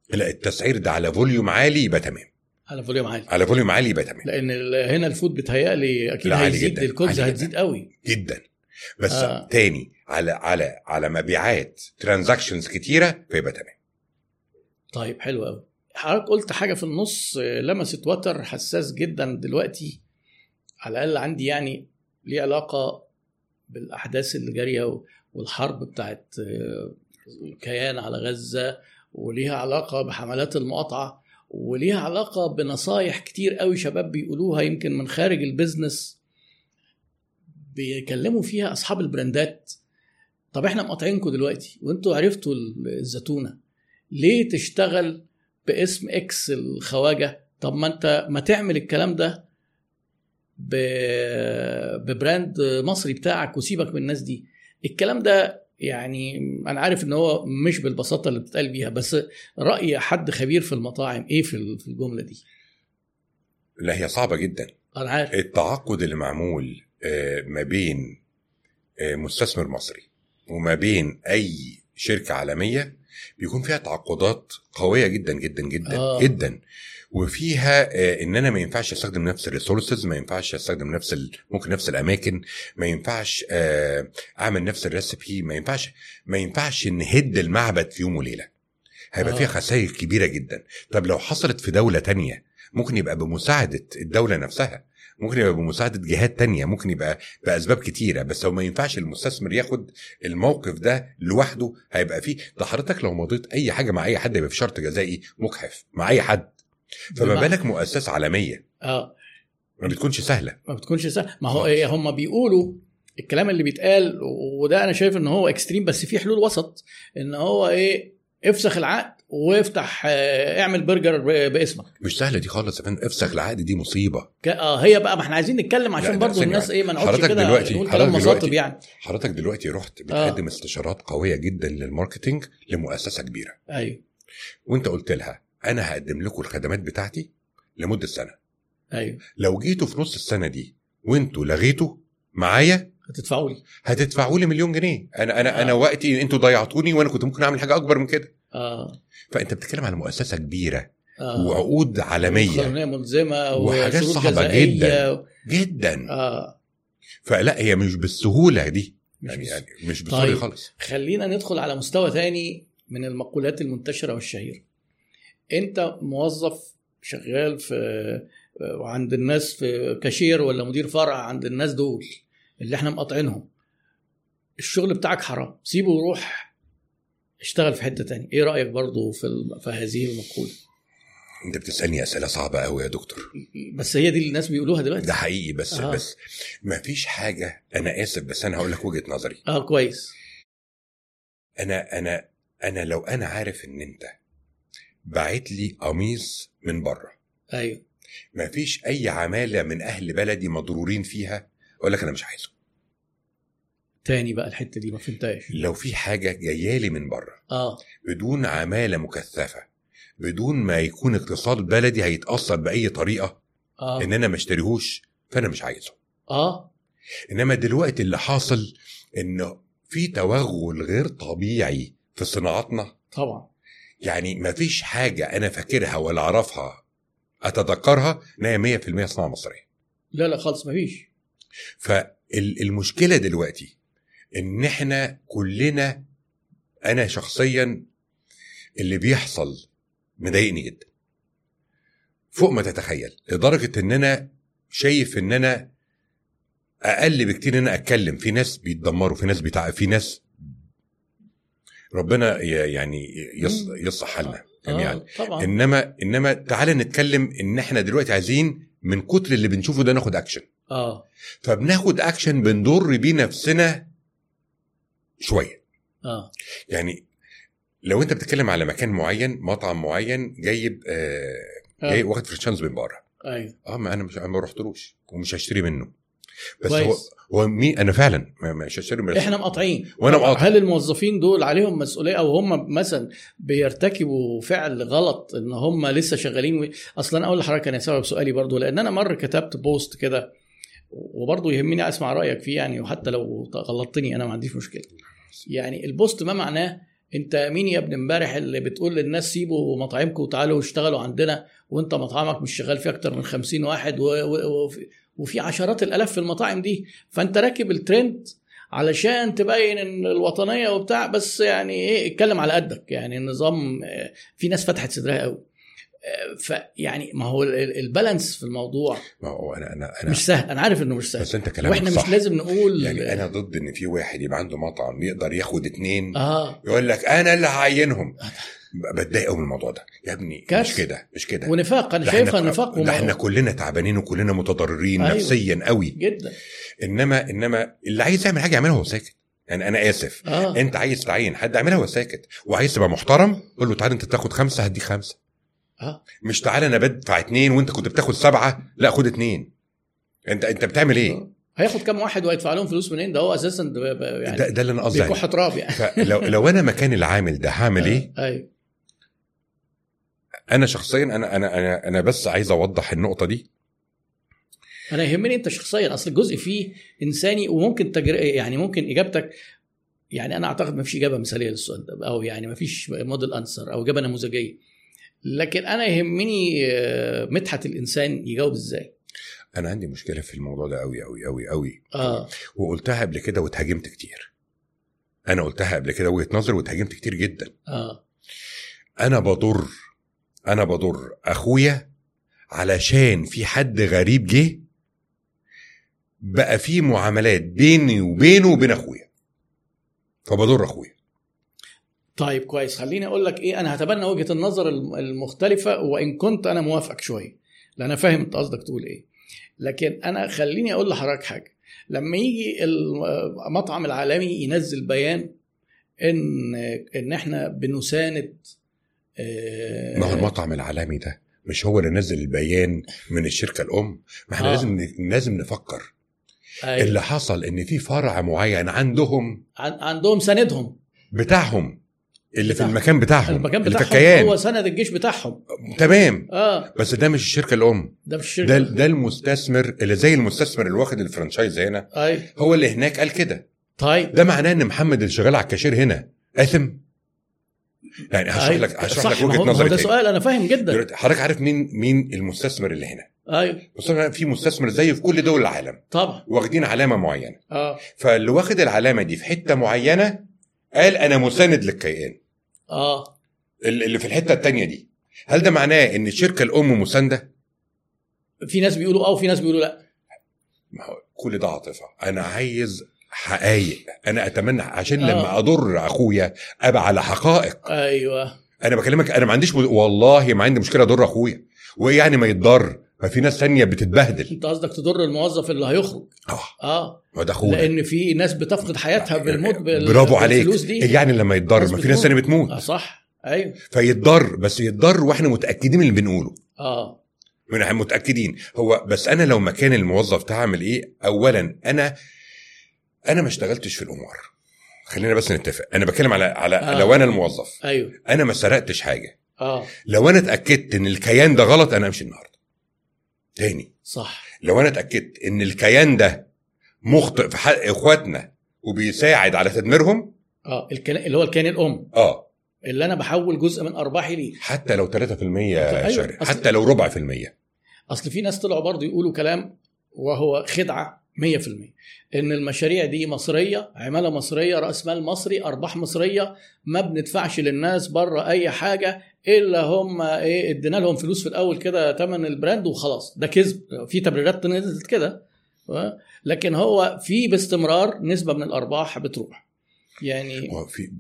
لا التسعير ده على volume عالي يبقى تمام. على volume عالي. على volume عالي يبقى تمام. لأن هنا ال food بيتهيألي أكيد هيزيد عالي هتزيد قوي. جدا. بس آه. تاني على على على مبيعات transactions كتيرة فيبقى تمام. طيب حلو قوي حضرتك قلت حاجة في النص لمست وتر حساس جدا دلوقتي. على الأقل عندي يعني ليه علاقة بالأحداث اللي جارية والحرب بتاعت آه، الكيان على غزة وليها علاقة بحملات المقاطعة وليها علاقة بنصايح كتير قوي شباب بيقولوها يمكن من خارج ال business بيكلموا فيها أصحاب ال brandات. طب إحنا مقاطعينكم دلوقتي وأنتوا عرفتوا الزتونة. ليه تشتغل باسم X الخواجة؟ طب ما أنت ما تعمل الكلام ده. ب brand مصري بتاعك وسيبك من الناس دي. الكلام ده يعني أنا عارف إن هو مش بالبساطة اللي بتتقال بيها بس رأي حد خبير في المطاعم إيه في ال- في الجملة دي؟ لا هي صعبة جدا. أنا عارف. التعاقد اللي معمول ما بين آه، مستثمر مصري وما بين أي شركة عالمية بيكون فيها تعاقدات قوية جدا جدا جدا آه. آه. جدا وفيها آه، ان أنا ما ينفعش أستخدم نفس الريسورسز ما ينفعش أستخدم نفس. ممكن نفس الأماكن ما ينفعش آه، أعمل نفس الريسبي ما ينفعش ما ينفعش نهد المعبد في يوم وليلة هيبقى آه. فيها خسائر كبيرة جدا طب لو حصلت في دولة تانية ممكن يبقى بمساعدة الدولة نفسها ممكن يبقى بمساعدة جهات تانية ممكن يبقى بأسباب كتيرة بس هو ما ينفعش المستثمر ياخد الموقف ده لوحده هيبقى فيه ده حضرتك لو مضيت أي حاجة مع أي حد يبقى في شرط جزائي مجحف مع أي حد. فما بالك مؤسسة عالمية. آه. ما بتكونش سهلة. ما بتكونش سهل ما هو. إيه هم بيقولوا الكلام اللي بيتقال وده أنا شايف إن هو extreme بس في حلول وسط إن هو إيه افسخ العقد. وافتح آه، اعمل برجر باسمك. مش سهلة دي خالص يا افسخ العقد دي مصيبة. ك- آه هي بقى ما إحنا عايزين نتكلم عشان برضو ثانية الناس. إيه ما نقعدش حضرتك كده دلوقتي- حضرتك دلوقتي- يعني. حضرتك دلوقتي رحت بتقدم استشارات قوية جدا لل marketing لمؤسسة كبيرة. أيوه. وانت قلت لها أنا هقدم لكم الخدمات بتاعتي لمدة سنة. أيوه. لو جيتوا في نص السنة دي وانتوا لغيتوا معايا هتدفعوا لي. هتدفعوا لي مليون جنيه. أنا أنا آه. أنا وقتي أنتوا ضيعتوني وأنا كنت ممكن أعمل حاجة أكبر من كده. آه. فأنت بتتكلم على مؤسسة كبيرة آه. وعقود عالمية. ملزمة وحاجات وشروط صعبة جزائية. جداً. جدا. آه. فلا هي مش بالسهولة دي. مش يعني, بس- يعني مش بالسهولة طيب. خالص. خلينا ندخل على مستوى تاني من المقولات المنتشرة والشهيرة. أنت موظف شغال في وعند الناس في كاشير ولا مدير فرع عند الناس دول اللي إحنا مقاطعينهم. الشغل بتاعك حرام. سيبه وروح اشتغل في حتة تانية. إيه رأيك برضو في, الم... في هذه المقولة؟ انت بتسألني أسئلة صعبة قوي يا دكتور. بس هي دي اللي الناس بيقولوها دلوقتي. ده حقيقي بس آه. آه. بس ما فيش حاجة أنا آسف بس أنا هقول لك وجهة نظري. آه كويس. أنا أنا أنا لو أنا عارف إن أنت باعت لي قميص من بره أيوه. ما فيش أي عمالة من أهل بلدي مضرورين فيها أقول لك أنا مش عايزه. تاني بقى الحتة دي ما فهمتهاش. لو في حاجة جاية لي من بره. آه. بدون عمالة مكثفة. بدون ما يكون اقتصاد بلدي هيتأثر بأي طريقة. آه. إن أنا ما اشتريهوش فأنا مش عايزه. آه. إنما دلوقتي اللي حاصل انه في توغل غير طبيعي في صناعاتنا طبعا. يعني ما فيش حاجة أنا فاكرها ولا أعرفها أتذكرها ان هي 100% صناعة مصرية. لا لا خالص مفيش فالمشكلة دلوقتي إن إحنا كلنا أنا شخصيا اللي بيحصل مضايقني جدا. فوق ما تتخيل لدرجة إن أنا شايف إن أنا أقل بكتير إن أنا أتكلم. في ناس بيتدمروا في ناس بيتع... في ناس ربنا يعني. يصلح حالنا جميعا. آه إنما إنما تعالى نتكلم إن إحنا دلوقتي عايزين من كتر اللي بنشوفه ده ناخد اكشن آه. فبناخد اكشن بنضر بيه نفسنا شوية آه يعني لو أنت بتتكلم على مكان معين مطعم معين جايب آه جاي آه. واخد franchise من بره أيوه آه ما أنا مش أنا ما رحتلوش ومش هشتري منه بس هو كويس. هو مين أنا فعلا مش هشتري منه إحنا مقاطعين طبعاً. مقاطع. هل الموظفين دول عليهم مسؤولية أو هم مثلا بيرتكبوا فعل غلط إن هم لسه شغالين و... أصلا أنا أقول لحضرتك أنا سبب سؤالي برضو لأن أنا مرة كتبت post كده وبرضه يهمني أسمع رأيك فيه يعني وحتى لو غلطتني أنا ما عنديش مشكلة. يعني ال post ما معناه أنت مين يا ابن امبارح اللي بتقول للناس سيبوا مطاعمكم وتعالوا اشتغلوا عندنا وأنت مطعمك مش شغال فيه أكتر من 50 واحد. وفي... عشرات الألاف في المطاعم دي. فأنت راكب الترند علشان تبين إن الوطنية وبتاع بس يعني إيه اتكلم على قدك. يعني النظام آه، في ناس فتحت صدرها قوي. فيعني ما هو ال- ال- البالانس في الموضوع ما هو أنا أنا أنا مش سهل. أنا عارف إنه مش سهل. بس أنت كلامك وإحنا صح. مش لازم نقول يعني أنا ضد إن في واحد يبقى عنده مطعم يقدر ياخد اتنين آه. يقول لك أنا اللي هعينهم. بتضايق قوي من الموضوع ده. يا ابني مش كارثة. كده مش كده. ونفاق أنا شايفها نفاق ده إحنا كلنا تعبانين وكلنا متضررين. أيوه. نفسيا قوي جدا. إنما إنما اللي عايز يعمل حاجة يعملها وهو ساكت. يعني أنا آسف. آه. أنت عايز تعين حد اعملها وهو ساكت. وعايز تبقى محترم قول له تعالى أنت تاخد خمسة هديك خمسة. آه مش تعالى أنا بدفع اتنين وأنت كنت بتاخد سبعة. لا خد اتنين. أنت أنت بتعمل إيه؟ آه. هياخد كام واحد وهيدفع لهم فلوس منين؟ ده هو أساسا يعني ده, ده اللي أنا قصدي بيكح تراب يعني. فلو لو أنا مكان العامل ده هعمل إيه؟ أيوه أنا شخصيا أنا أنا أنا أنا بس عايز أوضح النقطة دي. أنا يهمني أنت شخصيا. أصل الجزء فيه إنساني وممكن تجر... يعني ممكن إجابتك يعني أنا أعتقد ما فيش إجابة مثالية للسؤال ده أو يعني ما فيش model answer أو إجابة نموذجية. لكن أنا يهمني آه، مدحت الإنسان يجاوب إزاي. أنا عندي مشكلة في الموضوع ده قوي قوي قوي قوي آه. وقلتها قبل كده واتهاجمت كتير. أنا قلتها قبل كده وجهة نظري واتهاجمت كتير جدا. آه. أنا بضر أنا بضر أخويا علشان في حد غريب جه بقى في معاملات بيني وبينه وبين أخويا. فبضر أخويا. طيب كويس. خليني أقول لك إيه أنا هتبنى وجهة النظر الم- المختلفة وإن كنت أنا موافقك شوية لأن أنا فاهم أنت قصدك تقول إيه. لكن أنا خليني أقول لحضرتك حاجة. لما يجي المطعم العالمي ينزل بيان ان إن إحنا بنساند آه، ما هو المطعم العالمي ده مش هو اللي نزل البيان من الشركة الأم؟ ما إحنا آه. لازم لازم نفكر. أيوة. اللي حصل إن في فرع معين عندهم عن- عندهم سندهم بتاعهم. اللي في بتاعهم. المكان بتاعهم المكان اللي في بتاعهم الكيان. هو سند الجيش بتاعهم. تمام. آه. بس ده مش الشركة الأم. ده مش الشركة ده ده المستثمر اللي زي المستثمر اللي واخد الفرنشايز هنا. أيوه هو اللي هناك قال كده. طيب. ده معناه إن محمد اللي شغال على الكاشير هنا آثم؟ يعني هشرح أيوة. لك هشرح لك وجهة نظري ده. سؤال أنا فاهم جدا. حضرتك عارف مين مين المستثمر اللي هنا؟ أيوه أنا في مستثمر زيه في كل دول العالم. طبعا. واخدين علامة معينة. آه. فاللي واخد العلامة دي في حتة معينة قال أنا مساند للكيان. آه. اللي في الحتة التانية دي هل ده معناه إن الشركة الأم مساندة؟ في ناس بيقولوا آه وفي ناس بيقولوا لأ. ما هو كل ده عاطفة. أنا عايز حقائق أنا أتمنى عشان آه. لما أضر أخويا أبقى على حقائق. أيوه. أنا بكلمك أنا ما عنديش. والله ما عندي مشكلة أضر أخويا. وايه يعني ما يتضر. ما في ناس تانية بتتبهدل. انت قصدك تضر الموظف اللي هيخرج؟ آه. آه. ما ده أخونا. لأن في ناس بتفقد حياتها بالموت بال- برافو عليك. دي. إيه يعني لما يتضر؟ ما في ناس. تانية بتموت. آه صح. أيوه. فيتضر بس يتضر وإحنا متأكدين من اللي بنقوله. آه. من متأكدين. هو بس أنا لو مكان الموظف هعمل إيه؟ اولا أنا أنا ما اشتغلتش في القمار خلينا بس نتفق. أنا بتكلم على على آه. آه. لو أنا الموظف. أيوه. أنا ما سرقتش حاجة. آه. لو أنا اتأكدت إن الكيان ده غلط أنا امشي النهارده. تاني. صح. لو أنا اتأكدت إن الكيان ده مخطئ في حق إخواتنا وبيساعد على تدميرهم؟ آه الكيان اللي هو الكيان الأم. آه. اللي أنا بحول جزء من أرباحي ليه. حتى لو 3% يا أيوة. حتى لو ربع في المية. أصل في ناس طلعوا برضه يقولوا كلام وهو خدعة 100% إن المشاريع دي مصرية عمالة مصرية رأس مال مصري أرباح مصرية ما بندفعش للناس بره أي حاجة إلا هم إيه إدينا لهم فلوس في الأول كده ثمن ال brand وخلاص. ده كذب. في تبريرات نزلت كده آه، لكن هو في باستمرار نسبة من الأرباح بتروح. يعني في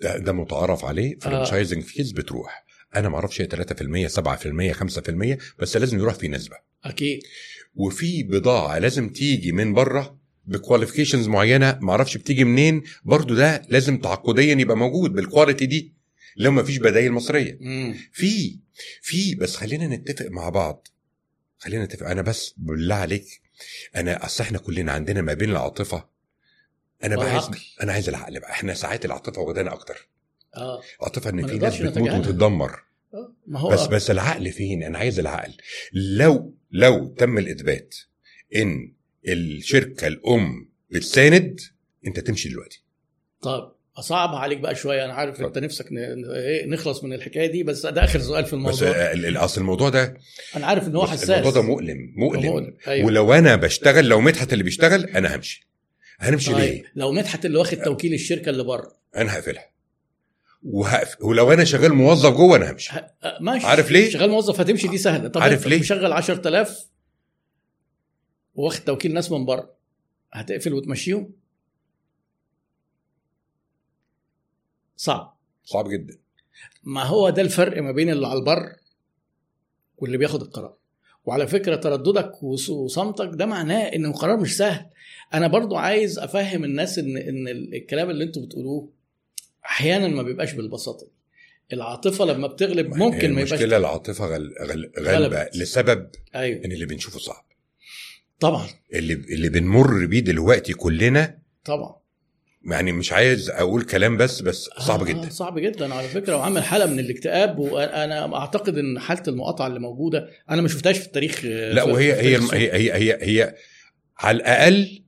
ده, ده متعارف عليه. franchising fees بتروح. أنا ما أعرفش هي 3% 7% 5% بس لازم يروح في نسبة. أكيد. وفي بضاعة لازم تيجي من بره ب qualifications معينة ما أعرفش بتيجي منين برضو ده لازم تعاقديا يبقى موجود بال quality دي لو ما فيش بدايل مصرية. مم. في في بس خلينا نتفق مع بعض خلينا نتفق أنا بس بالله عليك أنا أصل إحنا كلنا عندنا ما بين العاطفة أنا بقى عايز. أنا عايز العقل بقى إحنا ساعات العاطفة واخدانا أكتر. آه. عاطفة إن في ناس بتموت. وتتدمر. آه، ما هو بس بس العقل فين؟ أنا عايز العقل. لو لو تم الإثبات إن الشركة الأم بتساند أنت تمشي دلوقتي. طب اصعبها عليك بقى شوية. أنا عارف أنت اتفضل. نفسك إيه، نخلص من الحكاية دي بس ده آخر سؤال في بس الموضوع آه، ال- ال- أصل الموضوع ده أنا عارف إن هو حساس. الموضوع ده مؤلم مؤلم. مؤلم. أيوة. ولو أنا بشتغل لو مدحت اللي بيشتغل أنا همشي. هنمشي طيب ليه؟ لو مدحت اللي واخد توكيل الشركة اللي بره. أنا هقفلها. وهقفل ولو أنا شغال موظف جوه أنا همشي. ه- آه، ماشي. عارف ليه؟ شغال موظف هتمشي دي سهلة. طب عارف ليه؟ مشغل 10000 واخد توكيل ناس من بره هتقفل وتمشيهم؟ صعب. صعب جدا. ما هو ده الفرق ما بين اللي على البر واللي بياخد القرار. وعلى فكرة ترددك وص- وصمتك ده معناه إن القرار مش سهل. أنا برضو عايز أفهم الناس ان إن الكلام اللي أنتوا بتقولوه أحيانا ما بيبقاش بالبساطة دي. العاطفة لما بتغلب ممكن ما يبقاش المشكلة العاطفة غل... غل... غلبت. لسبب أيوه. إن اللي بنشوفه صعب. طبعا. اللي اللي بنمر بيه دلوقتي كلنا طبعا. يعني مش عايز أقول كلام بس بس صعب آه، جدا. صعب جدا على فكرة وعامل حالة من الاكتئاب وأنا أعتقد إن حالة المقاطعة اللي موجودة أنا ما شفتهاش في التاريخ آه، لا في- وهي في هي هي هي هي, هي على الأقل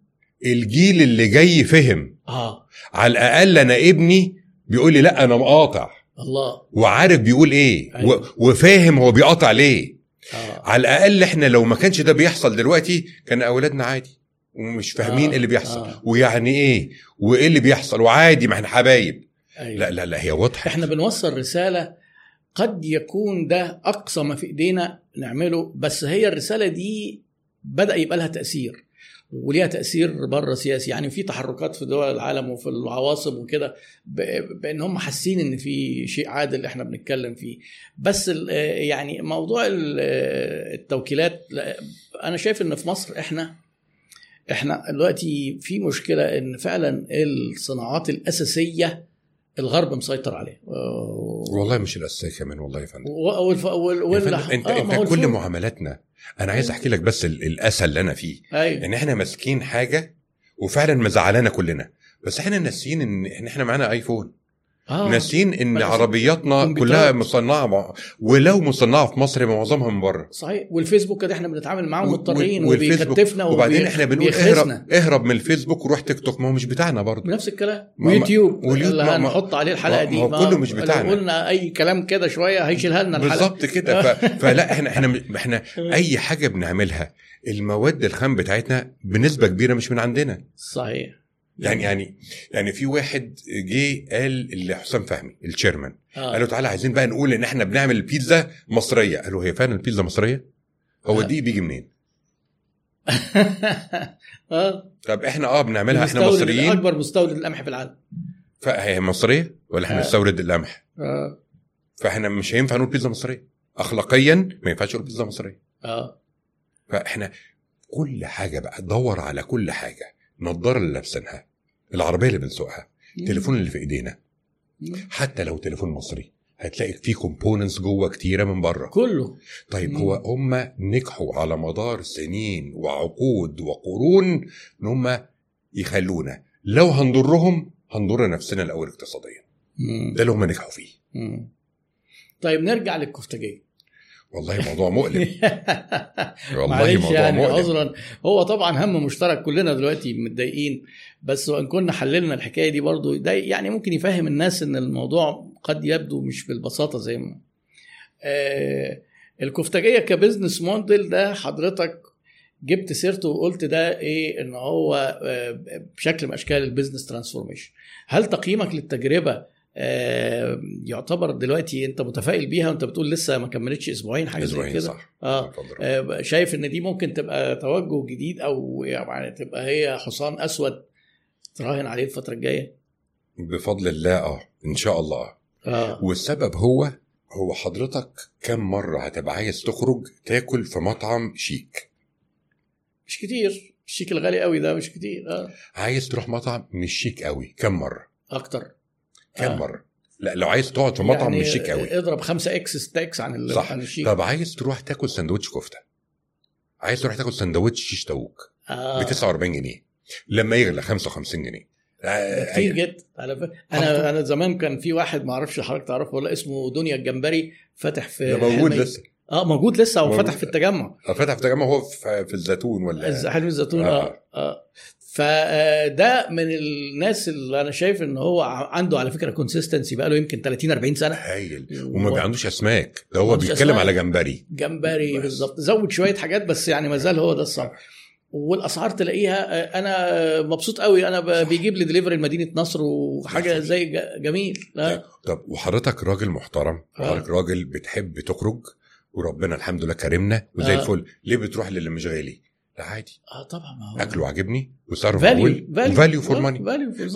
الجيل اللي جاي فهم. آه. على الأقل أنا ابني بيقول لي لا أنا مقاطع. الله. وعارف بيقول إيه؟ أيوة. وفاهم هو بيقاطع ليه. آه. على الأقل إحنا لو ما كانش ده بيحصل دلوقتي كان أولادنا عادي. ومش فاهمين آه، إيه اللي بيحصل. آه. ويعني إيه؟ وإيه اللي بيحصل؟ وعادي ما إحنا حبايب. أيوة. لا لا لا هي واضحة. إحنا بنوصل رسالة قد يكون ده أقصى ما في إيدينا نعمله بس هي الرسالة دي بدأ يبقى لها تأثير. وليها تأثير بره سياسي. يعني في تحركات في دول العالم وفي العواصم وكده بأن هم حاسين إن في شيء عادل إحنا بنتكلم فيه. بس يعني موضوع ال- التوكيلات لا، أنا شايف إن في مصر إحنا إحنا دلوقتي في مشكلة إن فعلا الصناعات الأساسية الغرب مسيطر عليها. و- والله مش الأساسية كمان والله يا فندم. والف- وال- وال- انت آه، أنت كل. معاملاتنا أنا عايز أحكي لك بس ال- الاسى اللي أنا فيه. أيوه. إن إحنا ماسكين حاجة وفعلا مزعلانا كلنا. بس إحنا ناسيين ان إحنا معانا ايفون آه. ناسيين إن عربياتنا. كلها مصنعة مع- ولو مصنعة في مصر معظمها من بره. صحيح. والفيسبوك كده إحنا بنتعامل معاهم و- مضطرين. وبيكتفنا وبعدين إحنا بنقول. اهرب اهرب من الفيسبوك وروح تيك توك. ما هو مش بتاعنا برضه. بنفس الكلام. ويوتيوب. اللي هنحط عليه الحلقة ما- دي. ما كله مش بتاعنا. قلنا أي كلام كده شوية هيشيلها لنا الحلقة. بالظبط كده. ف... فلا إحنا إحنا إحنا أي حاجة بنعملها المواد الخام بتاعتنا بنسبة كبيرة مش من عندنا. صحيح. يعني يعني يعني في واحد جه قال لحسام فهمي الشيرمان قال له آه. تعالى عايزين بقى نقول إن إحنا بنعمل البيتزا مصرية. قال له هي فعلا البيتزا مصرية؟ هو آه. دي بيجي منين؟ آه. طب إحنا آه بنعملها إحنا مصريين. اكبر مستورد القمح في العالم. فهي مصرية ولا إحنا آه. بنستورد القمح آه. فإحنا مش هينفع نقول بيتزا مصرية. اخلاقيا ما ينفعش نقول بيتزا مصرية. آه. فإحنا كل حاجة بقى دور على كل حاجة. النضاره اللي لابسينها العربية اللي بنسوقها التليفون اللي في إيدينا. حتى لو تليفون مصري هتلاقي فيه كومبوننتس جوه كتيرة من بره كله طيب مم. هو هم نجحوا على مدار سنين وعقود وقرون إن هم يخلونا لو هنضرهم هنضر نفسنا الأول اقتصاديا. ده اللي هم نجحوا فيه مم. طيب نرجع للكفتاجيه والله موضوع مؤلم. والله موضوع يعني مؤلم. عذرا. هو طبعا هم مشترك كلنا دلوقتي متضايقين. بس وإن كنا حللنا الحكاية دي برضو ده يعني ممكن يفهم الناس إن الموضوع قد يبدو مش بالبساطة زي ما. آه الكفتاجية كبزنس موديل ده حضرتك جبت سيرته وقلت ده إيه؟ إن هو آه، بشكل من أشكال ال business transformation. هل تقييمك للتجربة يعتبر دلوقتي انت متفائل بيها وانت بتقول لسه ما كملتش أسبوعين حاجة زي كده. صح. آه. آه، شايف ان دي ممكن تبقى توجه جديد أو يعني تبقى هي حصان أسود تراهن عليه الفترة الجاية؟ بفضل الله آه. إن شاء الله آه. والسبب هو هو حضرتك كم مرة هتبقى عايز تخرج تاكل في مطعم شيك. مش كتير. الشيك الغالي قوي ده مش كتير آه. عايز تروح مطعم مش شيك قوي كم مرة؟ أكتر. كم آه. مرة لا لو عايز تقعد في مطعم يعني مش شيك قوي اضرب 5 إكس 6 إكس عن ال- صح عن الشيك طب عايز تروح تاكل سندوتش كفتة عايز تروح تاكل سندوتش شيش طاووق آه. ب 49 جنيه لما يغلى 55 جنيه آه، كتير أي- جدا على فكرة. أنا أنا زمان كان في واحد ما أعرفش حضرتك تعرفه ولا اسمه دنيا الجمبري فاتح في ده موجود. لسه آه موجود لسه موجود. وفتح في التجمع آه، فتح في تجمع هو في الزيتون ولا حلم الزيتون آه. آه آه فده من الناس اللي أنا شايف إن هو عنده على فكرة consistency بقى له يمكن 30 40 سنة. هايل. وما و- عندوش أسماك. ده هو بيتكلم أسماك. على جمبري جمبري. بالظبط. زود شوية حاجات بس يعني ما زال هو ده الصح. والأسعار تلاقيها أنا مبسوط قوي أنا بيجيب لي دليفري لمدينة نصر وحاجة زي ج- جميل. لا. طب وحضرتك راجل محترم. آه. وحضرتك راجل بتحب تخرج. وربنا الحمد لله كرمنا وزي آه. الفل. ليه بتروح للي مش غالي؟ لا عادي آه طبعا ما هو أكله عاجبني وسعره value معقول value for money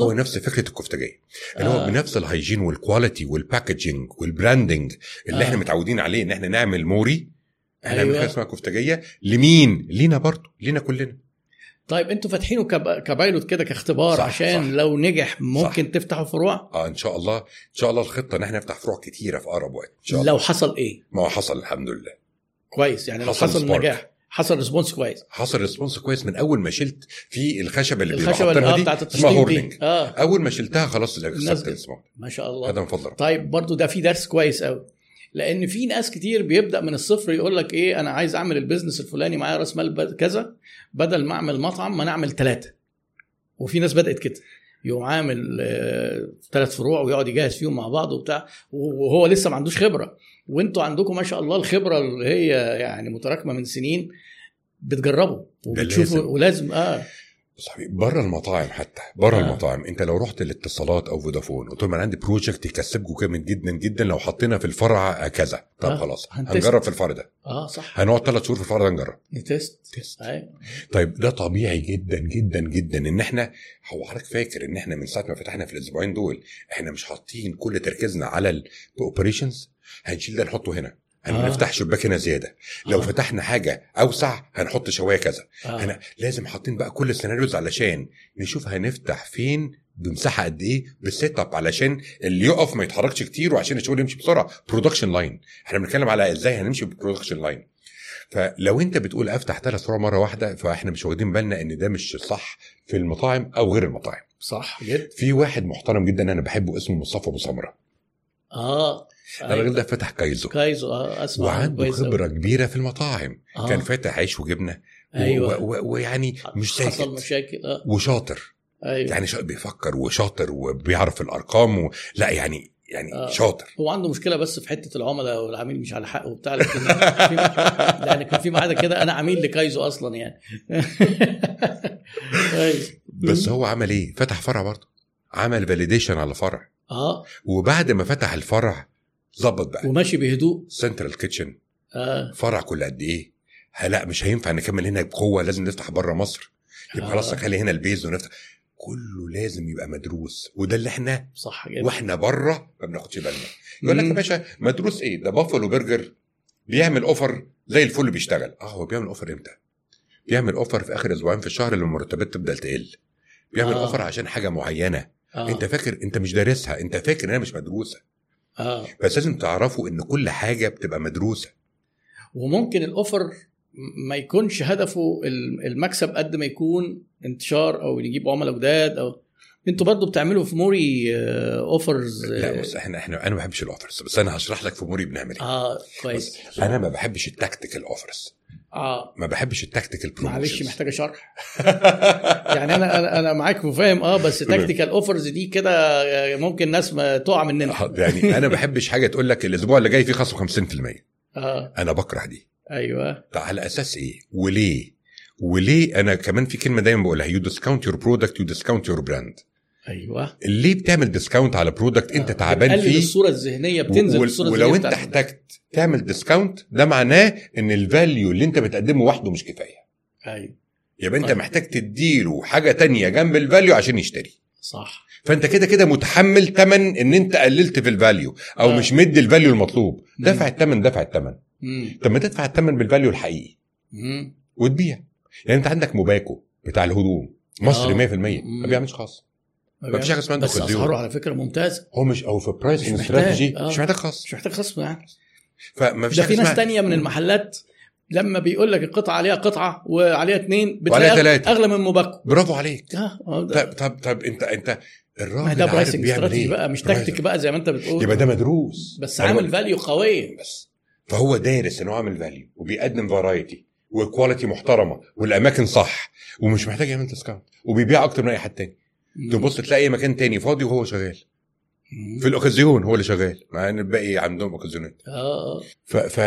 هو نفس فكرة الكفتاجيه اللي آه. هو بنفس الهيجين والكواليتي والباكجينج والبراندنج اللي آه. إحنا متعودين عليه إن إحنا نعمل موري إحنا أيوة. اسمها كفتاجيه لمين؟ لينا برضه لينا كلنا طيب أنتوا فاتحينه ك pilot- ك pilot كده كاختبار صح، عشان صح. لو نجح ممكن تفتحوا فروع آه إن شاء الله إن شاء الله الخطة إن إحنا نفتح فروع كتيرة في أقرب وقت إن شاء الله لو حصل إيه ما هو حصل الحمد لله كويس يعني لو حصل حصل spark. نجاح حصل response كويس. حصل response كويس من أول ما شلت في الخشبة اللي الخشبة اللي دي بتاعت اسمها دي. آه. أول ما شلتها خلاص ال acceptance ما شاء الله. هذا من فضل ربنا طيب برضو ده في درس كويس قوي لأن في ناس كتير بيبدأ من الصفر يقول لك إيه أنا عايز أعمل ال business الفلاني معايا رأس مال كذا بدل ما أعمل مطعم ما نعمل ثلاثة وفي ناس بدأت كده. يقوم عامل ثلاث فروع ويقعد يجهز فيهم مع بعض وبتاع وهو لسه ما عندوش خبرة. وانتوا عندكم ما شاء الله الخبرة اللي هي يعني متراكمة من سنين بتجربوا وبتشوفوا لازم. ولازم آه صحيح بره المطاعم حتى بره آه. آه. المطاعم انت لو رحت الاتصالات أو فودافون قلت لهم أنا عندي بروجكت يكسبكم جامد جدا جدا لو حطينا في الفرع كذا طب آه. آه. خلاص هنتست. هنجرب في الفرع ده آه صح هنقعد ثلاث شهور في الفرع ده نجرب test test أيوه طيب ده طبيعي جدا جدا جدا إن إحنا هو حضرتك فاكر إن إحنا من ساعة ما فتحنا في الأسبوعين دول إحنا مش حاطين كل تركيزنا على ال operations هنشيل ده نحطه هنا. آه. هنفتح شباك هنا زيادة. لو آه. فتحنا حاجة أوسع هنحط شواية كذا. آه. أنا لازم حاطين بقى كل ال scenarios علشان نشوف هنفتح فين بمساحة قد إيه بال set up علشان اللي يقف ما يتحركش كتير وعشان الشغل يمشي بسرعة. production line إحنا بنتكلم على إزاي هنمشي بال production line فلو أنت بتقول أفتح ثلاث فروع مرة واحدة فإحنا مش واخدين بالنا إن ده مش صح في المطاعم أو غير المطاعم. صح جدا في واحد محترم جدا أنا بحبه اسمه مصطفى ابو سمره آه. الراجل ده فتح كايزو. كايزو آه أسمع وعنده أوي. خبرة كبيرة في المطاعم. آه. كان فاتح عيش وجبنة أيوه. ويعني مش حصل ساكت. مشاكل آه. وشاطر. أيوه. يعني بيفكر وشاطر وبيعرف الأرقام و... لا يعني يعني آه. آه. شاطر. هو عنده مشكلة بس في حتة العملاء والعميل مش على حق وبتاع لكن في يعني كان في معاده كده أنا عميل لكايزو أصلا يعني. أيوة. بس هو عمل إيه؟ فتح فرع برضه. عمل validation على فرع. آه. وبعد ما فتح الفرع ظبط بقى. وماشي بهدوء. central kitchen آه. فرع كل قد إيه؟ لا مش هينفع نكمل هنا بقوة لازم نفتح بره مصر. يبقى آه. خلاص نخلي هنا ال base ونفتح. كله لازم يبقى مدروس. وده اللي إحنا صح جدا. وإحنا بره ما بناخدش بالنا. يقول لك يا. باشا مدروس إيه؟ ده بافلو برجر. بيعمل أوفر زي الفل بيشتغل. آه هو بيعمل أوفر إمتى؟ بيعمل أوفر في آخر أسبوعين في الشهر لما المرتبات تبدا تقل. بيعمل آه. آه. أوفر عشان حاجة معينة. آه. آه. أنت فاكر أنت مش دارسها. أنت فاكر إنها مش مدروسة. آه. بس لازم تعرفوا إن كل حاجة بتبقى مدروسة. وممكن الأوفر ما يكونش هدفه ال- المكسب قد ما يكون انتشار أو يجيب عملاء جداد أو أنتوا برضو بتعملوا في موري آه، offers لا بص إحنا إحنا أنا ما بحبش ال offers بس أنا هشرح لك في موري بنعمل إيه. آه كويس. أنا ما بحبش ال tactical offers آه. ما بحبش ال tactical معلش محتاجة شرح. يعني أنا أنا أنا معاك وفاهم آه بس tactical offers دي كده آه، ممكن ناس ما تقع مننا. يعني أنا ما بحبش حاجة تقول لك الأسبوع اللي جاي فيه خصم 50% آه. أنا بكره دي. أيوه. على أساس إيه؟ وليه؟ وليه أنا كمان في كلمة دايما بقولها. you discount your product you discount your brand أيوه ليه بتعمل discount على product انت آه. تعبان فيه الصورة الذهنية بتنزل الصورة ولو انت. احتجت تعمل discount ده معناه ان ال value اللي انت بتقدمه وحده مش كفاية أيوه يبقى انت طيب. محتاج تديله حاجة تانية جنب ال value عشان يشتري صح فانت كده كده متحمل تمن ان انت قللت في ال value أو آه. مش مدي ال value المطلوب. دفع التمن دفع التمن. طب ما تدفع التمن بال value الحقيقي مم. وتبيع يعني انت عندك موباكو بتاع الهدوم مصري آه. 100% مم. ما بيعملش خاص ما فيش حاجة اسمها بس أسعاره على فكرة ممتازه هو مش أو في price. strategy آه. مش محتاج خاص. مش محتاج خصم يعني فما فيش ده في ناس تانية من المحلات لما بيقول لك القطعة عليها قطعة وعليها اثنين وعليها بتلاقي تلاتة. أغلى من موباكو برافو عليك. آه آه، ده- طب طب طب انت أنت الراجل ده pricing بيعمل استراتيجي بقى مش price- tactic بقى زي ما أنت بتقول. يبقى ده مدروس. بس أنا عامل value قويه بس. فهو دارس ان هو عامل value وبيقدم variety و quality محترمة والأماكن صح ومش محتاج يعمل discount وبيبيع أكتر من أي حد تاني. تبص تلاقي مكان تاني فاضي وهو شغال. في الأوكازيون هو اللي شغال مع إن الباقي عندهم أوكازيونات آه ف ف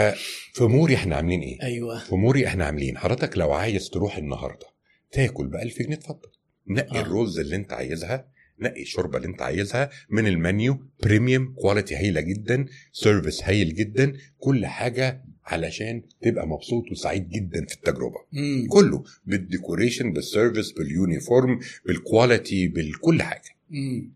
في موري إحنا عاملين إيه؟ أيوه في موري إحنا عاملين حضرتك لو عايز تروح النهارده تاكل ب 1000 جنيه اتفضل نقي آه. آه. الرز اللي أنت عايزها نقي الشوربة اللي أنت عايزها من المنيو premium quality هايلة جدا service هايل جدا كل حاجة علشان تبقى مبسوط وسعيد جدا في التجربة مم. كله بالديكوريشن بالسيرفيس باليونيفورم بالكواليتي بالكل حاجة مم.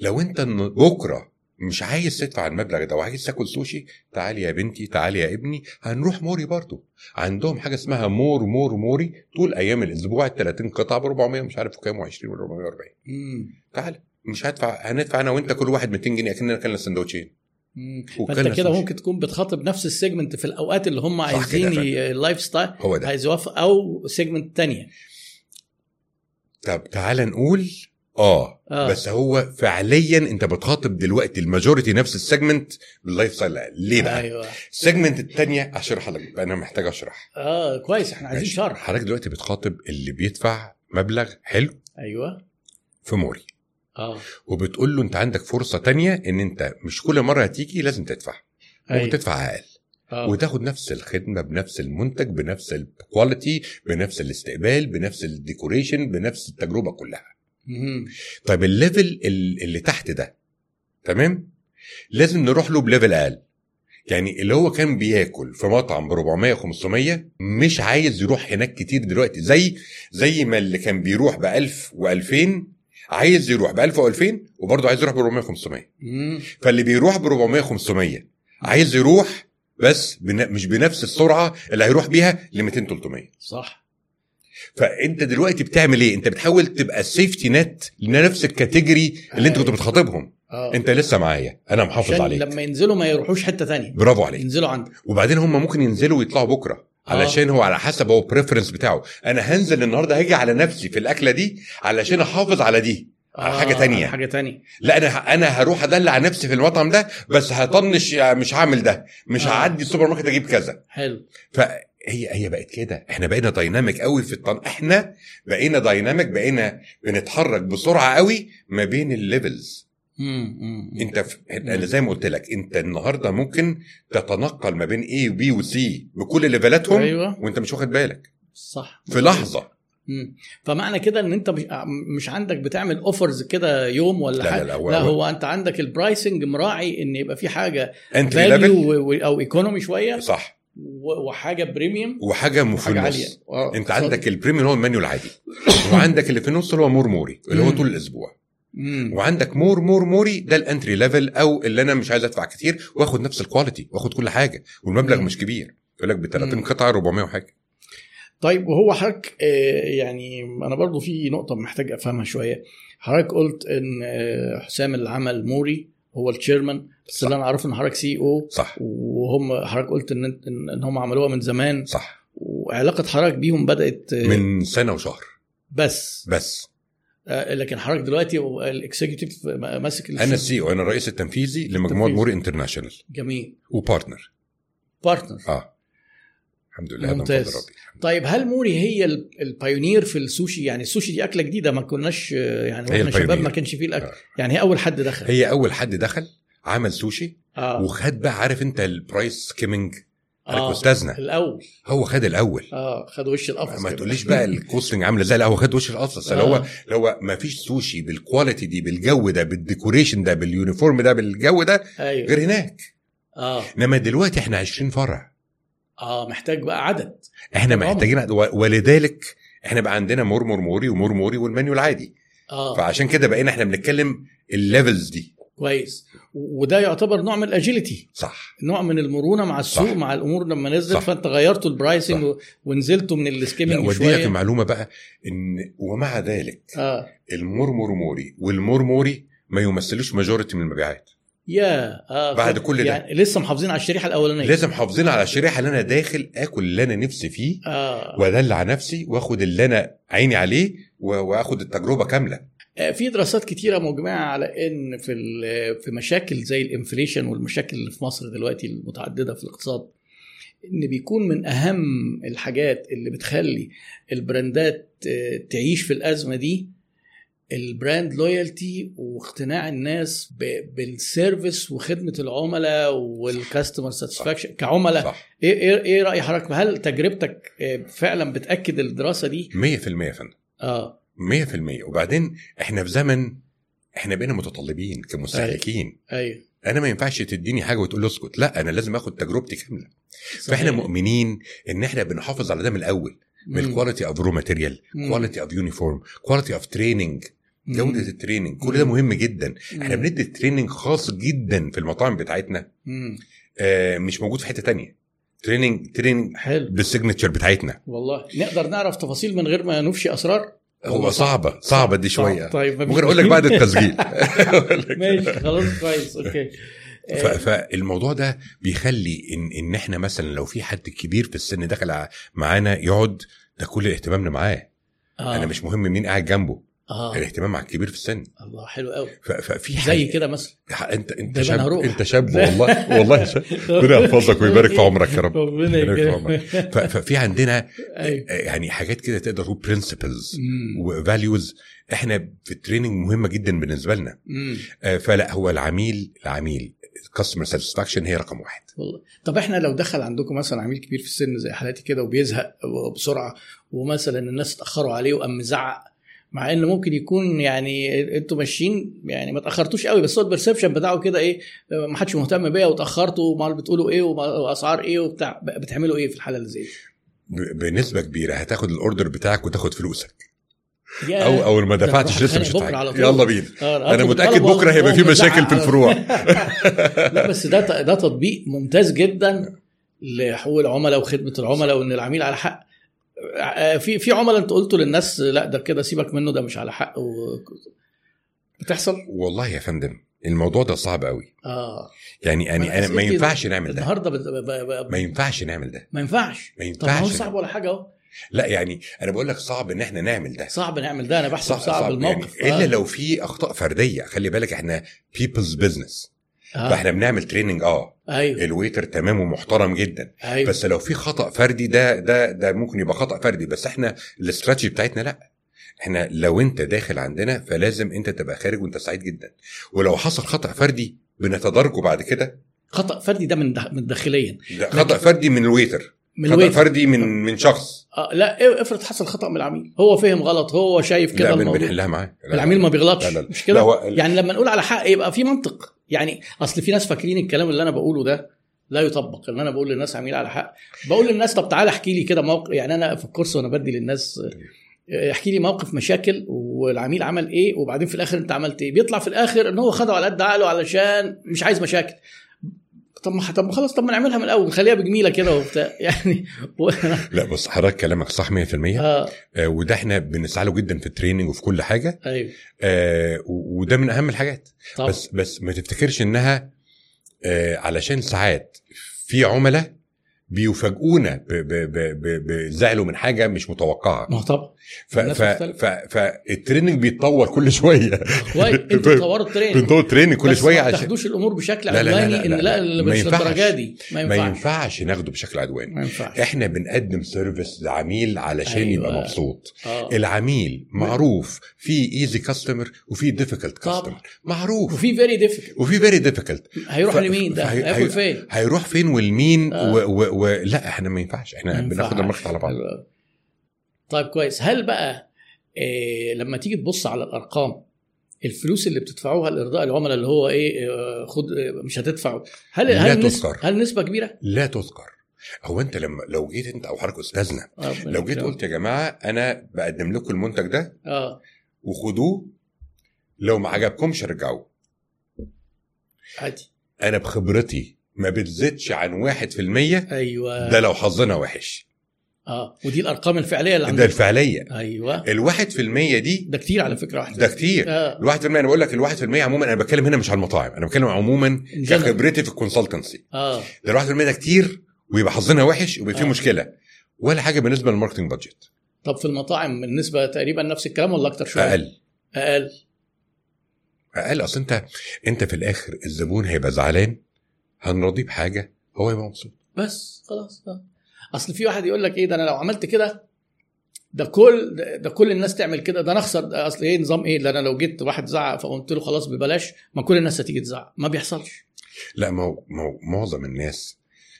لو انت بكرة مش عايز تدفع المبلغ ده وعايز تاكل سوشي تعالي يا بنتي تعالي يا ابني هنروح موري برضو عندهم حاجة اسمها more more موري طول أيام الأسبوع ال 30 قطعه ب 400 مش عارف كام و20 ولا 440 مم. تعالى مش هدفع هندفع أنا وأنت كل واحد 200 جنيه أكننا كلنا سندوتشين فأنت كده. ممكن تكون بتخاطب نفس ال segment في الأوقات اللي هم عايزين ال lifestyle هو ده. عايز أو segment تانية. طب تعالى نقول آه, آه. بس هو فعليا أنت بتخاطب دلوقتي ال majority نفس ال segment بال lifestyle ليه بقى؟ أيوه. ال segment الثانية أشرح لك بقى أنا محتاج أشرح. آه كويس إحنا عايزين. شرح. حضرتك دلوقتي بتخاطب اللي بيدفع مبلغ حلو أيوه. في موري. آه. وبتقول له انت عندك فرصة تانية ان انت مش كل مرة هتيجي لازم تدفع. أيوة. وتدفع أقل. آه. وتاخد نفس الخدمة بنفس المنتج بنفس ال quality بنفس الاستقبال بنفس ال decoration بنفس التجربة كلها. مهم. طيب ال level ال- اللي تحت ده تمام؟ لازم نروح له ب level أقل. يعني اللي هو كان بياكل في مطعم ب 400 500 مش عايز يروح هناك كتير دلوقتي. زي زي ما اللي كان بيروح ب 1000 و2000 عايز يروح ب 1000 و2000 وبرضه عايز يروح ب 400 500 مم. فاللي بيروح ب 400 500 عايز يروح بس بن... مش بنفس السرعة اللي هيروح بيها ل 200 300 صح. فأنت دلوقتي بتعمل إيه؟ أنت بتحاول تبقى ال safety net لنفس ال category اللي أنت كنت بتخاطبهم. آه. أنت لسه معايا. أنا محافظ عليك. لما ينزلوا ما يروحوش حتة تانية. برافو عليك. ينزلوا عندك. وبعدين هم ممكن ينزلوا ويطلعوا بكرة. آه. علشان هو على حسب هو preference بتاعه. أنا هنزل النهارده هاجي على نفسي في الأكلة دي علشان أحافظ على دي على حاجة تانية. حاجة تانية. لا أنا أنا هروح أدلع نفسي في المطعم ده بس هطنش مش هعمل ده. مش آه. هعدي السوبر ماركت أجيب كذا. حلو. فهي هي بقت كده. إحنا بقينا dynamic قوي في الطن إحنا بقينا dynamic بقينا بنتحرك بسرعة قوي ما بين ال levels. انت في... أنا زي ما قلت لك انت النهارده ممكن تتنقل ما بين A و B و C بكل ليفلاتهم أيوه. وانت مش واخد بالك. صح. في لحظة. مم. فمعنى كده إن انت مش, مش عندك بتعمل offers كده يوم ولا لا، حاجة. لا، هو- لا هو- هو انت عندك ال pricing مراعي إن يبقى في حاجة value أو economy شوية صح. وحاجة بريميوم وحاجة في النص آه، انت. عندك ال premium هو المنيو العادي وعندك اللي في النص اللي هو More Mori اللي هو. طول الأسبوع. مم. وعندك مور More Mori ده ال entry level أو اللي أنا مش عايز أدفع كتير وآخد نفس ال quality وآخد كل حاجة والمبلغ مم. مش كبير يقول لك ب 30 مم. قطعة 400 وحاجة. طيب وهو حضرتك آه، يعني أنا برضو في نقطة محتاج أفهمها شوية. حضرتك قلت إن آه، حسام اللي عمل موري هو ال chairman بس صح. اللي أنا أعرفه إن حضرتك CEO صح. وهم حضرتك قلت إن إن هم عملوها من زمان. صح. وعلاقة حضرتك بيهم بدأت آه، من سنة وشهر. بس. بس. لكن حضرتك دلوقتي ال executive ماسك أنا السي أو أنا الرئيس التنفيذي لمجموعة. Mori International. جميل. و partner partner آه. الحمد لله ممتاز. ربي. طيب هل موري هي ال- pioneer في السوشي؟ يعني السوشي دي أكلة جديدة ما كناش آه، يعني وإحنا شباب. ما كانش فيه الأكل. آه. يعني هي أول حد دخل. هي أول حد دخل عمل سوشي آه. وخد بقى عارف أنت ال price skimming آه. الأول. هو خد الأول. آه خد وش القفص ما. تقوليش بقى ال costing عاملة إزاي لا هو خد وش القفص اللي آه. هو هو ما فيش سوشي بال quality دي بالجو ده بال decoration ده بال uniform ده بالجو ده أيوه. غير هناك. آه. إنما دلوقتي إحنا 20 فرع. آه محتاج بقى عدد. إحنا. محتاجين و- ولذلك إحنا بقى عندنا مرمر موري و More Mori والمنيو العادي. آه. فعشان كده بقينا إحنا بنتكلم ال levels دي. كويس. وده يعتبر نوع من ال agility صح نوع من المرونة مع السوق صح. مع الأمور لما نزلت صح. فأنت غيرتوا ال pricing. و- ونزلتوا من ال skimming وديك شوية المعلومة بقى إن ومع ذلك آه المرمر موري وال More Mori ما يمثلوش majority من المبيعات يا آه بعد كل ده. يعني لسه محافظين على الشريحة الأولانية لازم حافظين على الشريحة اللي أنا داخل آكل اللي أنا نفسي فيه آه وأدلع نفسي وآخد اللي أنا عيني عليه وآخد التجربة كاملة آه، في دراسات كتيرة مجمعة على إن في في مشاكل زي ال inflation والمشاكل اللي في مصر دلوقتي المتعددة في الاقتصاد إن بيكون من أهم الحاجات اللي بتخلي البراندات آه، تعيش في الأزمة دي ال brand loyalty واقتناع الناس بال service وخدمة العملاء وال customer satisfaction كعملاء. صح. إيه إيه إيه رأي حضرتك؟ هل تجربتك آه، فعلا بتأكد الدراسة دي؟ 100% يا فندم. آه. 100% وبعدين إحنا في زمن إحنا بقينا متطلبين كمستهلكين. أيوه. أنا ما ينفعش تديني حاجة وتقول لي اسكت. لا أنا لازم آخد تجربتي كاملة. فإحنا صحيح. مؤمنين إن إحنا بنحافظ على ده من الأول. من. ال quality of raw material. quality of uniform quality of training مم. جودة ال training كل ده. مهم جدا. إحنا. بندي training خاص جدا في المطاعم بتاعتنا. آه مش موجود في حتة تانية. training training حلو. بال signature بتاعتنا. والله. نقدر نعرف تفاصيل من غير ما نفشي أسرار؟ هو صعبة صعبة دي شوية. طيب مفيش ممكن أقول لك بعد التسجيل. ماشي خلاص كويس okay. ف- فالموضوع ده بيخلي إن إن إحنا مثلا لو في حد كبير في السن دخل معانا يقعد ده كل اهتمامنا معاه. آه. أنا مش مهم مين قاعد جنبه. آه. الاهتمام مع الكبير في السن. الله حلو قوي. ففي زي حاجة- كده مثلا. انت انت شاب. انت شاب والله والله شاب. ربنا يحفظك ويبارك في عمرك يا رب. ربنا يبارك في. عمرك. ففي عندنا أيوه. يعني حاجات كده تقدر تقول principles. و values إحنا في ال training مهمة جدا بالنسبة لنا. آه، فلا هو العميل العميل ال customer satisfaction هي رقم واحد. والله. طب إحنا لو دخل عندكم مثلا عميل كبير في السن زي حالاتي كده وبيزهق بسرعة ومثلا الناس اتأخروا عليه وقام مزعق مع ان ممكن يكون يعني أنتوا ماشيين يعني ما اتاخرتوش قوي بس هو ال perception بتاعه كده إيه ما حدش مهتم بيا واتاخرتوا وما بتقولوا إيه واسعار إيه وبتاع بتعملوا إيه في الحالة اللي زي دي؟ بنسبة كبيرة هتاخد الاوردر بتاعك وتاخد فلوسك أو أو ما دفعتش لسه مش طول. يلا بينا آه، أنا أطلب متأكد بكرة هيبقى في مشاكل في. الفروع لا بس ده ده تطبيق ممتاز جدا لحقوق العملاء وخدمة العملاء وإن العميل على حق آه، في في عملاء انت قلتوا للناس لا ده كده سيبك منه ده مش على حق و... بتحصل؟ والله يا فندم الموضوع ده صعب قوي. آه. يعني يعني أنا ما ينفعش نعمل ده. النهارده بت... ب... ب... ما ينفعش نعمل ده. ما ينفعش. ما طب ما هو ينفعش صعب ولا حاجة أهو. لا يعني أنا بقول لك صعب إن إحنا نعمل ده. صعب نعمل ده أنا بحسب صعب, صعب الموقف يعني إلا لو في أخطاء فردية. خلي بالك إحنا people's business آه. فاحنا بنعمل training آه. أيوه. ال waiter تمام ومحترم جدا. أيوه. بس لو في خطأ فردي ده ده ده ممكن يبقى خطأ فردي. بس إحنا الاستراتيجي بتاعتنا لأ. إحنا لو انت داخل عندنا فلازم انت تبقى خارج وانت سعيد جدا. ولو حصل خطأ فردي بنتداركه بعد كده. خطأ فردي ده من دخ... من داخليا. ده خطأ فردي من ال waiter من ال waiter. فردي من من شخص. آه لا إيه، افرض حصل خطأ من العميل. هو فهم غلط هو شايف كده لا بنحلها معاه العميل ما بيغلطش لا، لا، لا. مش كده؟ هو- يعني لما نقول على حق يبقى في منطق. يعني أصل في ناس فاكرين الكلام اللي أنا بقوله ده لا يطبق إن أنا بقول للناس عميل على حق. بقول للناس طب تعالى احكي لي كده موقف يعني أنا في ال course وأنا بدي للناس آه، احكي لي موقف مشاكل والعميل عمل إيه وبعدين في الآخر أنت عملت إيه. بيطلع في الآخر إن هو خده على قد عقله علشان مش عايز مشاكل. طب ما طب ما خلاص طب ما نعملها من الأول نخليها بجميلة كده وبتاع. يعني و... لا بص حضرتك كلامك صح 100% آه. آه وده إحنا بنسعى له جدا في التريننج وفي كل حاجة. أيوه. آه وده من أهم الحاجات. طب بس بس ما تفتكرش إنها آه علشان ساعات في عملاء بيفاجئونا بزعلوا من حاجة مش متوقعة. ما طبعا. ف- ف-. ف- فال training بيتطور كل شوية. كويس. أنتوا تطوروا ال training. بنطور ال training كل شوية ما عشان تاخدوش الأمور بشكل عدواني لا، إن لا، لا لا. مش ما ينفعش. دي. ما ما ينفعش. ناخده بشكل عدواني. ما ينفعش. إحنا بنقدم service لعميل علشان أيوة. يبقى مبسوط. آه. العميل معروف في easy customer وفي difficult. customer معروف. وفي very difficult وفي very difficult هيروح لمين ده؟ هياكل هي- فين؟ هيروح فين والمين آه. و... و... و... لا إحنا ما ينفعش إحنا بناخد. ال market على بعض. طيب كويس هل بقى إيه لما تيجي تبص على الأرقام الفلوس اللي بتدفعوها لإرضاء العملاء اللي هو إيه آه، خد آه، مش هتدفع هل لا هل نسبة تذكر. هل نسبة كبيرة؟ لا تذكر هو أنت لما لو جيت أنت أو حضرتك أستاذنا لو جيت قلت يا جماعة أنا بقدم لكم المنتج ده آه وخدوه لو ما عجبكمش رجعوه عادي أنا بخبرتي ما بتزيدش عن 1% أيوه. ده لو حظنا وحش. آه ودي الأرقام الفعلية اللي ده عندك الفعلية. أيوه. الواحد في المية دي ده كتير على فكرة واحدة ده كتير. الواحد في المية أنا بقول لك الواحد في المية عموما أنا بتكلم هنا مش على المطاعم أنا بتكلم عموما. كخبرتي في الكونسلتنسي آه. ده الواحد في المية ده كتير ويبقى حظنا وحش ويبقى فيه آه. مشكلة. ولا حاجة بالنسبة لل marketing budget طب في المطاعم النسبة تقريبا نفس الكلام ولا أكتر شوية؟ أقل. أقل. أقل. أصل أنت أنت في الآخر الزبون هيبقى زعلان هنرضيه بحاجة هو يبقى مبسوط. بس خلاص. آه. أصل في واحد يقول لك إيه ده أنا لو عملت كده ده كل ده, ده كل الناس تعمل كده ده أنا أخسر. ده أصل إيه نظام إيه؟ ده أنا لو جيت واحد زعق فقلت له خلاص ببلاش ما كل الناس هتيجي تزعق. ما بيحصلش. لا ما هو ما هو معظم الناس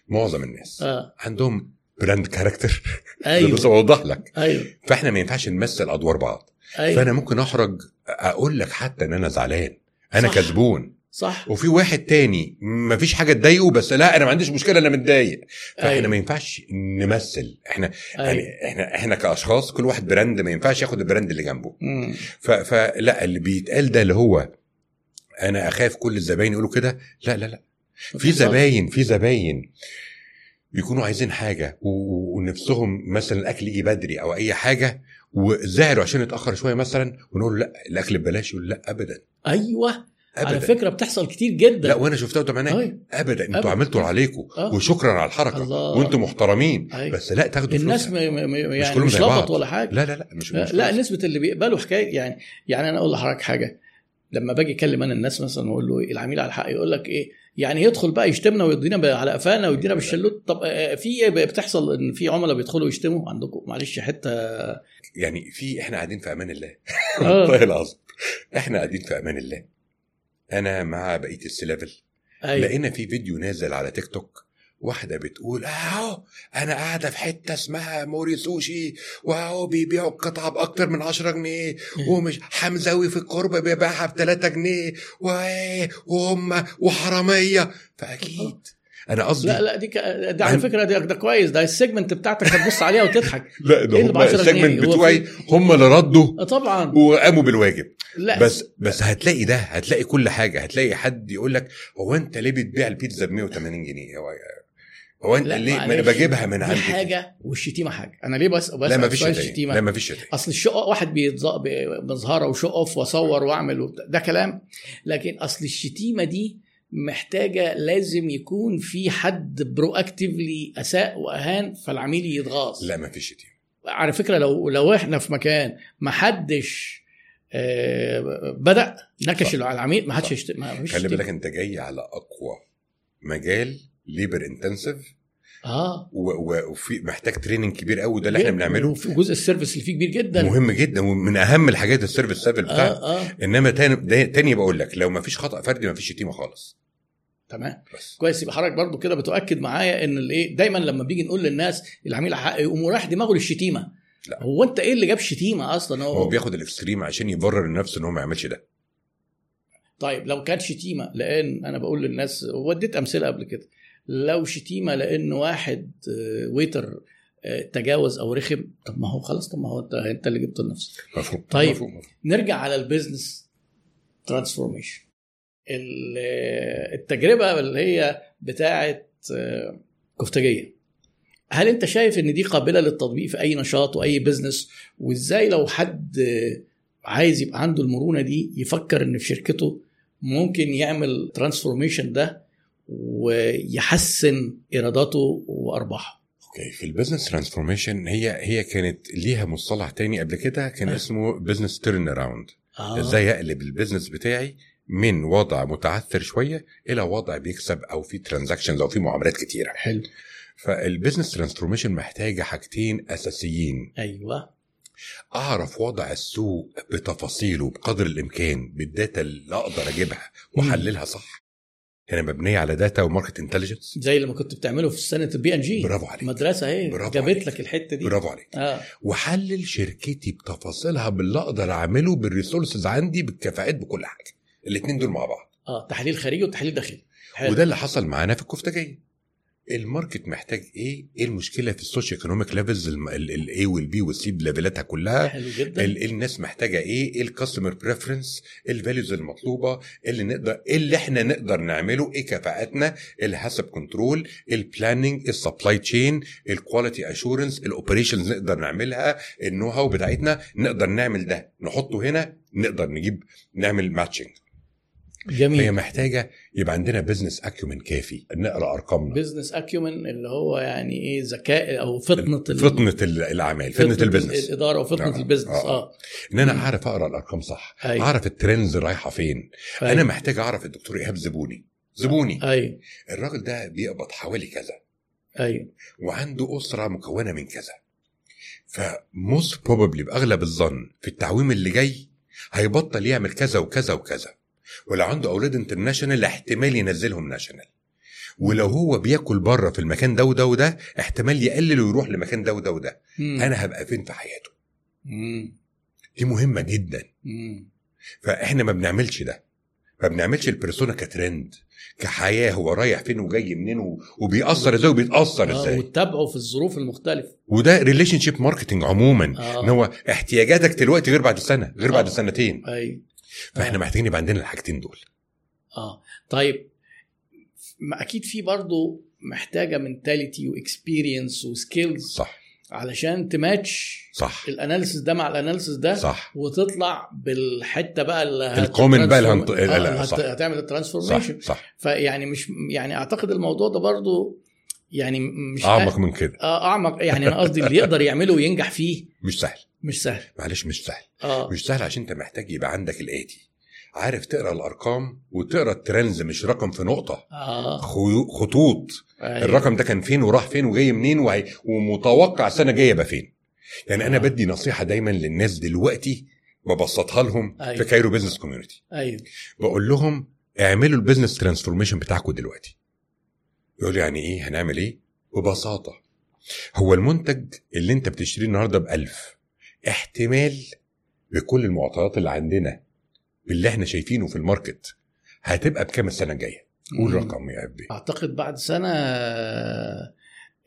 معظم الناس آه. عندهم brand character أيوه. بس أوضح لك. أيوه. فإحنا ما ينفعش نمثل أدوار بعض. أيوه. فأنا ممكن احرج أقول لك حتى إن أنا زعلان أنا صح. كسبون. صح. وفي واحد تاني ما فيش حاجة تضايقه بس لا أنا ما عنديش مشكلة أنا متضايق. فإحنا أيوة. ما ينفعش نمثل. إحنا أيوه. يعني إحنا إحنا كأشخاص كل واحد brand ما ينفعش ياخد ال brand اللي جنبه. مم. ف- فلا اللي بيتقال ده اللي هو أنا أخاف كل الزباين يقولوا كده لا لا لا. في. زباين في زباين بيكونوا عايزين حاجة ونفسهم مثلا الأكل يجي بدري أو أي حاجة وزعلوا عشان اتاخر شوية مثلا ونقول لا الأكل ببلاش يقول لا ابدا. أيوه. على ابدا فكرة بتحصل كتير جدا لا وأنا شفتها قدام عينيا أيوة. ابدا أنتوا أبداً. عملتوا عليكم آه. وشكرا على الحركة الله. وأنتم محترمين أيوة. بس لا تاخدوا الناس فلوسها. م... م... يعني كلهم مش زي لبط. ولا حاجة لا لا لا مش مش لا. نسبة اللي بيقبلوا حكاية يعني يعني أنا أقول لحضرتك حاجة لما باجي أكلم أنا الناس مثلا وأقول له إيه العميل على الحق يقول لك إيه يعني يدخل بقى يشتمنا ويدينا على قفانا ويدينا بالشلوت طب آه، في بتحصل إن في عملاء بيدخلوا يشتموا عندكم معلش حتة يعني في إحنا قاعدين في أمان الله آه. والله العظيم إحنا قاعدين في أمان الله أنا مع بقية السلافل. أيوه. لقينا في فيديو نازل على تيك توك واحدة بتقول أهو أنا قاعدة في حتة اسمها موري سوشي وأهو بيبيعوا القطعة بأكتر من 10 جنيه ومش حمزاوي في القرب بيبيعها ب 3 جنيه وهم وحرامية. فأكيد أنا قصدي لا لا دي ك... ده على فكرة ده, ده كويس ده السيجمنت بتاعتك هتبص عليها وتضحك. لا ده إيه هم ب 10 جنيه؟ السيجمنت هو بتوعي هم اللي ردوا آه طبعا. وقاموا بالواجب. لا. بس بس هتلاقي ده هتلاقي كل حاجة. هتلاقي حد يقول لك هو أنت ليه بتبيع البيتزا ب 180 جنيه؟ هو هو أنت ليه؟ ما أنا. بجيبها من دي عندي حاجة والشتيمة حاجة. أنا ليه بس بس لا ما فيش الشتيمه لا ما فيش شتايم. أصل الشقه واحد بيتز- بي- بظهره وشو اوف وأصور وأعمل وبتاع، ده كلام. لكن أصل الشتيمة دي محتاجة لازم يكون في حد برو اكتفلي أساء وأهان فالعميل يتغاظ لا ما فيش شتيمه على فكرة لو لو إحنا في مكان ما حدش آه، بدأ نكش العميل ما حدش صح. يشت... ما فيش خلي. بالك أنت جاي على أقوى مجال labor intensive آه. وفي محتاج training كبير قوي ده اللي إحنا بنعمله. في جزء ال service اللي فيه كبير جدا. مهم جدا ومن أهم الحاجات ال service level بتاعك آه آه. إنما تاني تاني بقول لك لو ما فيش خطأ فردي ما فيش شتيمه خالص. تمام. بس. كويس. يبقى حضرتك برضو كده بتؤكد معايا إن الايه دايما لما بيجي نقول للناس العميل حق يقوم رايح دماغه للشتيمة. لا. هو أنت إيه اللي جاب شتيمة أصلا؟ هو, هو بياخد ال extreme عشان يبرر لنفسه إن هو ما يعملش ده. طيب لو كانت شتيمة لأن أنا بقول للناس وديت أمثلة قبل كده. لو شتيمة لأن واحد آه، waiter آه، تجاوز أو رخم طب ما هو خلاص طب ما هو انت أنت اللي جبته لنفسك مفهوم طيب. مفهوم. مفهوم. نرجع على ال business transformation التجربة اللي هي بتاعه آه، كفتاجيه هل أنت شايف إن دي قابلة للتطبيق في أي نشاط وأي business وإزاي لو حد آه، عايز يبقى عنده المرونة دي يفكر إن في شركته ممكن يعمل transformation ده ويحسن ايراداته وأرباحه. okay في ال business transformation هي هي كانت ليها مصطلح تاني قبل كده كان آه. اسمه business turnaround آه. إزاي أقلب ال business بتاعي من وضع متعثر شوية إلى وضع بيكسب أو في transactions أو في معاملات كتيرة. حلو. فال business transformation محتاجه حاجتين أساسيين. أيوه. أعرف وضع السوق بتفاصيله بقدر الإمكان بال data اللي أقدر أجيبها وأحللها صح. هنا مبنية على data و market intelligence زي لما كنت بتعمله في سنة البي إن جي. برافو عليك. مدرسة اهي جابت. لك الحتة دي. برافو عليك. آه. واحلل شركتي بتفاصيلها باللي أقدر أعمله بال resources عندي بالكفاءات بكل حاجة. الاثنين دول مع بعض. آه تحليل خارجي وتحليل داخلي. وده اللي حصل معانا في الكفتاجيه ال market محتاج إيه؟ إيه المشكلة في السوشيو إيكونوميك ليفلز الاي والبي والسي بليفلاتها كلها؟ حلو جدا. ال- الناس محتاجة إيه؟ إيه ال customer preference ال values المطلوبة؟ إيه اللي نقدر إيه اللي إحنا نقدر نعمله؟ إيه كفاءاتنا الحسب كنترول البلاننج السبلاي تشين الكواليتي اشورنس الاوبريشنز نقدر نعملها؟ ال know-how بتاعتنا نقدر نعمل ده. نحطه هنا نقدر نجيب نعمل matching هي جميل محتاجة يبقى عندنا business acumen كافي. نقرأ أرقامنا. business acumen اللي هو يعني إيه ذكاء أو فطنة فطنة ال- الأعمال فطنة ال business الإدارة وفطنة آه، ال business آه. آه. إن أنا. أعرف أقرأ الأرقام صح. أيوة. أعرف ال trends رايحة فين. أيوة. أنا محتاج أعرف الدكتور إيهاب زبوني. زبوني. أيوه. الراجل ده بيقبض حوالي كذا. أيوه. وعنده أسرة مكونة من كذا. ف most probably بأغلب الظن في التعويم اللي جاي هيبطل يعمل كذا وكذا وكذا. ولو عنده أولاد international احتمال ينزلهم national ولو هو بياكل بره في المكان ده وده وده احتمال يقلل ويروح لمكان ده وده وده مم. أنا هبقى فين في حياته مم. دي مهمة جدا مم. فإحنا ما بنعملش ده ما بنعملش ال persona ك trend كحياة هو رايح فين وجاي منين وبيأثر إزاي وبيتأثر آه إزاي وتتابعه في الظروف المختلفة وده relationship marketing عموما آه. إن هو احتياجاتك دلوقتي غير بعد سنة غير بعد آه. سنتين أيوه فاحنا آه. محتاجين يبقى عندنا الحاجتين دول. آه. طيب ما أكيد في برضه محتاجة mentality و experience و skills صح. علشان تماتش صح. ال analysis ده مع ال analysis ده صح. وتطلع بالحتة بقى اللي ال common بقى اللي هنط- آه، صح. هتعمل صح ال transformation صح. فيعني مش يعني أعتقد الموضوع ده برضو يعني مش أعمق من كده. آه أعمق. يعني أنا قصدي اللي يقدر يعمله وينجح فيه. مش سهل. مش سهل. معلش مش سهل. آه. مش سهل عشان انت محتاج يبقى عندك الاتي عارف تقرأ الأرقام وتقرأ ال trends مش رقم في نقطة. خيو- خطوط. أيوة. الرقم ده كان فين وراح فين وجاي منين وهي ومتوقع السنة الجاية يبقى فين. يعني أنا آه. بدي نصيحة دايما للناس دلوقتي ببسطها لهم أيوة. في Cairo Business Community أيوه. بقول لهم اعملوا ال business transformation بتاعكم دلوقتي. يقول يعني إيه؟ هنعمل إيه؟ ببساطة. هو المنتج اللي أنت بتشتريه النهارده بألف. احتمال بكل المعطيات اللي عندنا باللي إحنا شايفينه في ال market هتبقى بكام السنة الجاية؟ قول. رقم يا ابي أعتقد بعد سنة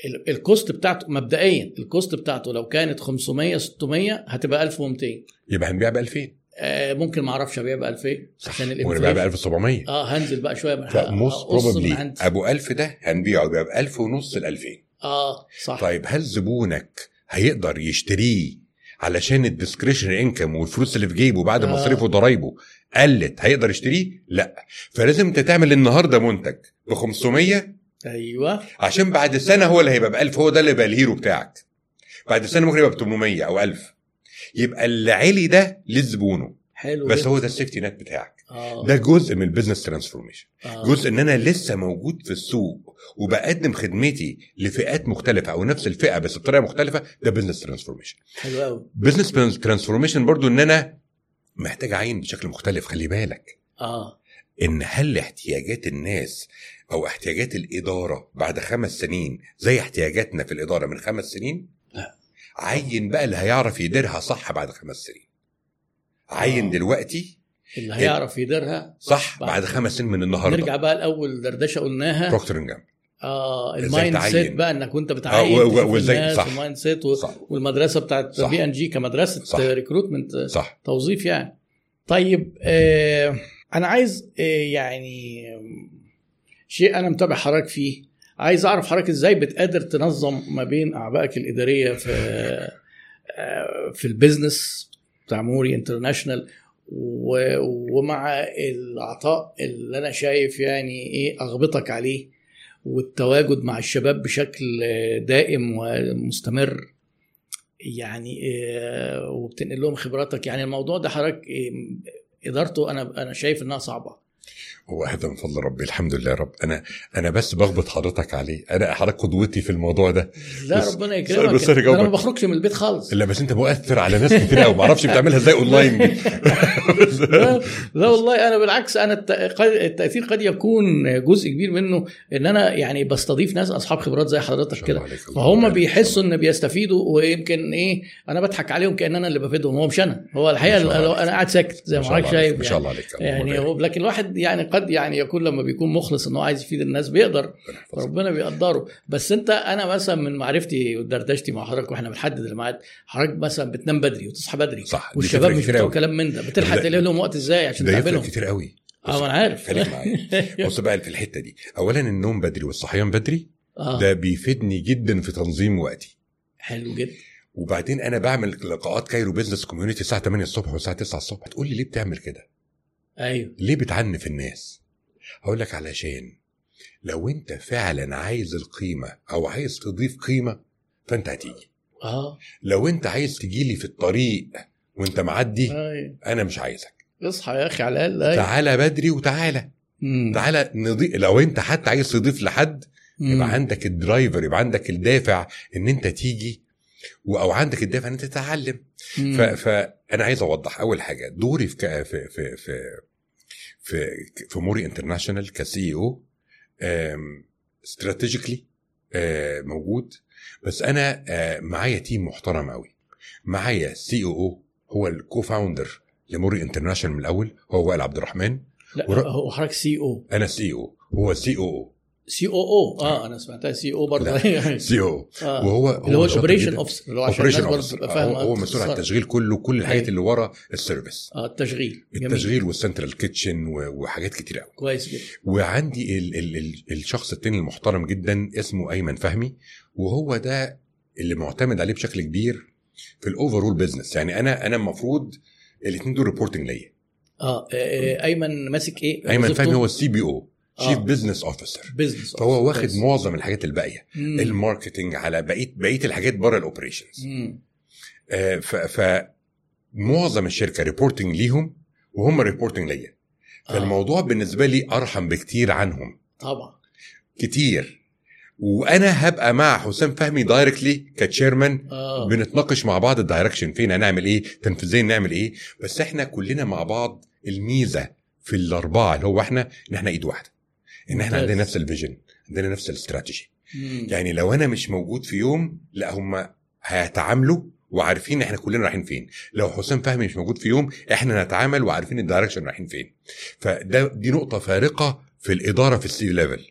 ال- ال cost بتاعته مبدئيا ال cost بتاعته لو كانت 500 600 هتبقى 1200 يبقى هنبيع ب 2000 آه ممكن ما أعرفش ابيع ب 2000 عشان ونبيع ب ال inflation 1700 آه هنزل بقى شوية ف most probably. أبو 1000 ده هنبيعه ب 1000 ونص ل 2000 آه صح. طيب هل زبونك هيقدر يشتريه علشان ال discretionary income والفلوس اللي في جيبه بعد آه. مصاريفه وضرايبه قلت هيقدر يشتريه؟ لا فلازم انت تعمل النهارده منتج ب 500 أيوه عشان بعد سنة هو اللي هيبقى ب 1000 هو ده اللي يبقى ال hero بتاعك بعد سنة ممكن يبقى ب 800 أو 1000 يبقى اللي علي ده لزبونه حلو بس جدا. هو ده ال safety net بتاعك آه. ده جزء من ال business transformation آه. جزء إن أنا لسه موجود في السوق وبقدم خدمتي لفئات مختلفة أو نفس الفئة بس بطريقة مختلفة ده business transformation حلو قوي business transformation برضو إن أنا محتاج أعين بشكل مختلف خلي بالك آه إن هل احتياجات الناس أو احتياجات الإدارة بعد خمس سنين زي احتياجاتنا في الإدارة من خمس سنين لا. عين بقى اللي هيعرف يديرها صح بعد خمس سنين عين آه. دلوقتي اللي هيعرف يديرها. صح بعد- بعد خمس سنين من النهارده. نرجع بقى لاول دردشة قلناها. Procter & Gamble آه ال mindset. بقى إنك وأنت آه، بتعين و- و- تشوف وإزاي- الناس صح. وال mindset و- صح. والمدرسة بتاعت. بي ان جي كمدرسة صح. recruitment صح. توظيف يعني. طيب آه أنا عايز آه يعني شيء أنا متابع حضرتك فيه. عايز أعرف حضرتك إزاي بتقدر تنظم ما بين أعبائك الإدارية في آه، في ال business بتاع موري انترناشونال ومع العطاء اللي أنا شايف يعني إيه أغبطك عليه والتواجد مع الشباب بشكل دائم ومستمر. يعني آه، وبتنقل لهم خبراتك. يعني الموضوع ده حضرتك آه، إدارته أنا أنا شايف إنها صعبة. هو هذا من فضل ربي الحمد لله يا رب. أنا أنا بس بغبط حضرتك عليه. أنا حضرتك قدوتي في الموضوع ده. لا بس- ربنا يكرمك. بس أنا أنا ما. بخرجش من البيت خالص. لا بس أنت مؤثر على ناس كتير قوي ما أعرفش بتعملها إزاي أونلاين لا, لا والله أنا بالعكس أنا التأثير قد يكون جزء كبير منه إن أنا يعني بستضيف ناس أصحاب خبرات زي حضرتك كده. فهم بيحسوا إن بيستفيدوا ويمكن إيه أنا بضحك عليهم كأن أنا اللي بفيدهم. هو مش أنا. هو الحقيقة. أنا قاعد ساكت زي ما حضرتك شايف ما شاء الله عليك. يعني هو لكن الواحد يعني قد يعني يكون لما بيكون مخلص إن هو عايز يفيد الناس بيقدر. ربنا بيقدره. بس أنت أنا مثلا من معرفتي ودردشتي مع حضرتك وإحنا بنحدد الميعاد حضرتك مثلا بتنام بدري وتصحى بدري. صح والشباب مش بتوع كلام من ده. بتلحق تلاقي لهم وقت إزاي عشان تقابلهم؟ كتير قوي آه ما أنا عارف. خليك معايا بص بقى في الحتة دي. اولا النوم بدري والصحيان بدري آه. ده بيفيدني جدا في تنظيم وقتي. حلو جدا. وبعدين أنا بعمل لقاءات Cairo Business Community الساعة 8 الصبح والساعة 9 الصبح. تقول لي ليه بتعمل كده؟ أيوه. ليه بتعنف الناس؟ هقول لك علشان. لو انت فعلا عايز القيمة أو عايز تضيف قيمة فأنت هتيجي. آه. لو انت عايز تجيلي في الطريق وانت معدي أيوه. أنا مش عايزك. اصحى يا أخي على الأقل أيوه. تعالى بدري وتعالى مم. تعالى نضيف. لو انت حتى عايز تضيف لحد مم. يبقى عندك ال driver يبقى عندك الدافع إن انت تيجي أو عندك الدافع إن انت تتعلم. فانا عايز أوضح أول حاجة. دوري في. في في في في, في موري انترناشونال ك CEO strategically موجود. بس أنا معايا team محترم قوي معايا COO هو ال co-founder لموري انترناشونال من الأول هو وائل عبد الرحمن لا ور- هو حضرتك سي أو أنا سي أو هو سي أو أو سي أو أو آه أنا سمعتها سي أو برضه. سي أو آه. وهو اللي هو ال operation. officer هو operation تبقى هو, هو مسؤول عن. التشغيل كله كل الحاجات أيوة. اللي ورا ال service. آه التشغيل. التشغيل وال central kitchen وحاجات كتير قوي كويس جدا. وعندي ال ال ال الشخص التاني المحترم جدا اسمه أيمن فهمي. وهو ده اللي معتمد عليه بشكل كبير في ال overall business يعني أنا أنا المفروض الاثنين دول reporting ليا. آه آه، أيمن ماسك إيه؟ أيمن فهمي هو ال CBO chief آه. business officer فهو واخد معظم الحاجات الباقية. ال marketing على بقيه بقية الحاجات بره ال operations. آه، ف معظم الشركة reporting ليهم وهم reporting ليا. آه. فالموضوع بالنسبة لي أرحم بكتير عنهم. طبعا. كتير. وأنا هبقى مع حسام فهمي directly ك chairman آه. بنتناقش مع بعض ال direction فين هنعمل إيه تنفيذيا نعمل إيه. بس إحنا كلنا مع بعض الميزة في الأربعة اللي هو إحنا إن إحنا إيد واحدة. إن إحنا. عندنا نفس ال vision عندنا نفس الاستراتيجي. يعني لو أنا مش موجود في يوم لا هم هيتعاملوا وعارفين إحنا كلنا رايحين فين. لو حسام فهمي مش موجود في يوم إحنا نتعامل وعارفين ال direction رايحين فين. فده دي نقطة فارقة في الإدارة في ال C level.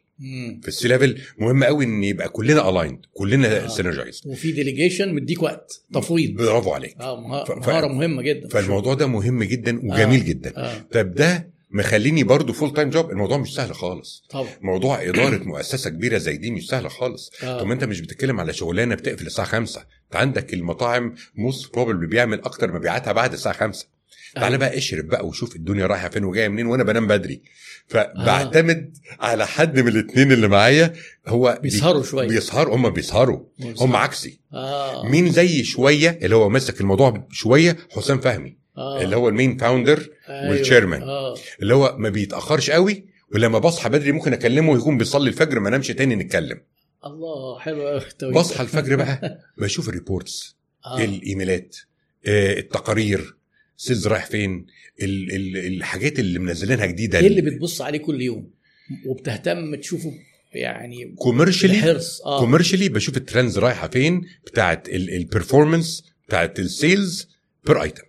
في ال C level مهم قوي إن يبقى كلنا aligned كلنا آه. synergize وفي delegation مديك وقت تفويض. برافو عليك. آه ف- مهارة مهمة جدا. فالموضوع ده مهم جدا وجميل جدا. آه. طب ده مخليني برضو full time job الموضوع مش سهل خالص. طبعا. موضوع إدارة مؤسسة كبيرة زي دي مش سهله خالص. آه. طب ما أنت مش بتتكلم على شغلانة بتقفل الساعة 5 أنت عندك المطاعم most probably بيعمل أكتر مبيعاتها بعد الساعة 5 تعالى أيوة. بقى اشرب بقى وشوف الدنيا رايحة فين وجاية منين وأنا بنام بدري. فبعتمد على حد من الاثنين اللي معايا. هو بي- بيسهروا شوية. بيسهروا. هم بيسهروا. هم عكسي. آه. مين زي شوية اللي هو ماسك الموضوع شوية؟ حسام فهمي. آه. اللي هو ال main founder أيوة. وال chairman. آه. اللي هو ما بيتأخرش قوي ولما بصحى بدري ممكن أكلمه ويكون بيصلي الفجر ما نامش تاني نتكلم. الله حلو قوي بصحى الفجر بقى بشوف ال reports آه. الإيميلات آه، التقارير sales رايح فين ال- ال- الحاجات اللي منزلينها جديدة. إيه اللي بتبص عليه كل يوم؟ وبتهتم تشوفه يعني كوميرشلي آه. كوميرشلي بشوف ال trends رايحة فين بتاعت ال performance بتاعت ال sales per item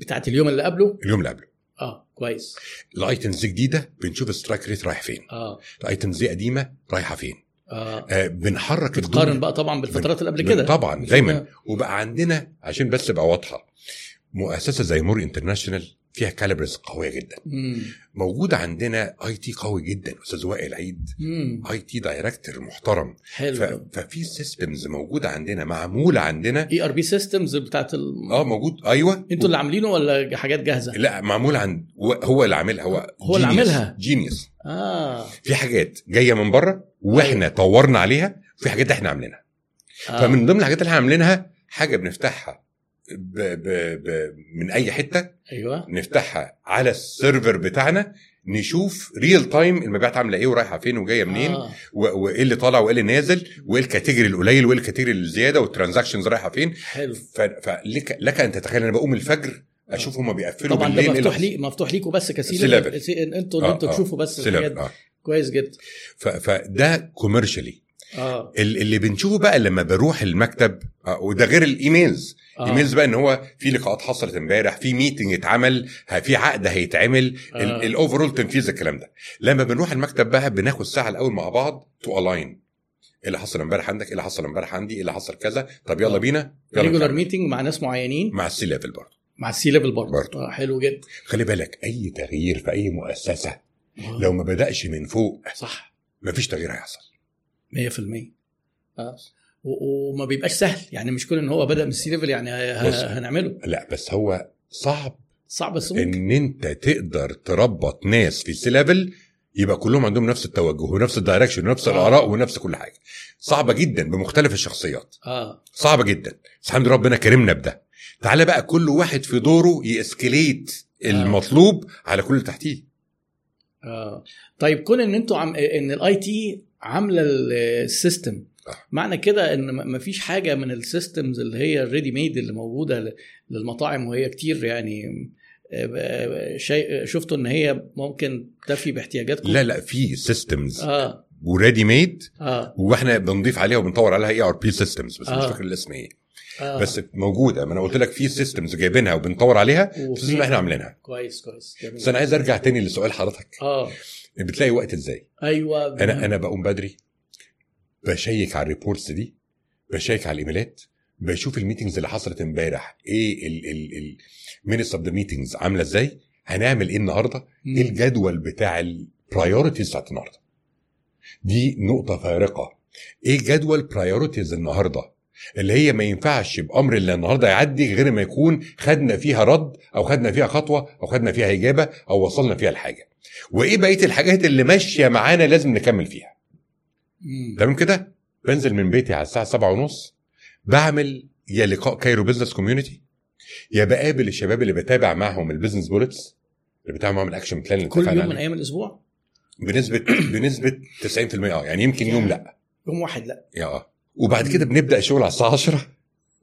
بتاعت اليوم اللي قبله؟ اليوم اللي قبله. آه كويس. ال items دي جديدة بنشوف strike rate رايح فين. آه. ال items دي قديمة رايحة فين. آه. آه بنحرك بتقارن. بقى طبعا بالفترات اللي قبل كده. طبعا دايما. كده؟ وبقى عندنا عشان بس تبقى واضحة مؤسسة زي مور انترناشونال فيها calibers قوية جدا. مم. موجود عندنا IT قوي جدا أستاذ وائل عيد. IT director محترم. ف... حلو ففي systems موجودة عندنا معمولة عندنا. ERP systems بتاعت ال... آه موجود. أيوه. أنتوا اللي عاملينه ولا حاجات جاهزة؟ لا معمول عند هو اللي عاملها. هو هو اللي عاملها. genius آه, في حاجات جاية من بره وإحنا طورنا عليها وفي حاجات إحنا عاملينها. آه. فمن ضمن الحاجات اللي إحنا عاملينها حاجة بنفتحها. ب... ب... ب... من أي حتة أيوه نفتحها على ال server بتاعنا نشوف real time المبيعات عاملة إيه ورايحة فين وجاية منين آه. وايه اللي طالع وإيه اللي نازل وإيه ال category القليل وإيه ال category الزيادة وال transactions رايحة فين حلو فلك لك أن تتخيل أنا بقوم الفجر أشوف هم بيقفلوا طبعا بالليل إيه مفتوح اللي- لي مفتوح ليكم بس ك C level C level. سي- أنتوا اللي آه، إنتوا آه. تشوفوا بس الحاجات. آه. كويس جدا فده commercially آه. اللي بنشوفه بقى لما بروح المكتب آه، وده غير ال emails. آه. emails بقى إن هو في لقاءات حصلت امبارح في meeting اتعمل في عقد هيتعمل آه. ال overall تنفيذ الكلام ده. لما بنروح المكتب بقى بناخد ساعه الأول مع بعض to align إيه اللي حصل امبارح عندك؟ إيه اللي حصل امبارح عندي؟ إيه اللي حصل كذا؟ طب يلا آه. بينا. regular. meeting مع ناس معينين. مع ال C level برضه. مع ال C level برضه. برضه. آه حلو جدا. خلي بالك أي تغيير في أي مؤسسة آه. لو ما بدأش من فوق صح. مفيش تغيير هيحصل. 100% آه و- وما بيبقاش سهل. يعني مش كل إن هو بدأ من ال C level يعني. هنعمله. لا بس هو صعب. صعب بس إن أنت تقدر تربط ناس في ال C level يبقى كلهم عندهم نفس التوجه ونفس ال direction ونفس آه. الآراء ونفس كل حاجة. صعبة جدا بمختلف الشخصيات. آه. صعبة جدا. بس الحمد لله ربنا كرمنا بده. تعالى بقى كل واحد في دوره ي escalate المطلوب على كل اللي تحتيه. آه. طيب كون إن أنتوا عم إن ال IT عاملة ال system آه. معنى كده إن ما فيش حاجة من ال systems اللي هي ال ready made اللي موجودة للمطاعم وهي كتير يعني آه، شيء شفتوا إن هي ممكن تفي باحتياجاتكم؟ لا لا في systems آه. و ready made آه. وإحنا بنضيف عليها وبنطور عليها ERP systems بس مش آه. فاكر الاسم إيه. آه. بس موجودة. ما أنا قلت لك في systems جايبينها وبنطور عليها اللي إحنا عاملينها. كويس كويس. جميل. بس أنا عايز أرجع تاني لسؤال حضرتك. آه. بتلاقي وقت إزاي؟ أيوه. أنا أنا بقوم بدري ب check على ال reports دي ب check على الإيميلات بشوف ال meetings اللي حصلت امبارح إيه ال ال ال minutes of the meetings عاملة إزاي هنعمل إيه النهارده. إيه الجدول بتاع ال priorities بتاعت النهارده؟ دي نقطة فارقة. إيه جدول priorities النهارده؟ اللي هي ما ينفعش بأمر اللي النهارده يعدي غير ما يكون خدنا فيها رد أو خدنا فيها خطوة أو خدنا فيها إجابة أو وصلنا فيها لحاجه وإيه بقية الحاجات اللي ماشية معانا لازم نكمل فيها. تمام كده؟ بنزل من بيتي على الساعة سبعة ونص بعمل يا لقاء Cairo Business Community يا بقابل الشباب اللي بتابع معهم ال business bullets اللي بتابع معهم ال action plan كل يوم من. أيام الأسبوع؟ بنسبه بنسبة 90% آه يعني يمكن يوم لأ. يوم واحد لأ. آه. وبعد كده بنبدأ الشغل على الساعة 10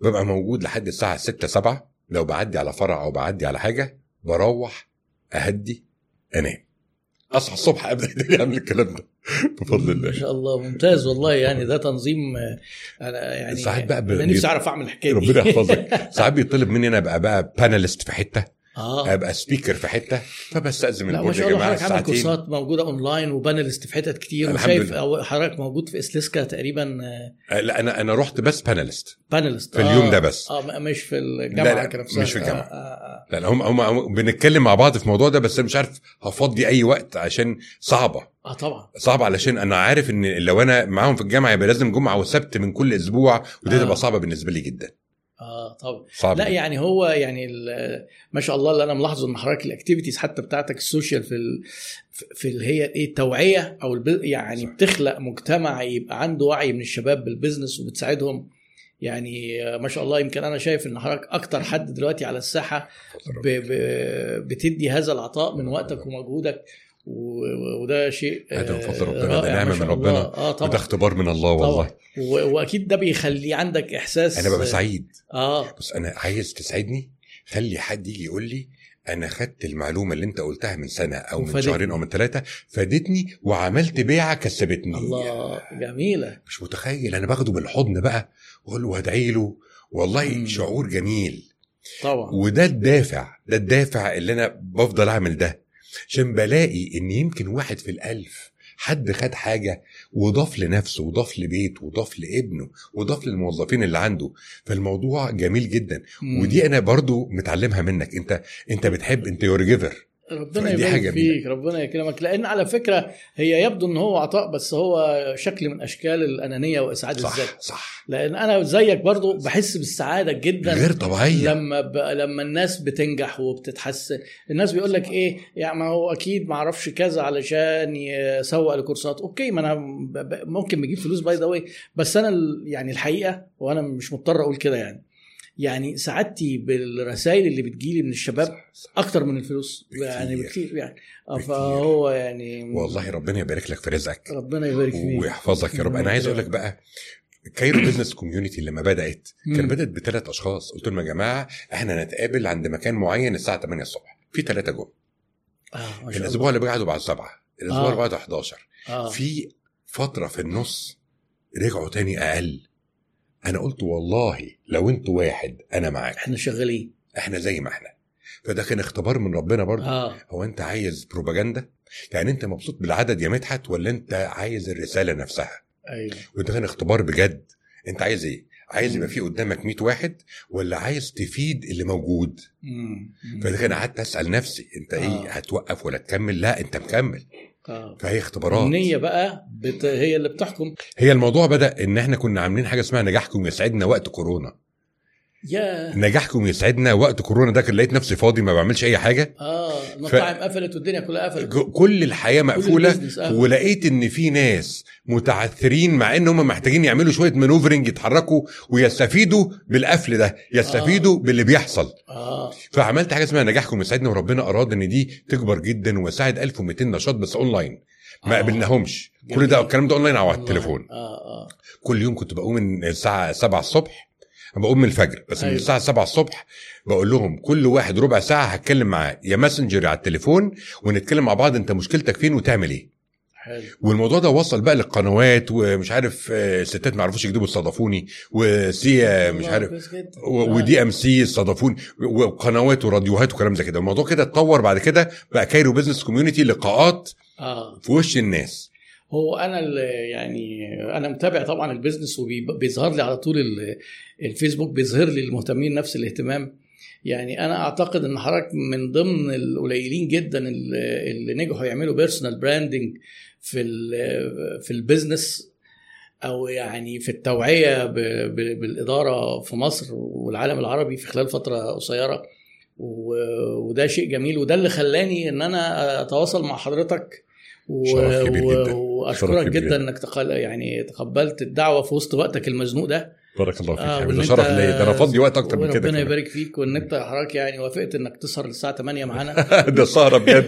ببقى موجود لحد الساعة 6 7 لو بعدي على فرع أو بعدي على حاجة بروح أهدي أنام. أصحى الصبح ابدا أعمل الكلام ده. بفضل ما الله شاء الله. ممتاز والله. يعني ده تنظيم أنا يعني ساعات بقى ب- نفسي أعرف أعمل الحكاية دي. ربنا يحفظك. ساعات بيطلب مني أنا أبقى بقى panelist في حتة. آه. أبقى speaker في حتة فبستأذن من لا ال board يا جماعة حضرتك عامل كورسات موجودة online و panelist في حتت كتير وشايف حضرتك موجود في ESLSCA تقريبا آه، لا أنا أنا رحت بس panelist panelist في اليوم ده بس. آه مش في الجامعة لا، نفسها. مش في الجامعة. آه آه لا لا هم هم بنتكلم مع بعض في الموضوع ده بس أنا مش عارف هفضي أي وقت عشان صعبة. آه, آه طبعا. صعبة علشان أنا عارف إن لو أنا معاهم في الجامعة يبقى لازم جمعة وسبت من كل أسبوع ودي آه. تبقى صعبة بالنسبة لي جدا. آه طبعا لا يعني هو يعني ما شاء الله اللي أنا ملاحظه إن حضرتك ال activities حتى بتاعتك ال social في ال في اللي هي إيه التوعية أو الب... يعني صح. بتخلق مجتمع يبقى عنده وعي من الشباب بال business وبتساعدهم يعني ما شاء الله يمكن أنا شايف إن حضرتك أكتر حد دلوقتي على الساحة ب... ب... بتدي هذا العطاء من وقتك ومجهودك. وده شيء هذا من فضل آه، ربنا، ده ما من ربنا. الله. آه وده طبعا اختبار من الله والله طبعا. وأكيد ده بيخلي عندك إحساس أنا ببقى سعيد آه بس أنا عايز تساعدني خلي حد يجي يقول لي أنا خدت المعلومة اللي أنت قلتها من سنة أو من. شهرين أو من ثلاثة فادتني وعملت بيعة كسبتني الله جميلة مش متخيل أنا باخده بالحضن بقى وأقول له هدعي له والله مم. شعور جميل طبعا وده الدافع ده الدافع اللي أنا بفضل أعمل ده عشان بلاقي إن يمكن واحد في الألف حد خد حاجة وضاف لنفسه وضاف لبيته وضاف لابنه وضاف للموظفين اللي عنده. فالموضوع جميل جدا. مم. ودي أنا برضو متعلمها منك. أنت أنت بتحب أنت يور جيفر ربنا يبارك. فيك ربنا يكرمك. لأن على فكرة هي يبدو إن هو عطاء بس هو شكل من أشكال الأنانية وإسعاد الذات. صح. صح لأن أنا زيك برضو بحس بالسعادة جدا غير طبيعية. لما ب... لما الناس بتنجح وبتتحسن. الناس بيقول لك إيه يعني ما هو أكيد ما أعرفش كذا علشان يسوق لكورسات okay ما أنا ب... ممكن بجيب فلوس by the بس أنا ال... يعني الحقيقة وأنا مش مضطر أقول كده يعني. يعني سعادتي بالرسائل اللي بتجيلي من الشباب صح، صح. أكتر من الفلوس بكتير. يعني بكتير يعني آه، بكتير. فهو يعني والله ربنا يبارك لك في رزقك ربنا يبارك فيك ويحفظك يا رب أنا عايز أقول لك بقى Cairo Business Community لما بدأت كان. بدأت بثلاث أشخاص قلت لهم يا جماعة إحنا نتقابل عند مكان معين الساعة 8 الصبح في ثلاثة جم آه شاء الأسبوع اللي بعده بعد سبعة الأسبوع آه. اللي بعده 11 الله آه. في فترة في النص رجعوا تاني أقل أنا قلت والله لو أنتوا واحد أنا معاك إحنا شغالين. إحنا زي ما إحنا. فده كان اختبار من ربنا برضه. آه. هو أنت عايز بروباجندا؟ يعني أنت مبسوط بالعدد يا مدحت ولا أنت عايز الرسالة نفسها؟ أيوه. وده كان اختبار بجد. أنت عايز إيه؟ عايز يبقى في قدامك 100 واحد ولا عايز تفيد اللي موجود. فده كان قعدت أسأل نفسي أنت إيه؟ آه. هتوقف ولا تكمل؟ لا أنت مكمل. آه. فهي اختبارات. النية بقى بت... هي اللي بتحكم. هي الموضوع بدأ إن إحنا كنا عاملين حاجة اسمها نجاحكم يسعدنا وقت كورونا. يا نجاحكم يسعدنا وقت كورونا ده كان لقيت نفسي فاضي ما بعملش أي حاجة. آه المطاعم قفلت والدنيا كلها قفلت. كل الحياة مقفولة قفل. ولقيت إن في ناس متعثرين مع إن هم محتاجين يعملوا شوية maneuvering يتحركوا ويستفيدوا بالقفل ده يستفيدوا باللي بيحصل. آه. فعملت حاجة اسمها نجاحكم يسعدنا وربنا أراد إن دي تكبر جدا وساعد 1200 نشاط بس أونلاين. ما آه. قابلناهمش كل. ده الكلام ده أونلاين أو على. التليفون. آه آه. كل يوم كنت بقوم من الساعة 7 الصبح بقوم من الفجر بس من أيوة. الساعة 7 الصبح بقول لهم كل واحد ربع ساعة هتكلم معاه يا Messenger على التليفون ونتكلم مع بعض أنت مشكلتك فين وتعمل إيه. حلو. والموضوع ده وصل بقى للقنوات ومش عارف آه، ستات ما عرفوش يكذبوا استضافوني وسي مش عارف آه. و DMC استضافوني وقنوات وراديوهات وكلام زي كده. الموضوع كده اتطور بعد كده بقى Cairo Business Community لقاءات آه. في وش الناس. هو أنا يعني أنا متابع طبعا ال business وبيظهر لي على طول الفيسبوك بيظهر لي المهتمين نفس الاهتمام يعني أنا أعتقد إن حضرتك من ضمن القليلين جدا اللي اللي نجحوا يعملوا personal branding في ال- في ال business أو يعني في التوعية بالإدارة في مصر والعالم العربي في خلال فترة قصيرة وده شيء جميل وده اللي خلاني إن أنا أتواصل مع حضرتك و- شرف كبير و- جدا. وأشكرك كبير جدا. إنك تقل يعني تقبلت الدعوة في وسط وقتك المزنوق ده بارك الله فيك آه، حبيبي. شرف ليا. ده أنا فاضي وقت أكتر من كده كمان. يبارك فيك وإن أنت حضرتك يعني وافقت إنك تسهر للساعه 8 معانا. ده سهرة بجد.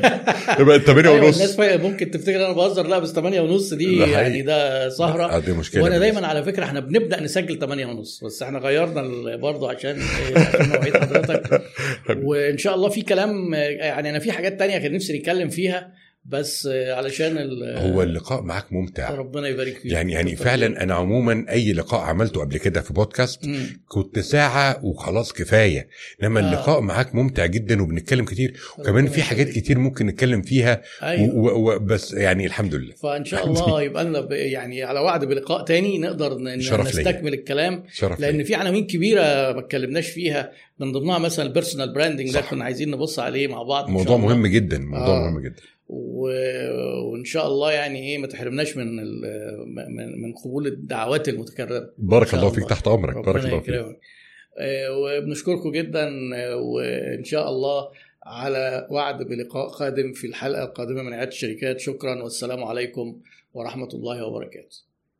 يبقى 8 أيوة، ونص. الناس ممكن تفتكر أنا بهزر. لا بس 8 ونص دي. يعني ده سهرة. آه، دي مشكلة وأنا دايما على فكرة إحنا بنبدأ نسجل 8 ونص بس إحنا غيرنا برضه عشان إيه، عشان مواعيد حضرتك. وإن شاء الله في كلام يعني أنا في حاجات تانية كان نفسي نتكلم فيها. بس علشان ال- هو اللقاء معاك ممتع ربنا يبارك فيك يعني يعني فعلا أنا عموما أي لقاء عملته قبل كده في بودكاست مم. كنت ساعة وخلاص كفاية إنما آه. اللقاء معاك ممتع جدا وبنتكلم كتير وكمان في حاجات. كتير ممكن نتكلم فيها أيوه و- و- بس يعني الحمد لله فإن شاء الله يبقى لنا يعني على وعد بلقاء تاني نقدر. نستكمل الكلام شرف لأن ليا. في عناوين كبيرة ما اتكلمناش فيها من ضمنها مثلا ال personal branding ده. كنا عايزين نبص عليه مع بعض موضوع. مهم جدا موضوع آه. مهم جدا. وإن شاء الله يعني إيه ما تحرمناش من. من من قبول الدعوات المتكررة. بارك شاء الله فيك الله. تحت أمرك. بارك الله فيك. آه، وبنشكركم جدا وإن شاء الله على وعد بلقاء قادم في الحلقة القادمة من عيادة الشركات. شكرا والسلام عليكم ورحمة الله وبركاته.